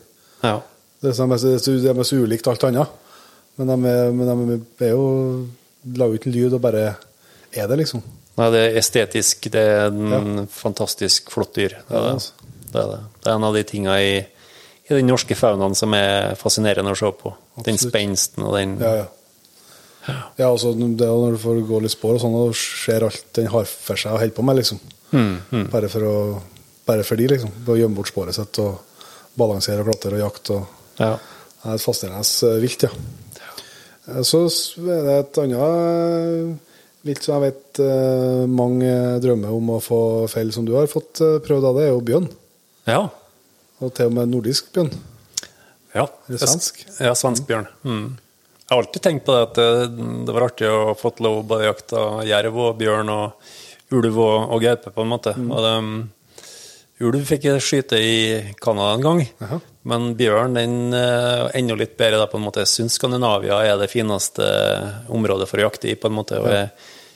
Ja. Det er, så, de er så- de er så ulikt alt annet. Men de er, men de er jo Lager ikke lyd og bare er det, liksom. Nei, det er estetisk. Det er en fantastisk flott dyr. Det er, Ja, det. Det, er det. det er en av de tinga i, i den norske faunaen som er fascinerende å se på. Den spensten og den Ja, ja. Ja, altså, det er jo når du får gå litt spår og sånn, og ser alt den har for seg og holder på med, liksom. Mm, Bare for å Bare for de, liksom. Å gjemme bort sporet sitt og balansere og klatre og jakte. Og, Ja. det er et fascinerende eh, vilt, ja. Eh, Så er det et annet eh, vilt som jeg vet eh, mange drømmer om å få felle, som du har fått eh, prøvd av, det er jo bjørn. Ja. Og til og med nordisk bjørn. Ja. Eller svensk? Ja, svensk bjørn. Mm. Jeg har alltid tenkt på det at det, det var artig å få lov å både jakte jerv og bjørn og ulv og, og gaupe, på en måte. Mm. Og det, ulv fikk jeg skyte i Canada en gang, men bjørn den er enda litt bedre. Da, på en måte. Jeg syns Skandinavia er det fineste området for å jakte i, på en måte. Og jeg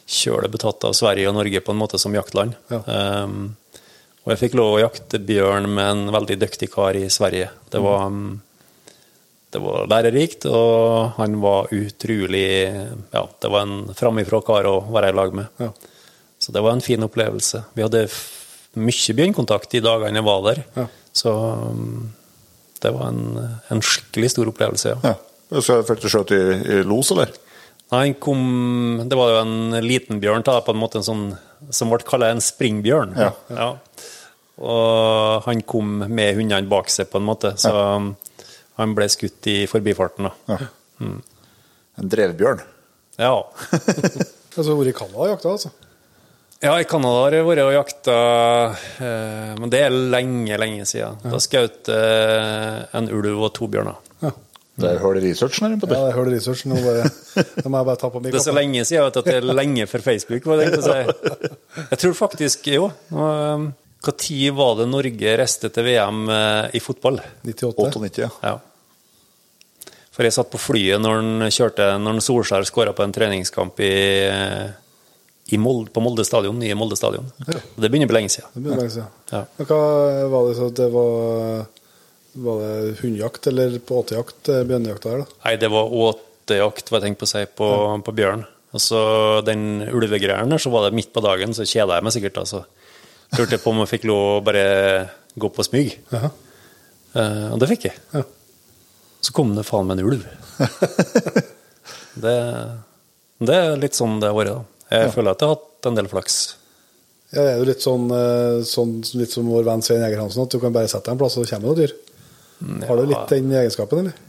kjølig betatt av Sverige og Norge på en måte som jaktland. Ja. Um, og jeg fikk lov å jakte bjørn med en veldig dyktig kar i Sverige. Det var, um, det var lærerikt, og han var utrolig Ja, det var en framifrå kar å være i lag med. Ja. Så det var en fin opplevelse. Vi hadde mye bjørnkontakt de dagene jeg var der. Ja. Så um, det var en, en skikkelig stor opplevelse, ja. Ja. Så fikk du skjøt i, i los, eller? Nei, kom, det var jo en liten bjørn, da, på en måte en sånn, som ble kalt en springbjørn. Ja. Og han kom med hundene bak seg, på en måte, så ja. han ble skutt i forbifarten. da. Ja. En drevbjørn. Ja. Altså, vært i Canada og jakta, altså. ja, i Canada har jeg vært og jakta, eh, men det er lenge, lenge siden. Da skjøt jeg en ulv og to bjørner. Ja. Det er hull i researchen her. Ja, Petter. jeg hørte researchen. Nå bare, da må jeg bare ta på meg Det er så lenge siden vet at det er lenge før Facebook. Var det jeg, si. jeg tror faktisk jo. Når var det Norge reiste til VM eh, i fotball? 98. 98, ja. Ja. For jeg satt på flyet når han kjørte Når han Solskjær skåra på en treningskamp i, i Molde, på Molde stadion, nye Molde stadion. Det begynner å bli lenge siden. Det begynner lenge siden. Ja. Hva var det så at det var Var det hundejakt eller på åtejakt, eh, bjørnejakta her, da? Nei, det var åtejakt, var jeg tenkte på å si, på, på bjørn. Og så den ulvegreia der, så var det midt på dagen, så kjeda jeg meg sikkert. Altså. Lurte på om jeg fikk lov å bare gå på smyg. Uh Eh, og det fikk jeg. Ja. Så kom det faen meg en ulv. det, det er litt sånn det har vært, da. Jeg føler at jeg har hatt en del flaks. Ja, det er jo litt sånn, eh, sånn litt som vår venn Svein Jeger Hansen, at du kan bare sette deg en plass, og så kommer det noe dyr. Har du litt den egenskapen, eller?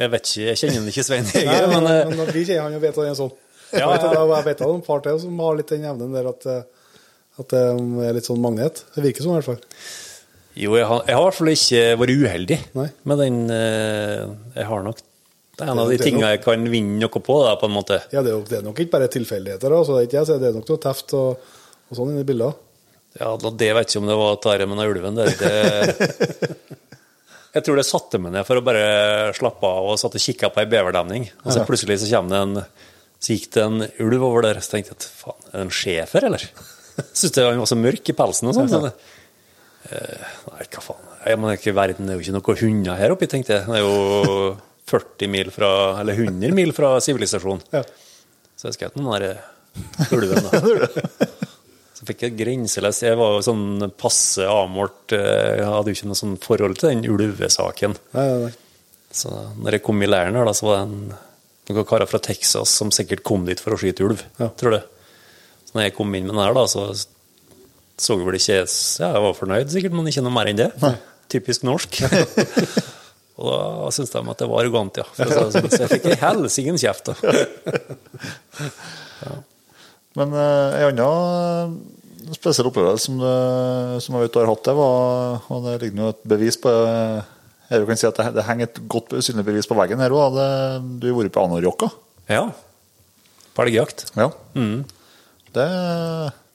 Jeg vet ikke, jeg kjenner ikke Svein Nei, men, men, eh, vi kjenner han og vet at han er sånn. Ja, Jeg vet at- det er et par til som har litt den evnen der at, eh, at det er litt sånn magnet. Det virker sånn i hvert fall. jo, jeg har, jeg har i hvert fall ikke vært uheldig Nei. med den eh, Jeg har nok Det er en av de tingene jeg kan vinne noe på, da, på en måte. Ja, det er, jo, det er nok ikke bare tilfeldigheter, Altså, det er, det er nok noe teft og, og sånn inni bildet. Ja, det vet ikke om det var dette med den ulven der. Det, jeg tror det satte meg ned for å bare slappe av og satt og kikka på ei beverdemning. Og så plutselig så det en Så gikk det en ulv over der, så tenkte jeg faen, er det en schæfer, eller? Syns han var så mørk i pelsen og sånn. Ja. det, eh, nei, hva faen. Jeg mener, ikke verden er jo ikke noen hunder her oppe, tenkte jeg. Det er jo 40 mil fra, eller 100 mil fra sivilisasjon. Ja. Så jeg skjøt den der ulven, da. Så fikk jeg grenseløs Jeg var jo sånn passe avmålt. eh, Jeg hadde jo ikke noe sånn forhold til den ulvesaken. Nei, nei, nei. Så når jeg kom i leiren her, da, så var det en, noen karer fra Texas som sikkert kom dit for å skyte ulv. Ja. Tror det. Så når jeg kom inn med den her, da, så så jeg vel ikke Ja, jeg var fornøyd sikkert, men ikke noe mer enn det. Typisk norsk. Og da syntes de at det var arrogant, ja. Så, si sånn. Så jeg fikk ei helsikens kjeft. da. Men uh, en annen eh, spesiell opplevelse som, du, som jeg vet du har hatt, det var Og det ligger nå et bevis på eh, Jeg kan si at det, det henger et godt synlig bevis på veggen her òg. Du har vært på Anorjokka. Ja. På elgjakt. Ja. Det,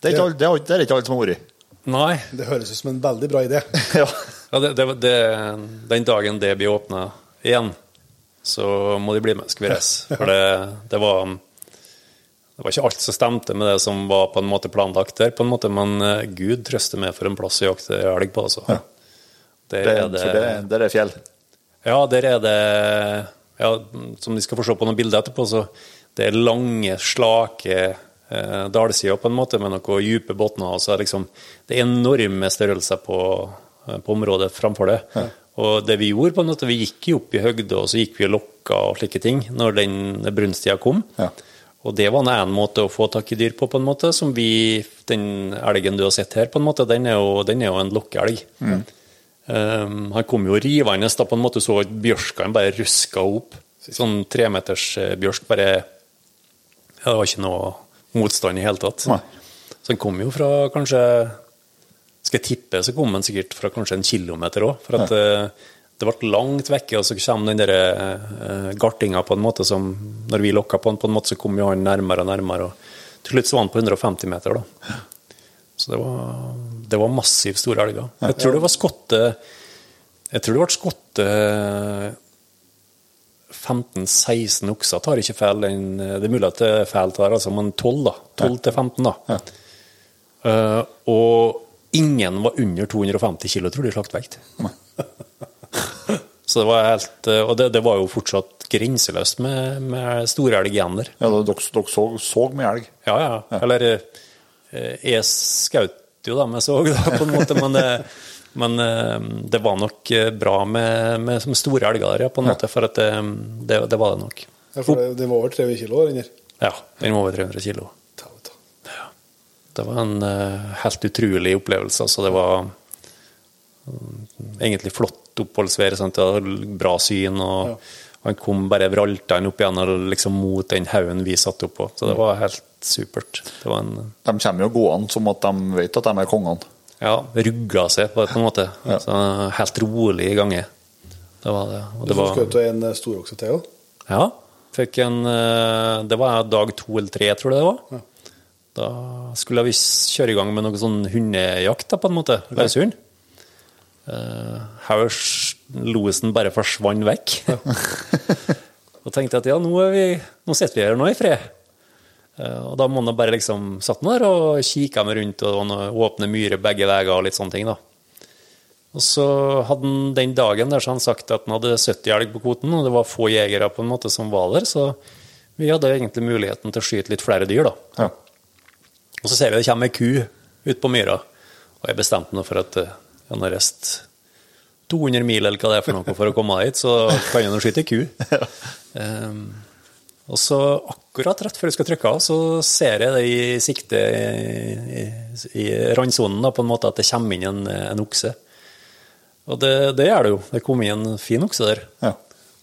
det, er ikke alle, det, er, det er ikke alle som har vært. Nei. Det høres ut som en veldig bra idé. Ja. Ja, det, det, det, den dagen det blir åpna igjen, så må de bli med, skal vi reise. For det, det var det var ikke alt som stemte med det som var på en måte planlagt der, på en måte, men eh, Gud trøster meg for en plass å jakte elg på. Altså. Der Det, er for det, det er fjell. Ja, der er det ja, Som de skal få se på noen bilder etterpå, så det er lange, slake eh, dalsider på en måte, med noen dype bunner. og så er liksom, det er enorme størrelser på, eh, på området framfor det. Og det vi gjorde, på en måte, vi gikk jo opp i høgde, og så gikk vi og lokka og slike ting når den brunsttida kom. Ja. Og det var en måte å få tak i dyr på, på en måte, som vi, den elgen du har sett her, på en måte, den er jo, den er jo en lokkeelg. Um, han kom jo rivende da på en måte så at bjørskene bare ruska opp. Sånn tremeters eh, bjørsk bare ja, Det var ikke noe motstand i hele tatt. Nei. Så den kom jo fra kanskje Skal jeg tippe, så kom den sikkert fra kanskje en kilometer òg. For at eh, det ble langt vekke, og så kommer den der eh, gartinga på en måte som Når vi lokka på den, på en måte, så kom jo han nærmere og nærmere. og Til slutt så var han på 150 meter, da. Så det var, det var massivt store elger. Jeg tror det var skotte Jeg tror det ble skotte 15-16 okser, tar ikke feil. Det er mulig at det er feil, tar, altså, men 12, da. 12 til 15, da. Uh, og ingen var under 250 kilo, tror de i slaktvekt. Så det var helt Og det, det var jo fortsatt grenseløst med, med store elg igjen der. Ja, dere, dere så, så med elg? Ja, ja. Eller eh, jeg skjøt jo dem jeg så, da, på en måte, men det, men eh, det var nok eh, bra med, med, som store elger ja, på en måte, for at det, det, det var det nok. Ja, for det, det var over 300 kilo den der. Ja, den var over 300 kilo. Ta det, var en eh, helt utrolig opplevelse. Altså, det var mm, egentlig flott oppholdsvær. Sant? Det var bra syn. og Han kom bare vraltende opp igjen liksom mot den haugen vi satt oppå. Så det var helt supert. Det var en De kommer jo gående som at de vet at de er kongene. Ja, rugga seg på, på en måte. Så helt rolig i gange. Det var det. Og Du det var, skjøt en eh, storokse til òg? ja, fikk en eh, Det var dag to eller tre, tror jeg det var. Da skulle vi kjøre i gang med noe sånn hundejakt, da, på en måte. Løshund. Uh, her losen bare forsvant vekk. og tenkte at ja, nå, er vi, nå sitter vi her nå i fred. Eh, og da må han bare liksom satt der og kikka meg rundt og det var noen åpne myrer begge veier og litt sånne ting. da. Og så hadde han den dagen der så han sagt at han hadde 70 elg på kvoten, og det var få jegere på en måte som var der, så vi hadde egentlig muligheten til å skyte litt flere dyr, da. Ja. Og så ser vi det kommer ei ku ut på myra, og jeg bestemte meg for at han har reist 200 mil eller hva det er for noe for å komme dit, så kan han jo skyte ei ku. Um, og så akkurat rett før jeg skal trykke av, så ser jeg det i sikte i, i, randsonen på en måte at det kommer inn en, en okse. Og det, det gjør det jo. Det kom inn en fin okse der. Ja.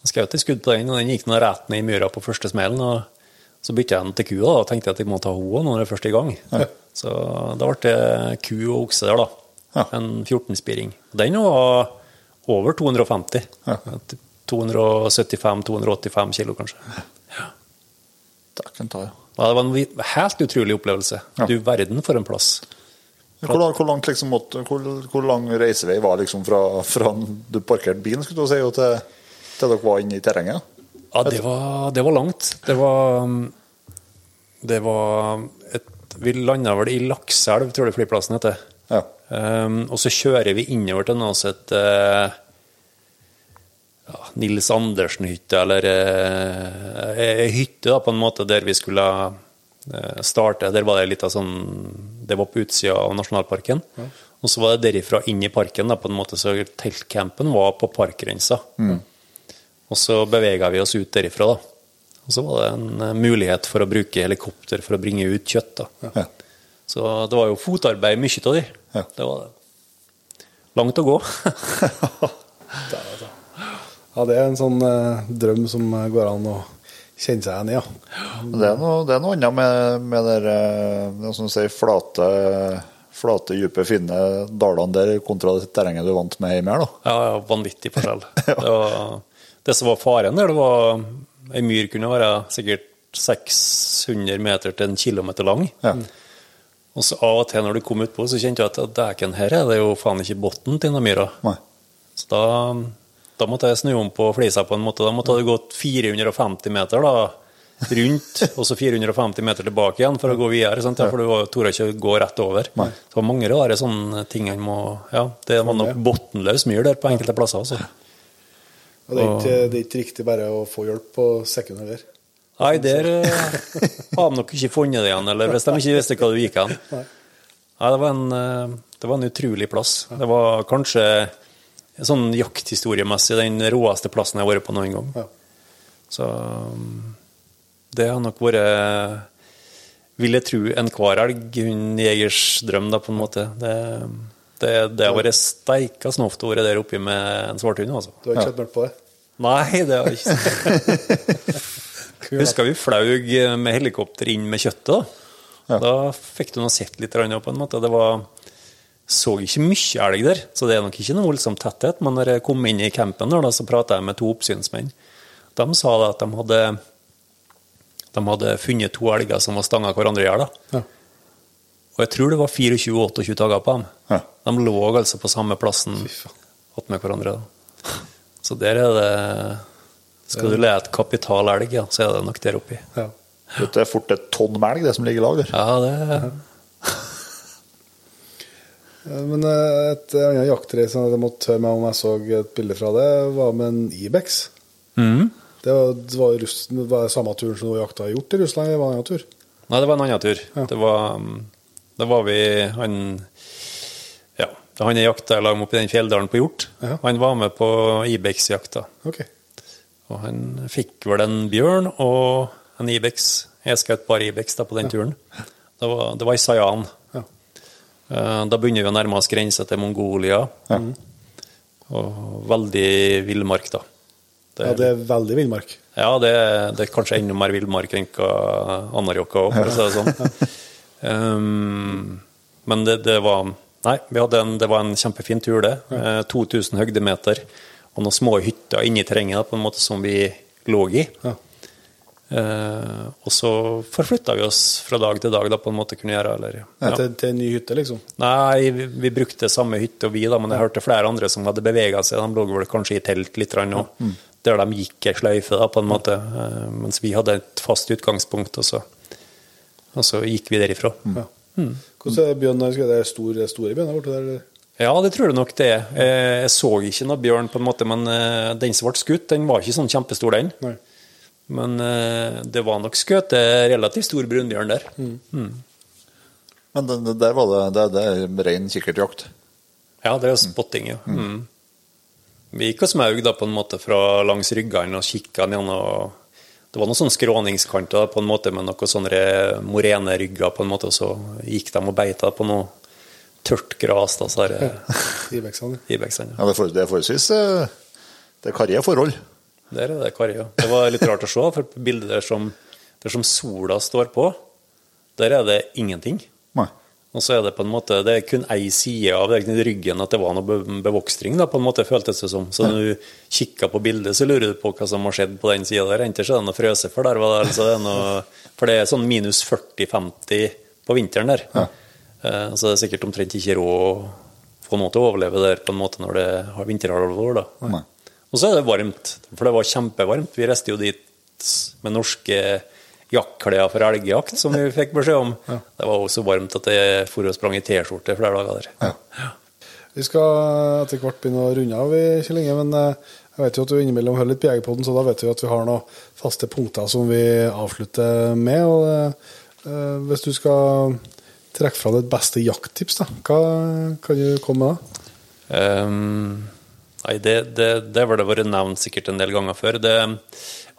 Jeg skjøt et skudd på den, og den gikk nå rett ned i myra på første smellen. og Så bytta jeg den til ku da, og tenkte at jeg må ta henne når jeg først er i gang. Så da ble det ku og okse der, da. Ja. En 14-spiring. Den var over 250. Ja. 275-285 kilo, kanskje. Dæken ta, ja. Det var en helt utrolig opplevelse. Ja. Du verden for en plass. Hvor, hvor, langt liksom måtte, hvor, hvor lang reisevei var liksom fra, fra du parkerte bilen skulle du si, til, til dere var inne i terrenget? Ja, det var, det var langt. Det var um, Det var et, Vi landa vel i Lakselv, tror jeg flyplassen heter. Ja. Um, og så kjører vi innover til noe som heter ja, Nils Andersen-hytte, eller eh, ei hytte da, på en måte der vi skulle eh, starte. Der var det litt av sånn Det var på utsida av nasjonalparken. Og så var det derifra inn i parken, da, på en måte, så teltcampen var på parkgrensa. Og så bevega vi oss ut derifra, da. Og så var det en eh, mulighet for å bruke helikopter for å bringe ut kjøtt. da. Ja. Så det var jo fotarbeid, mye av det. Ja. Det var det. Langt å gå. Ja, det er en sånn eh, drøm som eh, går an å kjenne seg igjen i, ja. Det er noe, det er noe annet med, med der, eh, det som du sier, flate, flate, dype, fine dalene der kontra det terrenget du er vant med hjemme her. da. Ja, ja, vanvittig forskjell. det, var, det som var faren der, det var Ei myr kunne være sikkert 600 meter til en kilometer lang. Ja. Og så av og til når du kom utpå, så kjente du at dæken, her er det jo faen ikke bunnen til denne myra. Nei. Så da, da måtte jeg snu om på flisa på en måte. Da måtte det gått 450 meter da, rundt, og så 450 meter tilbake igjen for å gå videre. Sant? For du torde ikke gå rett over. Nei. Så var mange rare sånne ting en må Ja, det var nok bunnløs myr der på enkelte plasser. Altså. Og det er, ikke, det er ikke riktig bare å få hjelp på sekund der. Nei, der eh, har de nok ikke funnet det igjen, eller hvis de ikke visste hva du gikk hen. Nei, det var en, eh, det var en utrolig plass. Det var kanskje sånn jakthistoriemessig den råeste plassen jeg har vært på noen gang. Ja. Så um, det har nok vært, vil jeg tro, enhver jegers drøm, da, på en måte. Det, det, det har vært steika snoft å være der oppe med en svarthund, altså. Du har ikke sett mørkt på det? Nei, det har jeg ikke. Husker vi flaug med helikopter inn med kjøttet. Da, da fikk du nå sett litt på en måte. Det var så ikke mye elg der, så det er nok ikke noe voldsom tetthet. Men når jeg kom inn i campen, der, så prata jeg med to oppsynsmenn. De sa da at de hadde, de hadde funnet to elger som var stanga hverandre i hjel. Ja. Og jeg tror det var 24-28 dager på dem. Ja. De lå altså på samme plassen attmed hverandre. da. Så der er det Skal du lete kapital elg, ja, så er det nok der oppi. Ja. Det er fort et tonn melk, det som ligger i lag der. Ja, det Eh, Men eh, et annet jaktrace jeg måtte høre meg om jeg så et bilde fra det, var med en Ibex. Mm. Det var, det var, Russ, det var samme turen som du jakta har gjort i Russland, eller var det en annen tur? Nei, det var en annen tur. Ja. Det var mm, Da var vi Han Ja, han jeg jakta i lag med oppe i den fjelldalen på Hjort. Ja. Han var med på Ibex-jakta. Okay. Og han fikk vel en bjørn og en Ibex. Jeg skjøt bare Ibex da på den turen. Det var, det var i Sayan. Ja. Eh, Da begynner vi å nærme oss grensa til Mongolia. Og veldig villmark, da. Det, Ja, det er veldig villmark. ja, det, det er kanskje enda mer villmark enn hva Anárjohka òg, for å si det sånn. Um, men det, det var Nei, en, det var en kjempefin tur, det. Ja. 2000 høydemeter. Og noen små hytter inni terrenget på en måte som vi lå i. Ja. Eh, og så forflytta vi oss fra dag til dag, da, på en måte kunne gjøre. Eller, ja. Til, til en ny hytte, liksom. Nei, vi, vi brukte samme hytte og vi, da, men jeg hørte flere andre som hadde bevega seg. De lå vel kanskje i telt litt, grann, mm. der de gikk ei sløyfe, da, på en måte. eh, Mens vi hadde et fast utgangspunkt, og så, og så gikk vi derifra. Ja. Hvordan er bjørn? Skal det er store, store bjørner borte der? Ja, det tror jeg nok det er. Eh, Jeg så ikke noe bjørn, på en måte, men den som ble skutt, den var ikke sånn kjempestor, den. Nei. Men eh, det var nok skutt en relativt stor brunbjørn der. Men det, det, der var det, det, det er ren kikkertjakt. Ja, det er spotting, ja. Mm. Vi gikk og smaug da på en måte fra langs ryggene og kikka ned Det var noen sånne skråningskanter på en måte med noen sånne morenerygger på en måte, og så gikk de og beita på noe tørt gras, da, så her Ibeksene. Ibeksene. Ja, det, er det er forholdsvis eh, Det er karrige forhold. Der er det karri. Det var litt rart å se, for på bildet der som, der som sola står på, der er det ingenting. Nei. Og så er det på en måte, det er kun ei side av ryggen at det var noe bevokstring, da, på en måte, føltes det som. Så når du kikker på bildet, så lurer du på hva som har skjedd på den sida der. Enten så er det noe frøse, for der altså, det noe, for det er sånn minus 40-50 på vinteren der. Ja. Så det er sikkert omtrent ikke råd å få noe til å overleve der på en måte når det har vinterhalvår, da. Nei. Og så er det varmt, for det var kjempevarmt. Vi reiste jo dit med norske jaktklær for elgjakt, som vi fikk beskjed om. Det var også varmt at jeg for og sprang i T-skjorte flere dager der. Vi skal etter hvert begynne å runde av, Kjell Inge. Men eh, jeg vet jo at du innimellom hører litt på Jegerpoden, så da vet vi at vi har noen faste punkter som vi avslutter med. og eh, Hvis du skal trekke fra ditt beste jakttips, da, hva kan du komme med da? Ehm, nei, det, det, det har det vært nevnt sikkert en del ganger før. Det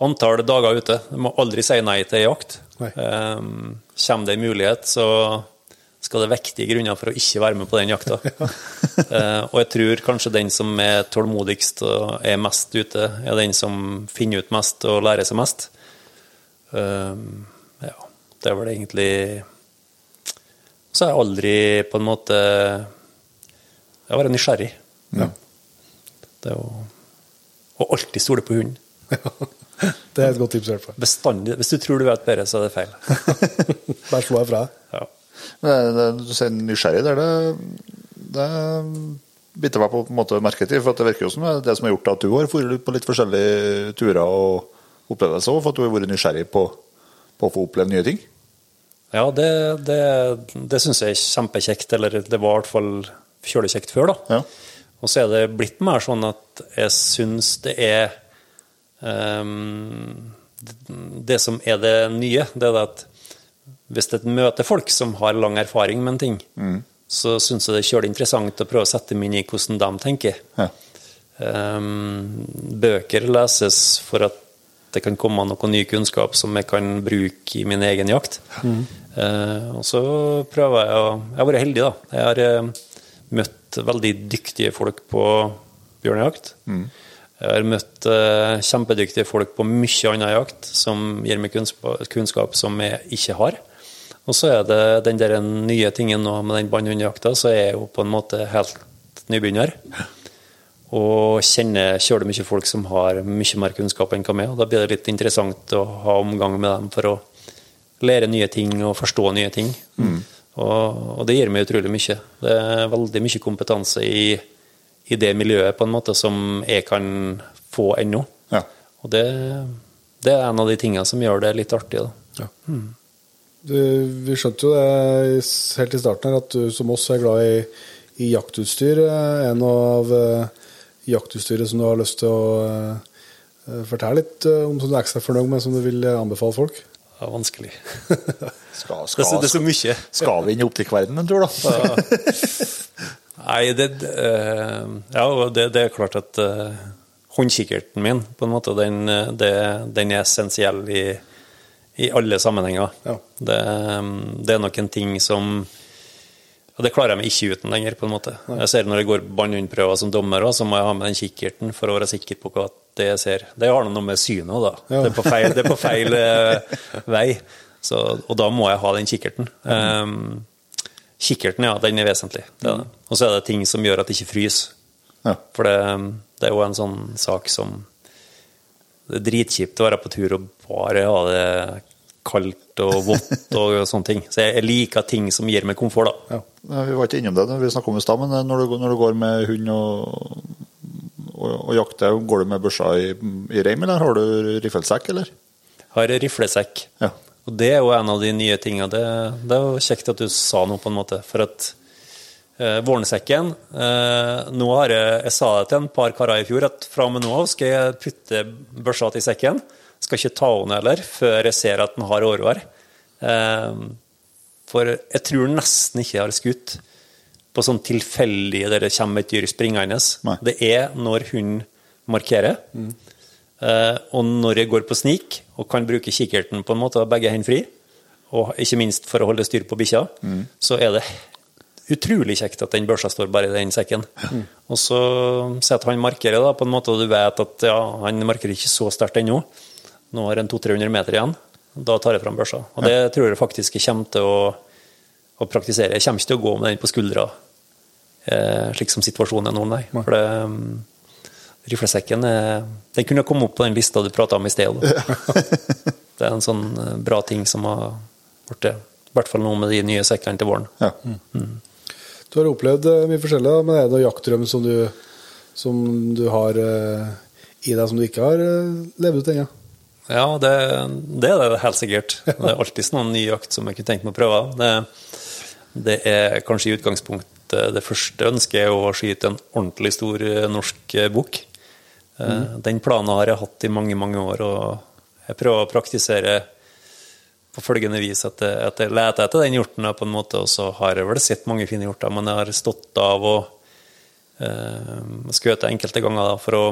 Antall dager ute. Du må aldri si nei til jakt. Nei. Ehm, kommer det en mulighet, så skal det vektige grunner for å ikke være med på den jakta. uh, og jeg tror kanskje den som er tålmodigst og er mest ute, er den som finner ut mest og lærer seg mest. Um, ja, det er vel egentlig Så har jeg aldri på en måte Jeg være nysgjerrig. Ja. Det er å, å alltid stole på hunden. Det er et godt tips. i hvert fall. Bestandig. Hvis du tror du vet bedre, så er det feil. Bare slå jeg fra. Ja. Men det, det, du sier nysgjerrig der, det, det biter meg på en måte merke til. For det virker jo som det er det som har gjort at du har vært på litt forskjellige turer og opplevelser òg, for at du har vært nysgjerrig på, på å få oppleve nye ting. Ja, det, det, det syns jeg er kjempekjekt. Eller det var i hvert fall kjølig kjekt før, da. Ja. Og så er det blitt mer sånn at jeg syns det er um, det- som er det nye, det er at hvis et møter folk som har lang erfaring med en ting, så syns jeg det er kjølig interessant å prøve å sette meg inn i hvordan de tenker. Ja. Um, bøker leses for at det kan komme noe ny kunnskap som jeg kan bruke i min egen jakt. Eh, og så prøver jeg å Jeg har vært heldig, da. Jeg har eh, møtt veldig dyktige folk på bjørnejakt. Jeg har møtt eh, kjempedyktige folk på mye annen jakt som gir meg kunnskap, kunnskap som jeg ikke har. Og så er det den der nye tingen nå med den bannhundjakta, så er jeg jo på en måte helt nybegynner. Og kjenner kjølig mye folk som har mye mer kunnskap enn hva meg. Og da blir det litt interessant å ha omgang med dem for å lære nye ting og forstå nye ting. Og, og det gir meg utrolig mye. Det er veldig mye kompetanse i, i det miljøet på en måte som jeg kan få ennå. Ja. Og det, det er en av de tingene som gjør det litt artig. Da. Du, vi skjønte jo det helt i starten her, at du som oss er glad i, i jaktutstyr. Eh, En av uh, jaktutstyret som du har lyst til å uh, fortelle litt om, som du er ekstra fornøyd med, som du vil anbefale folk? Er vanskelig. Skal, Det er, det er så mye. skal vi inn i optikkverdenen tror du? Nei, det, eh, ja, det, det er klart at uh, håndkikkerten min, på en måte, den, eh, det, den er essensiell i, i alle sammenhenger. Ja. Det, eh, det er nok en ting som og Det klarer jeg meg ikke uten lenger. på en måte. Jeg ser Når jeg går bannhundprøver som dommer, òg, så må jeg ha med den kikkerten for å være sikker på hva det jeg ser. Det har noe med synet òg, da. Ja. Det er på feil, er på feil eh, vei. Så, og da må jeg ha den kikkerten. Um, kikkerten, ja, den er vesentlig. Det det. Og så er det ting som gjør at det ikke fryser. Ja. For det, det er jo en sånn sak som Det er dritkjipt å være på tur og bare ha det kaldt og vått og sånne ting. Så jeg, liker ting som gir meg komfort, da. Ja, Vi var ikke innom det når vi snakket om i stad, men når du, når du går med hund og, og, og jakter, går du med børsa i, i reim, eller har du riflesekk, eller? Har riflesekk. Ja. Og det er jo en av de nye tingene. Det, det er jo kjekt at du sa noe, på en måte. For at eh, vårnsekken eh, Nå har jeg Jeg sa det til en par karer i fjor, at fra og med nå av skal jeg putte børsa til sekken. Skal ikke ta henne heller før jeg ser at den har årvær. Eh, for jeg tror nesten ikke jeg har skutt på sånn tilfeldig der det kommer et dyr springende. Det er når hunden markerer. Mm. og når jeg går på snik og kan bruke kikkerten på en måte begge hendene fri, og ikke minst for å holde styr på bikkja, så er det utrolig kjekt at den børsa står bare i den sekken. Og så si at han markerer, da, på en måte, og du vet at ja, han markerer ikke så sterkt ennå. Nå har en 200-300 meter igjen. Da tar jeg fram børsa. Og det tror jeg faktisk jeg kommer til å, å praktisere. Jeg kommer ikke til å gå med den på skuldra eh, slik som situasjonen er nå, nei. For det, um, riflesekken er, den kunne komme opp på den lista du prata om i sted. Det er en sånn eh, bra ting som har blitt det. I hvert fall nå med de nye sekkene til våren. Ja. Du har opplevd eh, mye forskjellig, men er det noen jaktdrøm som du, som du har eh, i deg som du ikke har eh, levd ut ennå? Ja, det, det er det helt sikkert. Det er alltid noen ny jakt som jeg kunne tenkt meg å prøve. Det, det er kanskje i utgangspunktet det første ønsket er å skyte en ordentlig stor eh, norsk eh, bukk. Mm. Den planen har jeg hatt i mange, mange år, og jeg prøver å praktisere på følgende vis at jeg, at jeg leter etter den hjorten, på en måte, og så har jeg vel sett mange fine hjorter, men jeg har stått av og uh, skutt enkelte ganger da, for å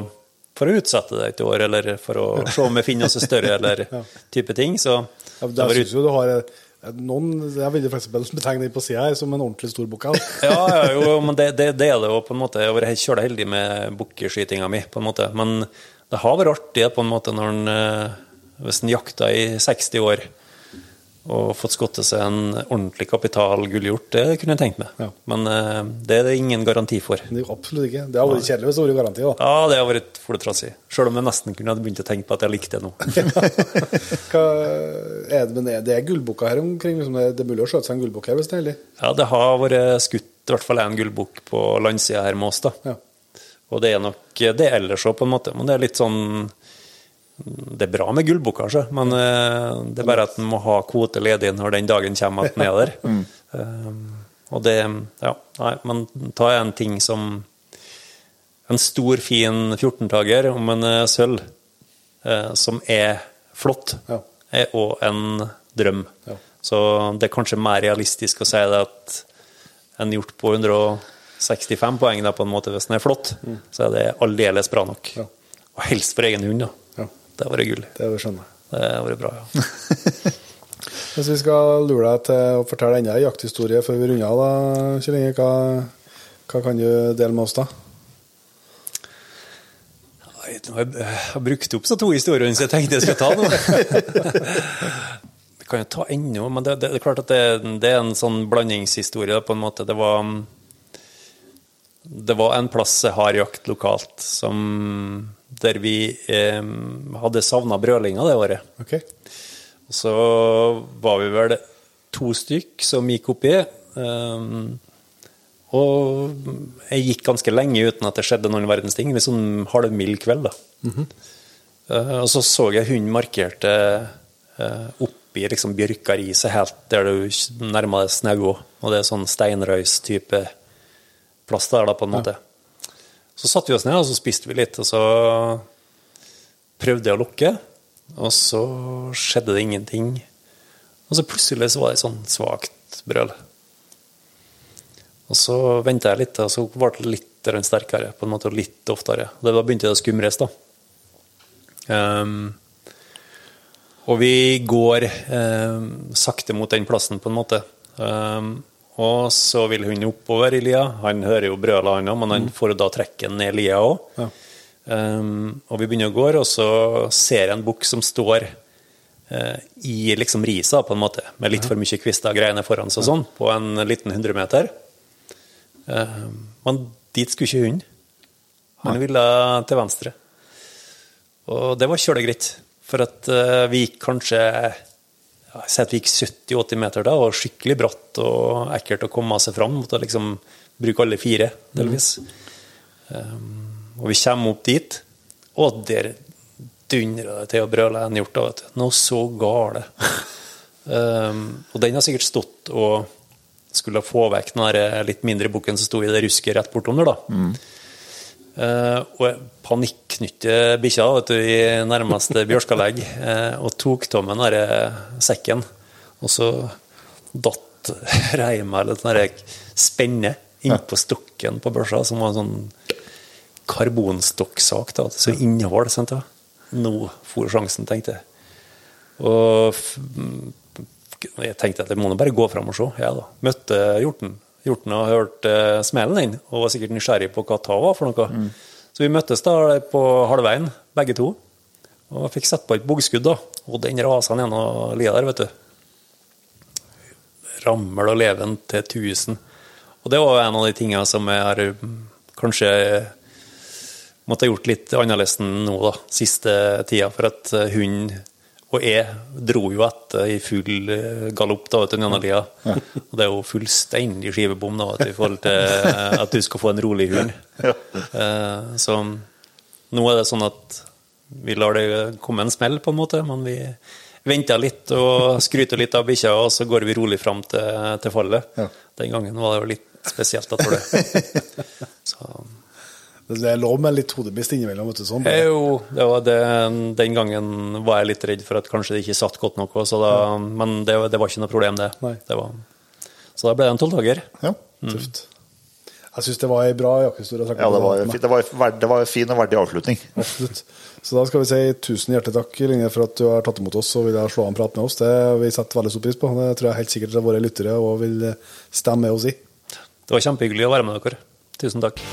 for å utsette det et år, eller for å se om vi finner noe større, eller type ting. Så Ja, det var synes jo du har eh, noen, Jeg vil faktisk betegne den på sida her som en ordentlig stor bukk. ja, ja, jo, men det, det, det er det jo på en måte. Jeg har vært kjølig heldig med bukkeskytinga mi, på en måte. Men det har vært artig på en måte når en eh, Hvis en jakter i 60 år og fått skotte seg en ordentlig kapital gullhjort, det kunne jeg tenkt meg. Ja. Men uh, det er det ingen garanti for. Det er absolutt ikke. Det har vært kjedelig hvis det vært garanti. da. Ja, det har vært fòletrassig. Sjøl om jeg nesten kunne begynt å tenke på at jeg likte det nå. Hva er det, men er det er gullbukker her omkring? Liksom det, det er mulig å skjøte seg en gullbukk her hvis det er heldig? Ja, det har vært skutt i hvert fall én gullbukk på landsida her med oss, da. Ja. Og det er nok det ellers òg, på en måte. Men det er litt sånn Det er bra med gullbukker, kanskje, men eh, det er bare at en må ha kvote ledig når den dagen kommer at den er der. Eh, og det Ja, nei, men ta en ting som en stor, fin 14-tager om en eh, sølv, som er flott, Ja. er òg en drøm. Ja. Så det er kanskje mer realistisk å si det at en gjort på 165 poeng, da, på en måte, hvis den er flott, så er det aldeles bra nok. Ja. Og helst for egen hund, da. Det har vært gull. Det det. Det har vært bra, ja. Hvis vi skal lure deg til å fortelle enda en jakthistorie før vi runder av, da, Kjell Inge, hva, hva kan du dele med oss da? Jeg har brukt opp så to historier som jeg tenkte jeg skulle ta nå. Vi kan jo ta ennå, men det, det, det er klart at det, det er en sånn blandingshistorie, på en måte. Det var Det var en plass jeg har jakt lokalt som der vi eh, hadde savna brødlinga det året. Okay. Og så var vi vel to stykk som gikk oppi. Um, og jeg gikk ganske lenge uten at det skjedde noen verdens ting. Liksom sånn halvmild kveld, da. Eh, og så så jeg hunden markerte uh, oppi liksom bjørkariset, helt der du nærma deg snau. Og det er sånn steinrøys-type plass der, da, på en måte. Så satte vi oss ned, og så spiste vi litt, og så prøvde jeg å lukke, og så skjedde det ingenting. Og så plutselig så var det et sånn svakt brøl. Og så venta jeg litt, og så ble det litt sterkere, på en måte, og litt oftere. Da begynte det å skumres, da. Um, og vi går um, sakte mot den plassen, på en måte. Um, og så vil hun oppover i lia. Han hører jo brøla, han òg, men han får da trekke den ned lia òg. Ja. Um, og vi begynner å gå, og så ser jeg en bukk som står uh, i liksom risa, på en måte, med litt for mye kvister og greiene foran seg, sånn, på en liten hundremeter. Uh, men dit skulle ikke hunden. Han ville til venstre. Og det var kjølig greit, for at uh, vi gikk kanskje sier at vi gikk 70-80 meter da, og skikkelig bratt og ekkelt å komme seg fram. Måtte liksom bruke alle fire, delvis. Um, og vi kommer opp dit, og der dundrer det til å brøle en hjort. vet du. Noe så gale. um, og den har sikkert stått og skulle få vekk den litt mindre bukken som sto i det rusket rett bortom der. da. Uh, og panikknytte bikkja i nærmeste bjørskalegg uh, og tok av meg den sekken. Og så datt reima eller sånn spennet spenne innpå stokken på børsa, som var en sånn karbonstokksak. da, Så innhold. sant da? Nå for sjansen, tenkte jeg. Og jeg tenkte at jeg må bare gå fram og se. Ja da. Møtte hjorten. Hjorten hadde hørt uh, smellen inn, og var sikkert nysgjerrig på hva ta var for noe. Så vi møttes da på halvveien, begge to. Og fikk sett på et bogskudd, da. Og den rasa gjennom lia der, vet du. Rammel og leven til 1000. Og det var en av de tingene som jeg har mm, kanskje måtte ha gjort litt annerledes nå, da, siste tida. For at eh, hun og jeg dro jo etter i full eh, galopp da, vet du, Ja. Og det er jo fullstendig skivebom da, i forhold til eh, at du skal få en rolig hund. Ja. Så nå er det sånn at vi lar det komme en smell, på en måte, men vi venter litt og skryter litt av bikkja, og så går vi rolig fram til, til fallet. Ja. Den gangen var det jo litt spesielt, da, tror jeg. Så, Det er lov med litt hodemist innimellom. vet du, sånn. jo, det var det, den gangen var jeg litt redd for at kanskje det ikke satt godt nok, så da, men det, det var ikke noe problem, det. Nei. det var, så da ble det en tolvdager. Ja. Tøft. Jeg syns det var ei bra jakkestore. ja, det var, det, var, det var en fin og verdig avslutning. Absolutt. Så da skal vi si tusen hjertelig takk Linje, for at du har tatt imot oss og vil slå av en prat med oss. Det vi setter veldig stor pris på. Det tror jeg helt sikkert våre lyttere og vil stemme med oss i. Det var kjempehyggelig å være med dere. Tusen takk.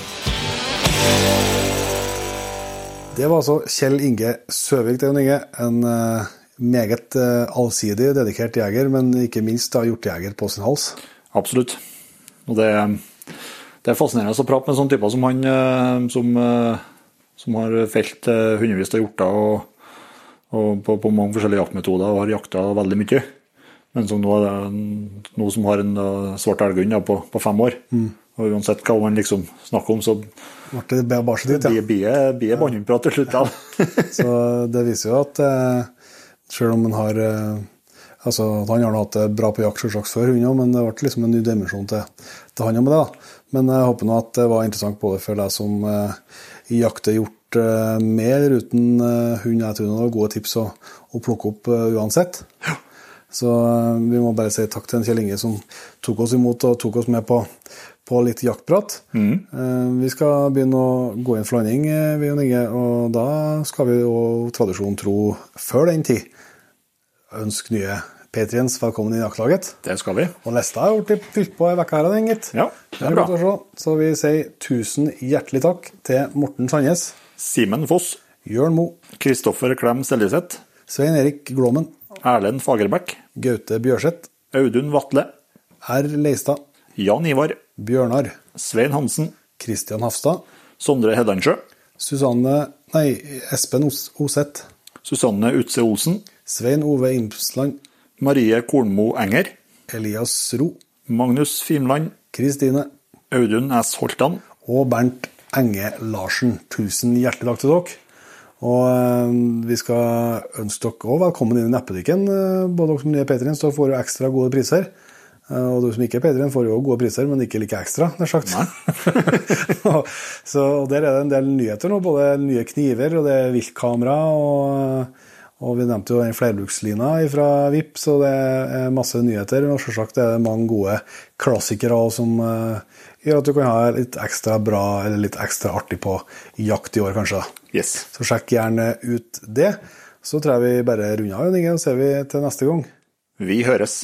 Det var altså Kjell Inge Søvik, det, Inge. En eh, meget eh, allsidig, dedikert jeger, men ikke minst da hjortejeger på sin hals. Absolutt. Og det, det er fascinerende å prate med sånne typer som han, eh, som, som har felt hundrevis av hjorter og, og på, på mange forskjellige jaktmetoder og har jakta veldig mye. Men som nå, er det noe som har en svart elghund på, på fem år. Og uansett hva man liksom snakker om, så Ble det bare så dit, ja. blir blir bannhundprat til slutt. da. Så det viser jo at eh, selv om han har eh, Altså, han har hatt det bra på jakt selvsagt før, hun men det ble liksom en ny dimensjon til, til han med det. da. Men jeg håper nå at det var interessant både for deg som eh, jakter hjort eh, med eller uten eh, hund. Jeg tror det var gode tips å, å plukke opp eh, uansett. Så eh, vi må bare si takk til Kjell Inge som tok oss imot og tok oss med på, på litt jaktprat. Mm. Vi skal begynne å gå inn for landing, eh, vi og Inge, og da skal vi jo tradisjonen tro før den tid ønske nye patriens velkommen i jaktlaget. Det skal vi. Og lista har blitt fylt på ei uke her, den, gitt. Ja, det er er bra. Så vi sier tusen hjertelig takk til Morten Sandnes, Simen Foss, Jørn Moe, Kristoffer Klem Seljeseth, Svein Erik Glåmen Erlend Fagerbæk, Gaute Bjørseth, Audun Vatle, R. Leistad, Jan Ivar, Bjørnar, Svein Hansen, Kristian Hafstad, Sondre Hedansjø, Susanne Nei, Espen Oseth, Susanne Utse Olsen, Svein Ove Imsland, Marie Kornmo Enger, Elias Ro, Magnus Fimland, Kristine Audun S. Holtan, og Bernt Enge Larsen. Tusen hjertelig takk til dere. Og eh, vi skal ønske dere òg velkommen inn i nettbutikken. eh, Både dere som er Patrion, så får jo ekstra gode priser. Eh, Og du som ikke er Patrion, får jo gode priser, men ikke like ekstra, nær sagt. så der er det en del nyheter nå. Både nye kniver, og det er viltkamera. Og, og vi nevnte jo den flerbrukslina fra VIP, så det er masse nyheter. Og selvsagt er det mange gode klassikere også som uh, gjør at du kan ha litt ekstra bra eller litt ekstra artig på jakt i år, kanskje. Yes. Så sjekk gjerne ut det. Så tror jeg vi bare runder av, og så ser vi til neste gang. Vi høres.